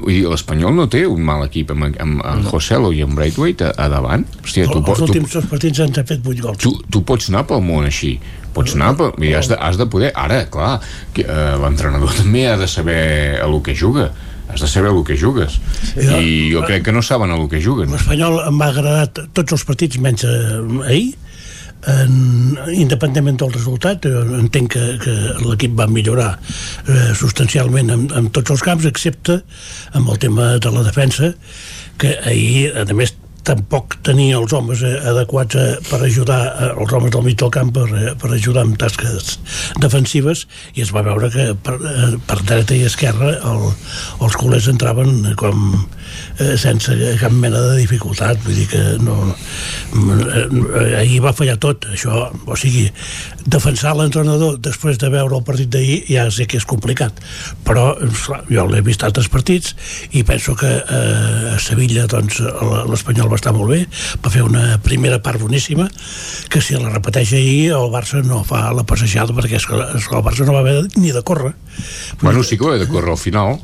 vull dir, l'Espanyol no té un mal equip amb, amb, amb Joselo i amb Braithwaite a, a davant. Hòstia, tu,
els últims dos partits ens ha fet 8 gols.
Tu, tu pots anar pel món així pots anar pel, i has, de, has de poder ara, clar, que, eh, l'entrenador [laughs] també ha de saber a lo que juga has de saber a lo que jugues.
Sí,
i jo crec que no saben a lo que juguen.
L'Espanyol m'ha agradat tots els partits menys eh, ahir en, independentment del resultat eh, entenc que, que l'equip va millorar eh, substancialment en, en tots els camps excepte amb el tema de la defensa que ahir a més tampoc tenia els homes eh, adequats eh, per ajudar els homes del mig del camp per, per ajudar amb tasques defensives i es va veure que per, per dreta i esquerra el, els culers entraven com eh, sense cap mena de dificultat. Vull dir que no eh, ahir va fallar tot això, o sigui defensar l'entrenador després de veure el partit d'ahir ja sé que és complicat. Però esclar, jo l'he vist altres partits i penso que eh, a Sevilla doncs l'Espanyol va estar molt bé. Va fer una primera part boníssima que si la repeteix ahir el Barça no fa la passejada perquè que el Barça no va haver ni de córrer.
Bueno, sí que ho he de córrer al final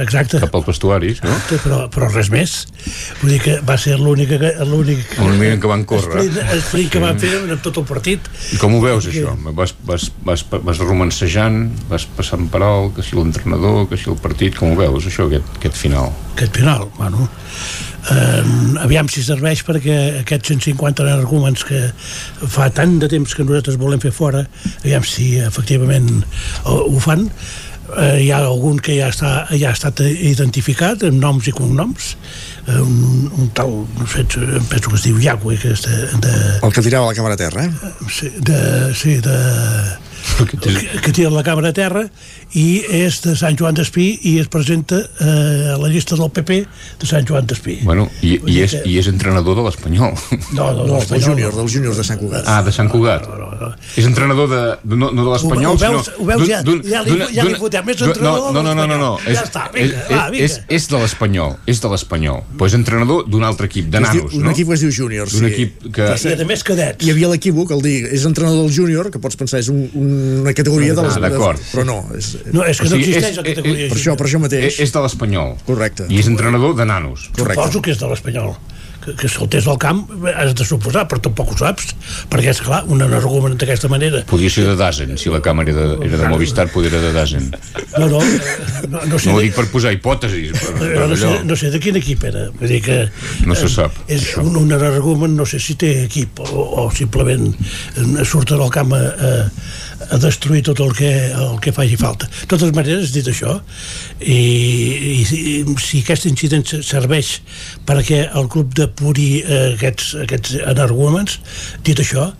Exacte.
cap als vestuaris no?
però, però res més vull dir que va ser que- l'únic
l'únic que van córrer
sprint, sprint que van fer en tot el partit
I com ho veus, això? Vas, vas, vas, vas romancejant, vas passant per alt, que si l'entrenador, que si el partit, com ho veus, això, aquest, aquest final?
aquest final, bueno eh, aviam si serveix perquè aquests 150 arguments que fa tant de temps que nosaltres volem fer fora aviam si efectivament ho, ho fan eh, hi ha algun que ja, està, ja ha estat identificat amb noms i cognoms eh, un, un tal, no sé, em penso que es diu Yahweh que és de, de,
El que tirava la càmera a terra, eh?
sí, de, sí, de, que, que tira la càmera a terra i és de Sant Joan d'Espí i es presenta eh, a la llista del PP de Sant Joan d'Espí
Bueno, i, i, és,
que-
i és entrenador de l'Espanyol.
No, no,
No,
no,
del júnior, dels júniors de Sant Cugat.
Ah, de Sant Cugat. És entrenador de, de no, no de l'Espanyol,
Ho- ho veus-
sinó...
ho veus ja? Ja li- ja li fotem, és entrenador
no, no, no, no, no, no.
de
És,
l'Espanyol. Ja està, vinga,
és,
va, vinga.
és, és de l'Espanyol, és de l'Espanyol. Però és entrenador d'un altre equip, de nanos,
un
no?
equip que es diu júnior,
D'un
sí.
equip que...
I a més cadets.
Hi havia l'equívoc, el dir, és entrenador del júnior, que pots pensar és un, una categoria de les...
Ah, d'acord.
Però no, és,
No, és que
O
no
sigui,
existeix
és-
la categoria
és-
per això, per això mateix.
És, de l'Espanyol.
Correcte.
I és entrenador de nanos.
Correcte.
Suposo que és de l'Espanyol que, que saltés al camp has de suposar, però tampoc ho saps perquè és clar, un argument d'aquesta manera
Podria ser de Dazen, si la càmera era de, era de Movistar, podria ser de Dazen.
no, no, no, no sé
No ho
de-
dic per posar hipòtesis, però,
però no, sé,
allò,
no sé de quin equip era vull dir que
no se
eh,
sap.
és un, un argument, no sé si té equip o, o simplement eh, surten al camp a, a, a destruir tot el que, el que faci falta. De totes maneres, dit això, i, i, si aquest incident se- serveix perquè el club depuri eh, aquests, aquests energúmens, dit això,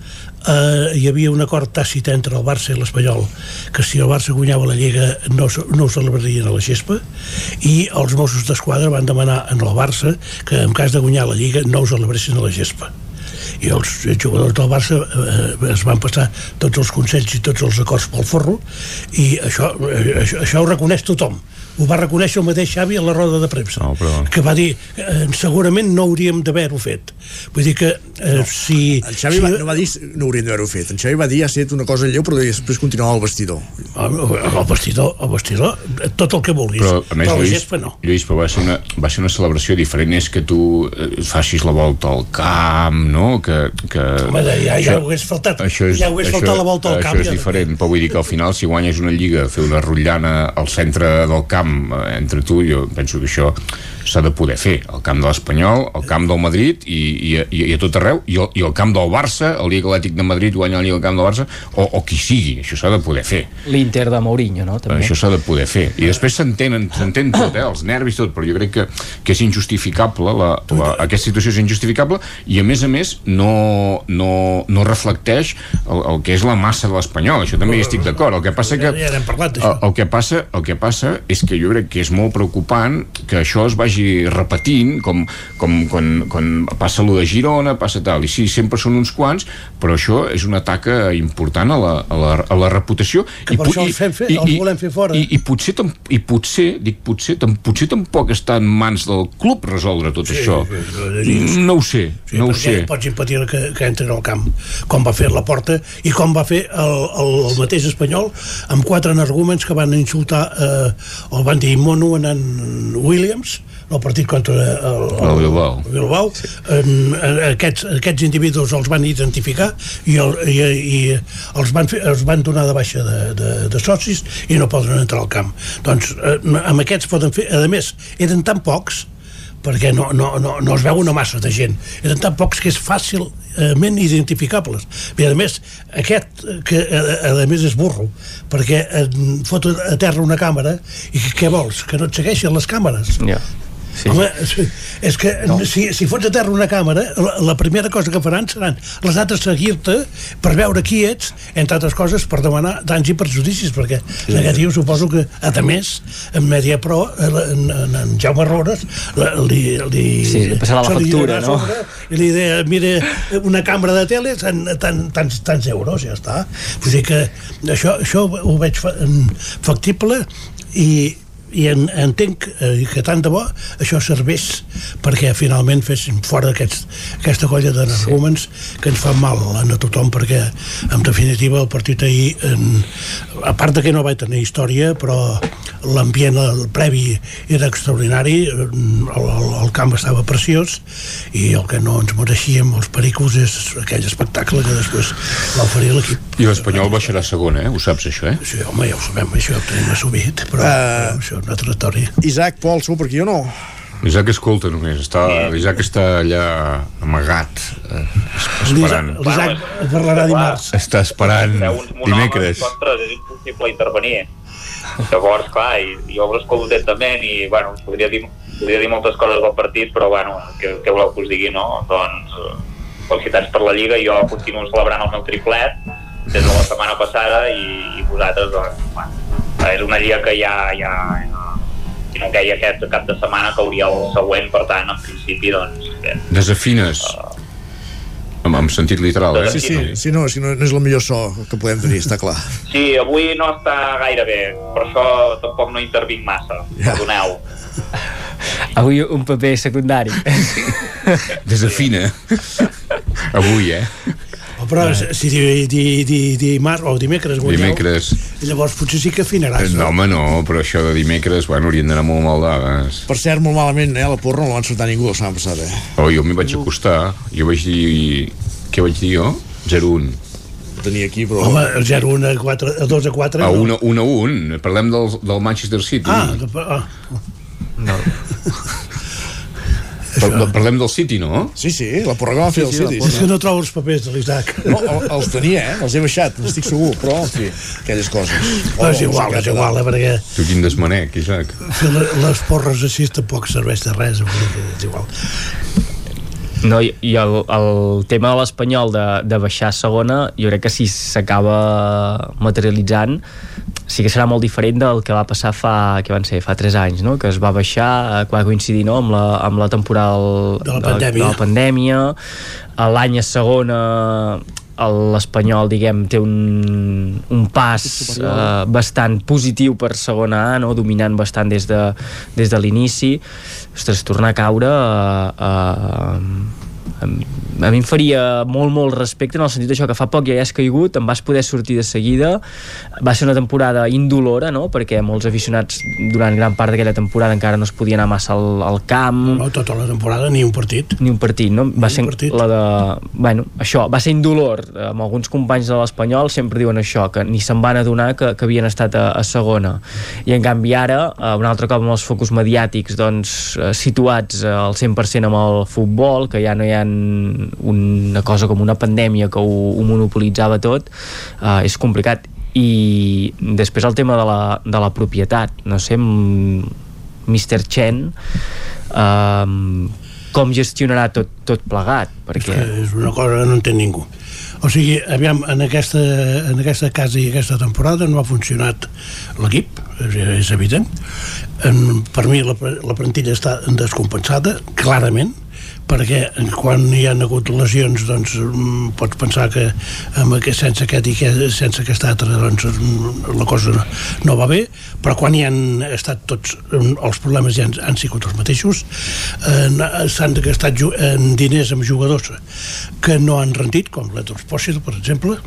eh, hi havia un acord tàcit entre el Barça i l'Espanyol que si el Barça guanyava la Lliga no, no ho celebrarien a la gespa i els Mossos d'Esquadra van demanar en el Barça que en cas de guanyar la Lliga no ho celebressin a la gespa i els jugadors del Barça eh, es van passar tots els consells i tots els acords pel forro i això, eh, això, això ho reconeix tothom ho va reconèixer el mateix Xavi a la roda de premsa
no, però...
que va dir eh, segurament no hauríem d'haver-ho fet vull dir que eh, no. si
En Xavi
si,
va, no va dir no hauríem d'haver-ho fet. En Xavi va dir ha estat una cosa lleu, però després continuava al vestidor.
el vestidor, el vestidor tot el que vulguis
Però, a més,
però
Lluís,
gespa no
Lluís, però va ser, una, va ser una celebració diferent és que tu eh, facis la volta al camp, no? Que, que...
Home, ja, ja ho hagués faltat
això és,
ja ho hagués
això,
faltat la volta al camp
Això és
ja.
diferent, però vull dir que al final si guanyes una lliga, fer una rotllana al centre del camp eh, entre tu, jo penso que això s'ha de poder fer, al camp de l'Espanyol, al camp del Madrid i, i, i, i a tot arreu, i, al- i al camp del Barça, el Lliga Atlètic de Madrid guanya la Lliga al camp del Barça, o, o qui sigui, això s'ha de poder fer.
L'Inter de Mourinho, no? També.
Això s'ha de poder fer. I després s'entenen s'entén tot, eh? els nervis, tot, però jo crec que, que és injustificable, la, la, aquesta situació és injustificable i a més a més no, no, no reflecteix el, el que és la massa de l'espanyol, això també hi estic d'acord. El que passa que...
Ja n'hem parlat,
el, el, que passa, el que passa és que jo crec que és molt preocupant que això es vagi repetint com, com quan, quan passa lo de Girona, passa tal, i sí, sempre són uns quants, però això és una taca important a la, a la, a la reputació
que per
pu-
això els, fem fer, els volem fer fora
i, i potser, i potser, dic potser, tam, potser tampoc està en mans del club resoldre tot
Sí,
això.
sí, sí.
No ho sé,
Sí,
no ho sé.
pots impedir que, que entrin al camp com va fer la porta i com va fer el, el, el mateix espanyol amb quatre energúmens que van insultar eh, el van dir mono en Williams el partit contra el,
El Bilbao.
el Bilbao. En, en, aquests, aquests individus els van identificar i, el, i, i els, van fer, els van donar de baixa de, de, de socis i no poden entrar al camp doncs eh, amb aquests poden fer a més eren tan pocs perquè no, no, no, no es veu una massa de gent eren tan pocs que és fàcilment identificables i a més aquest que a, a més és burro perquè et fot a terra una càmera i què vols? que no et segueixen les càmeres. Sí. Home, és que no. si, si fots a terra una càmera, la, la primera cosa que faran seran les altres seguir-te per veure qui ets, entre altres coses per demanar danys i perjudicis, perquè sí. tio suposo que, a més, en Media Pro, en, en, en Jaume Rores, li, li,
Sí, li passarà la factura, no?
sobre I li deia, mira, una càmera de tele, tant, tant, tants, tants euros, ja està. Vull dir que això, això ho veig fa, factible i, i en, entenc eh, que tant de bo això serveix perquè finalment fessin fora aquests, aquesta colla d'energúmens sí. que ens fan mal a tothom perquè en definitiva el partit ahir en, a part de que no va tenir història però l'ambient el previ era extraordinari el, el, el camp estava preciós i el que no ens mereixíem els pericos és aquell espectacle que després va oferir l'equip
I l'Espanyol baixarà a segona, eh? Ho saps, això, eh?
Sí, home, ja ho sabem, això ho tenim assumit, però, uh, però això una altra història.
Isaac, Pol, sou per aquí o no?
Isaac escolta només, està, Isaac està allà amagat, eh, esperant.
L'Isaac parlarà dimarts.
Està esperant dimecres.
Ostres, és impossible intervenir. Llavors, clar, i, jo ho escolto atentament i, bueno, podria dir, podria dir moltes coses del partit, però, bueno, què, què voleu que us digui, no? Doncs, eh, felicitats per la Lliga, jo continuo celebrant el meu triplet des de la setmana passada i, i vosaltres, doncs, bueno, és una Lliga que ja, ja, si no queia aquest cap de setmana cauria el següent, per tant, en principi, doncs, bé,
Desafines. En, en sentit literal, eh?
Sí, sí, sí no, si no, no és el millor so que podem tenir, està clar.
Sí, avui no està gaire bé, per això tampoc no intervinc massa,
Ja.
perdoneu.
Avui un paper secundari.
Desafina. Avui, eh?
Però si di, di, di, dimarts o dimecres guanyeu,
Dimecres.
llavors potser sí que afinaràs.
No, home, no, però això de dimecres, bueno, haurien d'anar molt mal dades.
Per cert, molt malament, eh? La porra no la van sortar ningú la setmana passada. Eh?
Oh, jo m'hi vaig acostar, jo vaig dir... Què vaig dir jo? 0-1.
Tenia aquí, però...
Home, el 0-1 a, 4, a 2 a 4...
A 1 1 a 1. Parlem del, del Manchester City.
Ah, que, ah.
No. [laughs] Par parlem del City, no?
Sí, sí, la porra que va fer
Sí,
el
sí,
City.
És que no trobo els papers de l'Isaac.
No, el- els tenia, eh? Els he baixat, n'estic segur, però, en fi, aquelles coses.
Però és igual, és igual, eh, perquè
Tu quin desmanec, Isaac.
fer le- les porres així tampoc serveix de res, és igual.
No, i, i el, el tema de l'Espanyol de, de baixar a segona, jo crec que si s'acaba materialitzant, sí que serà molt diferent del que va passar fa, que van ser, fa 3 anys, no? que es va baixar, eh, que va coincidir no? amb, la, amb la temporal
De la pandèmia.
de la pandèmia. l'any a segona el- l'Espanyol, diguem, té un, un pas eh, bastant positiu per segona A, no? dominant bastant des de, des de l'inici. Ostres, tornar a caure... Eh, eh, a mi em faria molt, molt respecte en el sentit d'això que fa poc ja has caigut, em vas poder sortir de seguida. Va ser una temporada indolora no? perquè molts aficionats durant gran part d'aquella temporada encara no es podia anar massa al, al camp.
No, tota la temporada ni un partit.
Ni un partit, no? va ser la de... Bueno, això, va ser indolor. Amb alguns companys de l'Espanyol sempre diuen això, que ni se'n van adonar que, que havien estat a, a segona. I en canvi ara, eh, un altre cop amb els focus mediàtics doncs, eh, situats eh, al 100% amb el futbol que ja no hi ha una cosa com una pandèmia que ho, ho monopolitzava tot eh, és complicat i després el tema de la, de la propietat no sé, Mr. Chen eh, com gestionarà tot, tot plegat perquè
és una cosa que no entén ningú o sigui, aviam, en aquesta, en aquesta casa i aquesta temporada no ha funcionat l'equip, és, és evident. En, per mi la, la plantilla està descompensada, clarament, perquè quan hi ha hagut lesions doncs mm, pots pensar que amb aquest, sense aquest i que, sense aquest altre doncs mm, la cosa no, no va bé però quan hi han estat tots mm, els problemes ja han, han sigut els mateixos eh, s'han gastat en diners amb jugadors que no han rendit com l'Edo Espòsito per exemple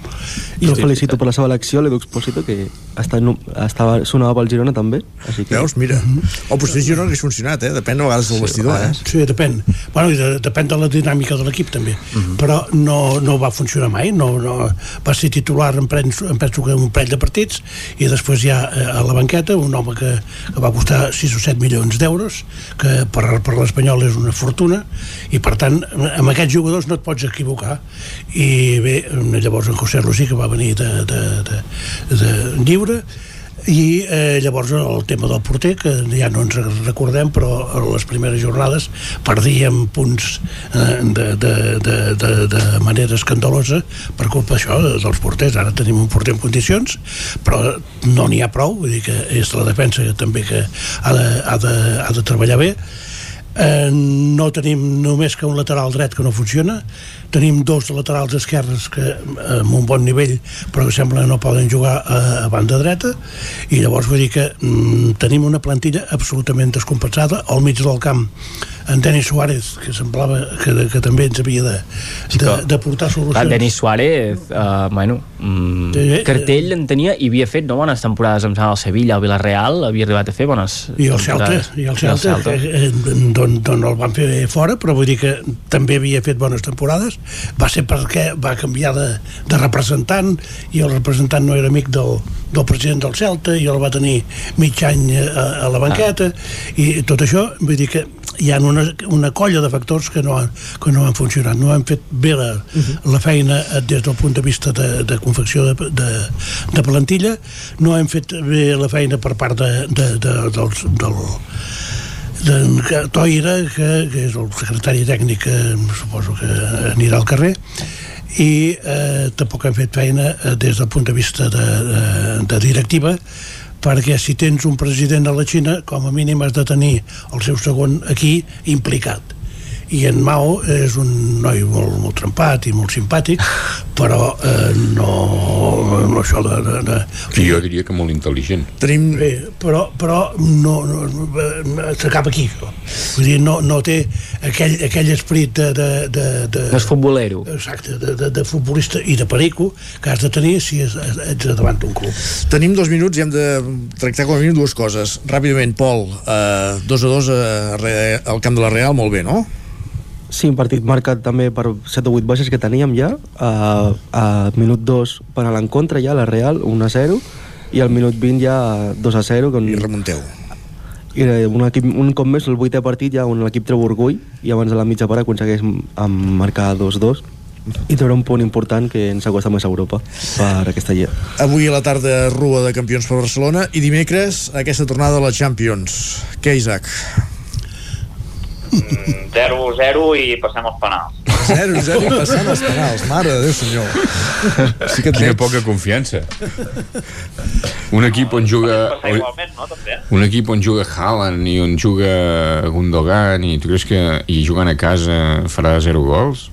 Jo felicito per la seva elecció, l'Edu Expósito, que està, estava, sonava pel Girona també. Així que...
Veus? Mira. O potser Girona hagués funcionat, eh? Depèn a vegades del vestidor, eh?
Sí, depèn. Bueno, i de, depèn de la dinàmica de l'equip, també.
Mhm.
Però no, no va funcionar mai. No, no, va ser titular en, penso, em penso que un parell de partits i després ja eh, a la banqueta un home que, que va costar 6 o 7 milions d'euros, que per, per l'Espanyol és una fortuna, i per tant, amb aquests jugadors no et pots equivocar. I bé, llavors en José Lu sí que va venir de, de, de, de lliure, i eh, llavors el tema del porter que ja no ens recordem però a les primeres jornades perdíem punts eh, de, de, de, de, de manera escandalosa per culpa d'això, dels porters. Ara tenim un porter en condicions però no n'hi ha prou, vull dir que és la defensa que també que ha de, ha de, ha de treballar bé. Eh, no tenim només que un lateral dret que no funciona tenim dos laterals esquerres que eh, amb un bon nivell però que sembla que no poden jugar a, a banda dreta i llavors vull dir que mm, tenim una plantilla absolutament descompensada al mig del camp en Denis Suárez que semblava que, que també ens havia de, de, de portar
Clar,
solucions
Denis Suárez, uh, bueno, mm,
Sí, sí.
cartell en tenia i havia fet no, bones temporades amb el Sevilla, el Villarreal, havia arribat a fer bones
i el Celta,
temporades.
i el Celta, que, eh, d'on, d'on el van fer fora, però vull dir que també havia fet bones temporades. Va ser perquè va canviar de, de representant i el representant no era amic del, del president del Celta i el va tenir mig any a, a la banqueta. I tot això, vull dir que hi ha una, una colla de factors que no, han, que no han funcionat, no han fet bé la, la feina eh, des del punt de vista de, de confecció de, de, de plantilla, no hem fet bé la feina per part de, de, de, dels, del, d'en Toira, que, que és el secretari tècnic que suposo que anirà al carrer, i eh, tampoc hem fet feina eh, des del punt de vista de, de, de directiva, perquè si tens un president a la Xina, com a mínim has de tenir el seu segon aquí implicat i en Mao és un noi molt, molt trempat i molt simpàtic però eh, no, no això de, de, de,
Jo diria que molt intel·ligent.
Tenim...
Bé, però, però no, no, no s'acaba aquí això. vull dir, no, no té aquell, aquell esperit de, de, de, de
No és futbolero.
exacte, de, de, de futbolista i de perico que has de tenir si és, ets davant d'un club
Tenim dos minuts i hem de tractar com a mínim dues coses. Ràpidament, Pol, eh, 2 a 2 a, Re- al camp de la Real, molt bé, no?
Sí, un partit marcat també per 7 o 8 baixes que teníem ja. A, a minut 2 penal en contra ja, la Real, 1 a 0. I al minut 20 ja 2 a 0. Con... I
remunteu.
I eh, un, equip, un cop més, el vuitè partit ja on l'equip treu orgull i abans de la mitja part aconsegueix marcar 2-2 i treure un punt important que ens acosta més a Europa per aquesta lliga.
Avui a la tarda, Rua de Campions per Barcelona i dimecres aquesta tornada a la Champions. Què, Isaac?
0-0 i passem als penals.
0-0 i passant els [laughs] penals. Mare de Déu, senyor.
Sí que Quina poca confiança. Un equip on juga...
No, també?
Un equip on juga Haaland i on juga Gundogan i tu creus que i jugant a casa farà zero gols?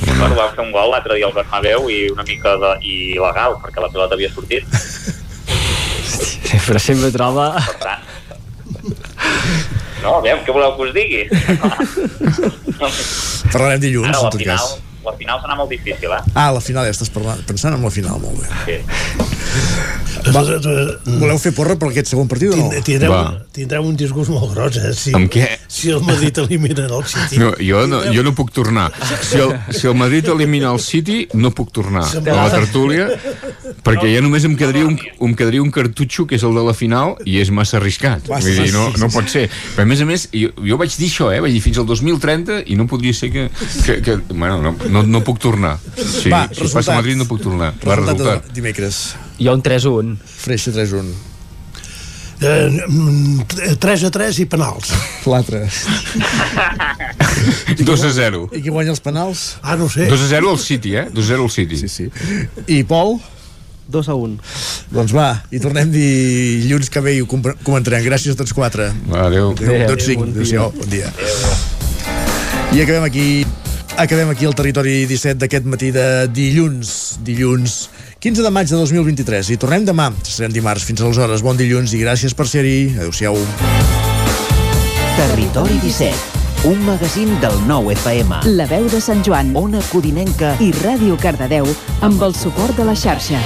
Bueno, va fer un gol l'altre dia al Bernabéu i una mica de, i legal, perquè la pilota havia sortit.
Però sempre troba...
Per tant... No, aviam, què voleu que us digui? [laughs]
Parlarem dilluns,
Ara,
en tot
final,
cas.
la final serà molt difícil, eh?
Ah, la final ja estàs parlant, pensant en la final, molt bé.
Sí.
Va, voleu fer porra per aquest segon partit o no?
tindreu, tindreu un disgust molt gros eh? si,
Amb què?
si el Madrid elimina el City
No, jo, no, jo no puc tornar. Si el, si el Madrid elimina el City, no puc tornar a la tertúlia, perquè ja només em quedaria, un, em quedaria un cartutxo, que és el de la final, i és massa arriscat. Vull dir, no, no pot ser. Però a més a més, jo, jo vaig dir això, eh? Vaig dir fins al 2030 i no podria ser que... que, que bueno, no, no, no puc tornar. Si,
Va,
si
resultat.
passa a Madrid no puc tornar. Va,
Resultat
resultat.
de dimecres.
Hi ha un 3-1.
Freixa 3-1.
eh, mm, 3 a 3 i penals
L'altre.
2 [laughs] a 0.
I qui guanya els penals?
ah, no sé
2 a 0 al City, eh? 2 a 0 al City.
Sí, sí. I Pol?
2 a 1.
Doncs va, i tornem dilluns que ve i ho com- comentarem. Gràcies a tots quatre.
Adéu.
Adéu, tots cinc.
bon dia.
Adéu, bon dia. I acabem aquí acabem aquí el territori 17 d'aquest matí de dilluns. Dilluns 15 de maig de 2023. I tornem demà. Serem dimarts. Fins aleshores. Bon dilluns i gràcies per ser-hi. Adéu-siau.
Territori 17, un magazín del nou FM.
La veu de Sant Joan
Ona Codinenca
i Ràdio Cardedeu amb el suport de la xarxa.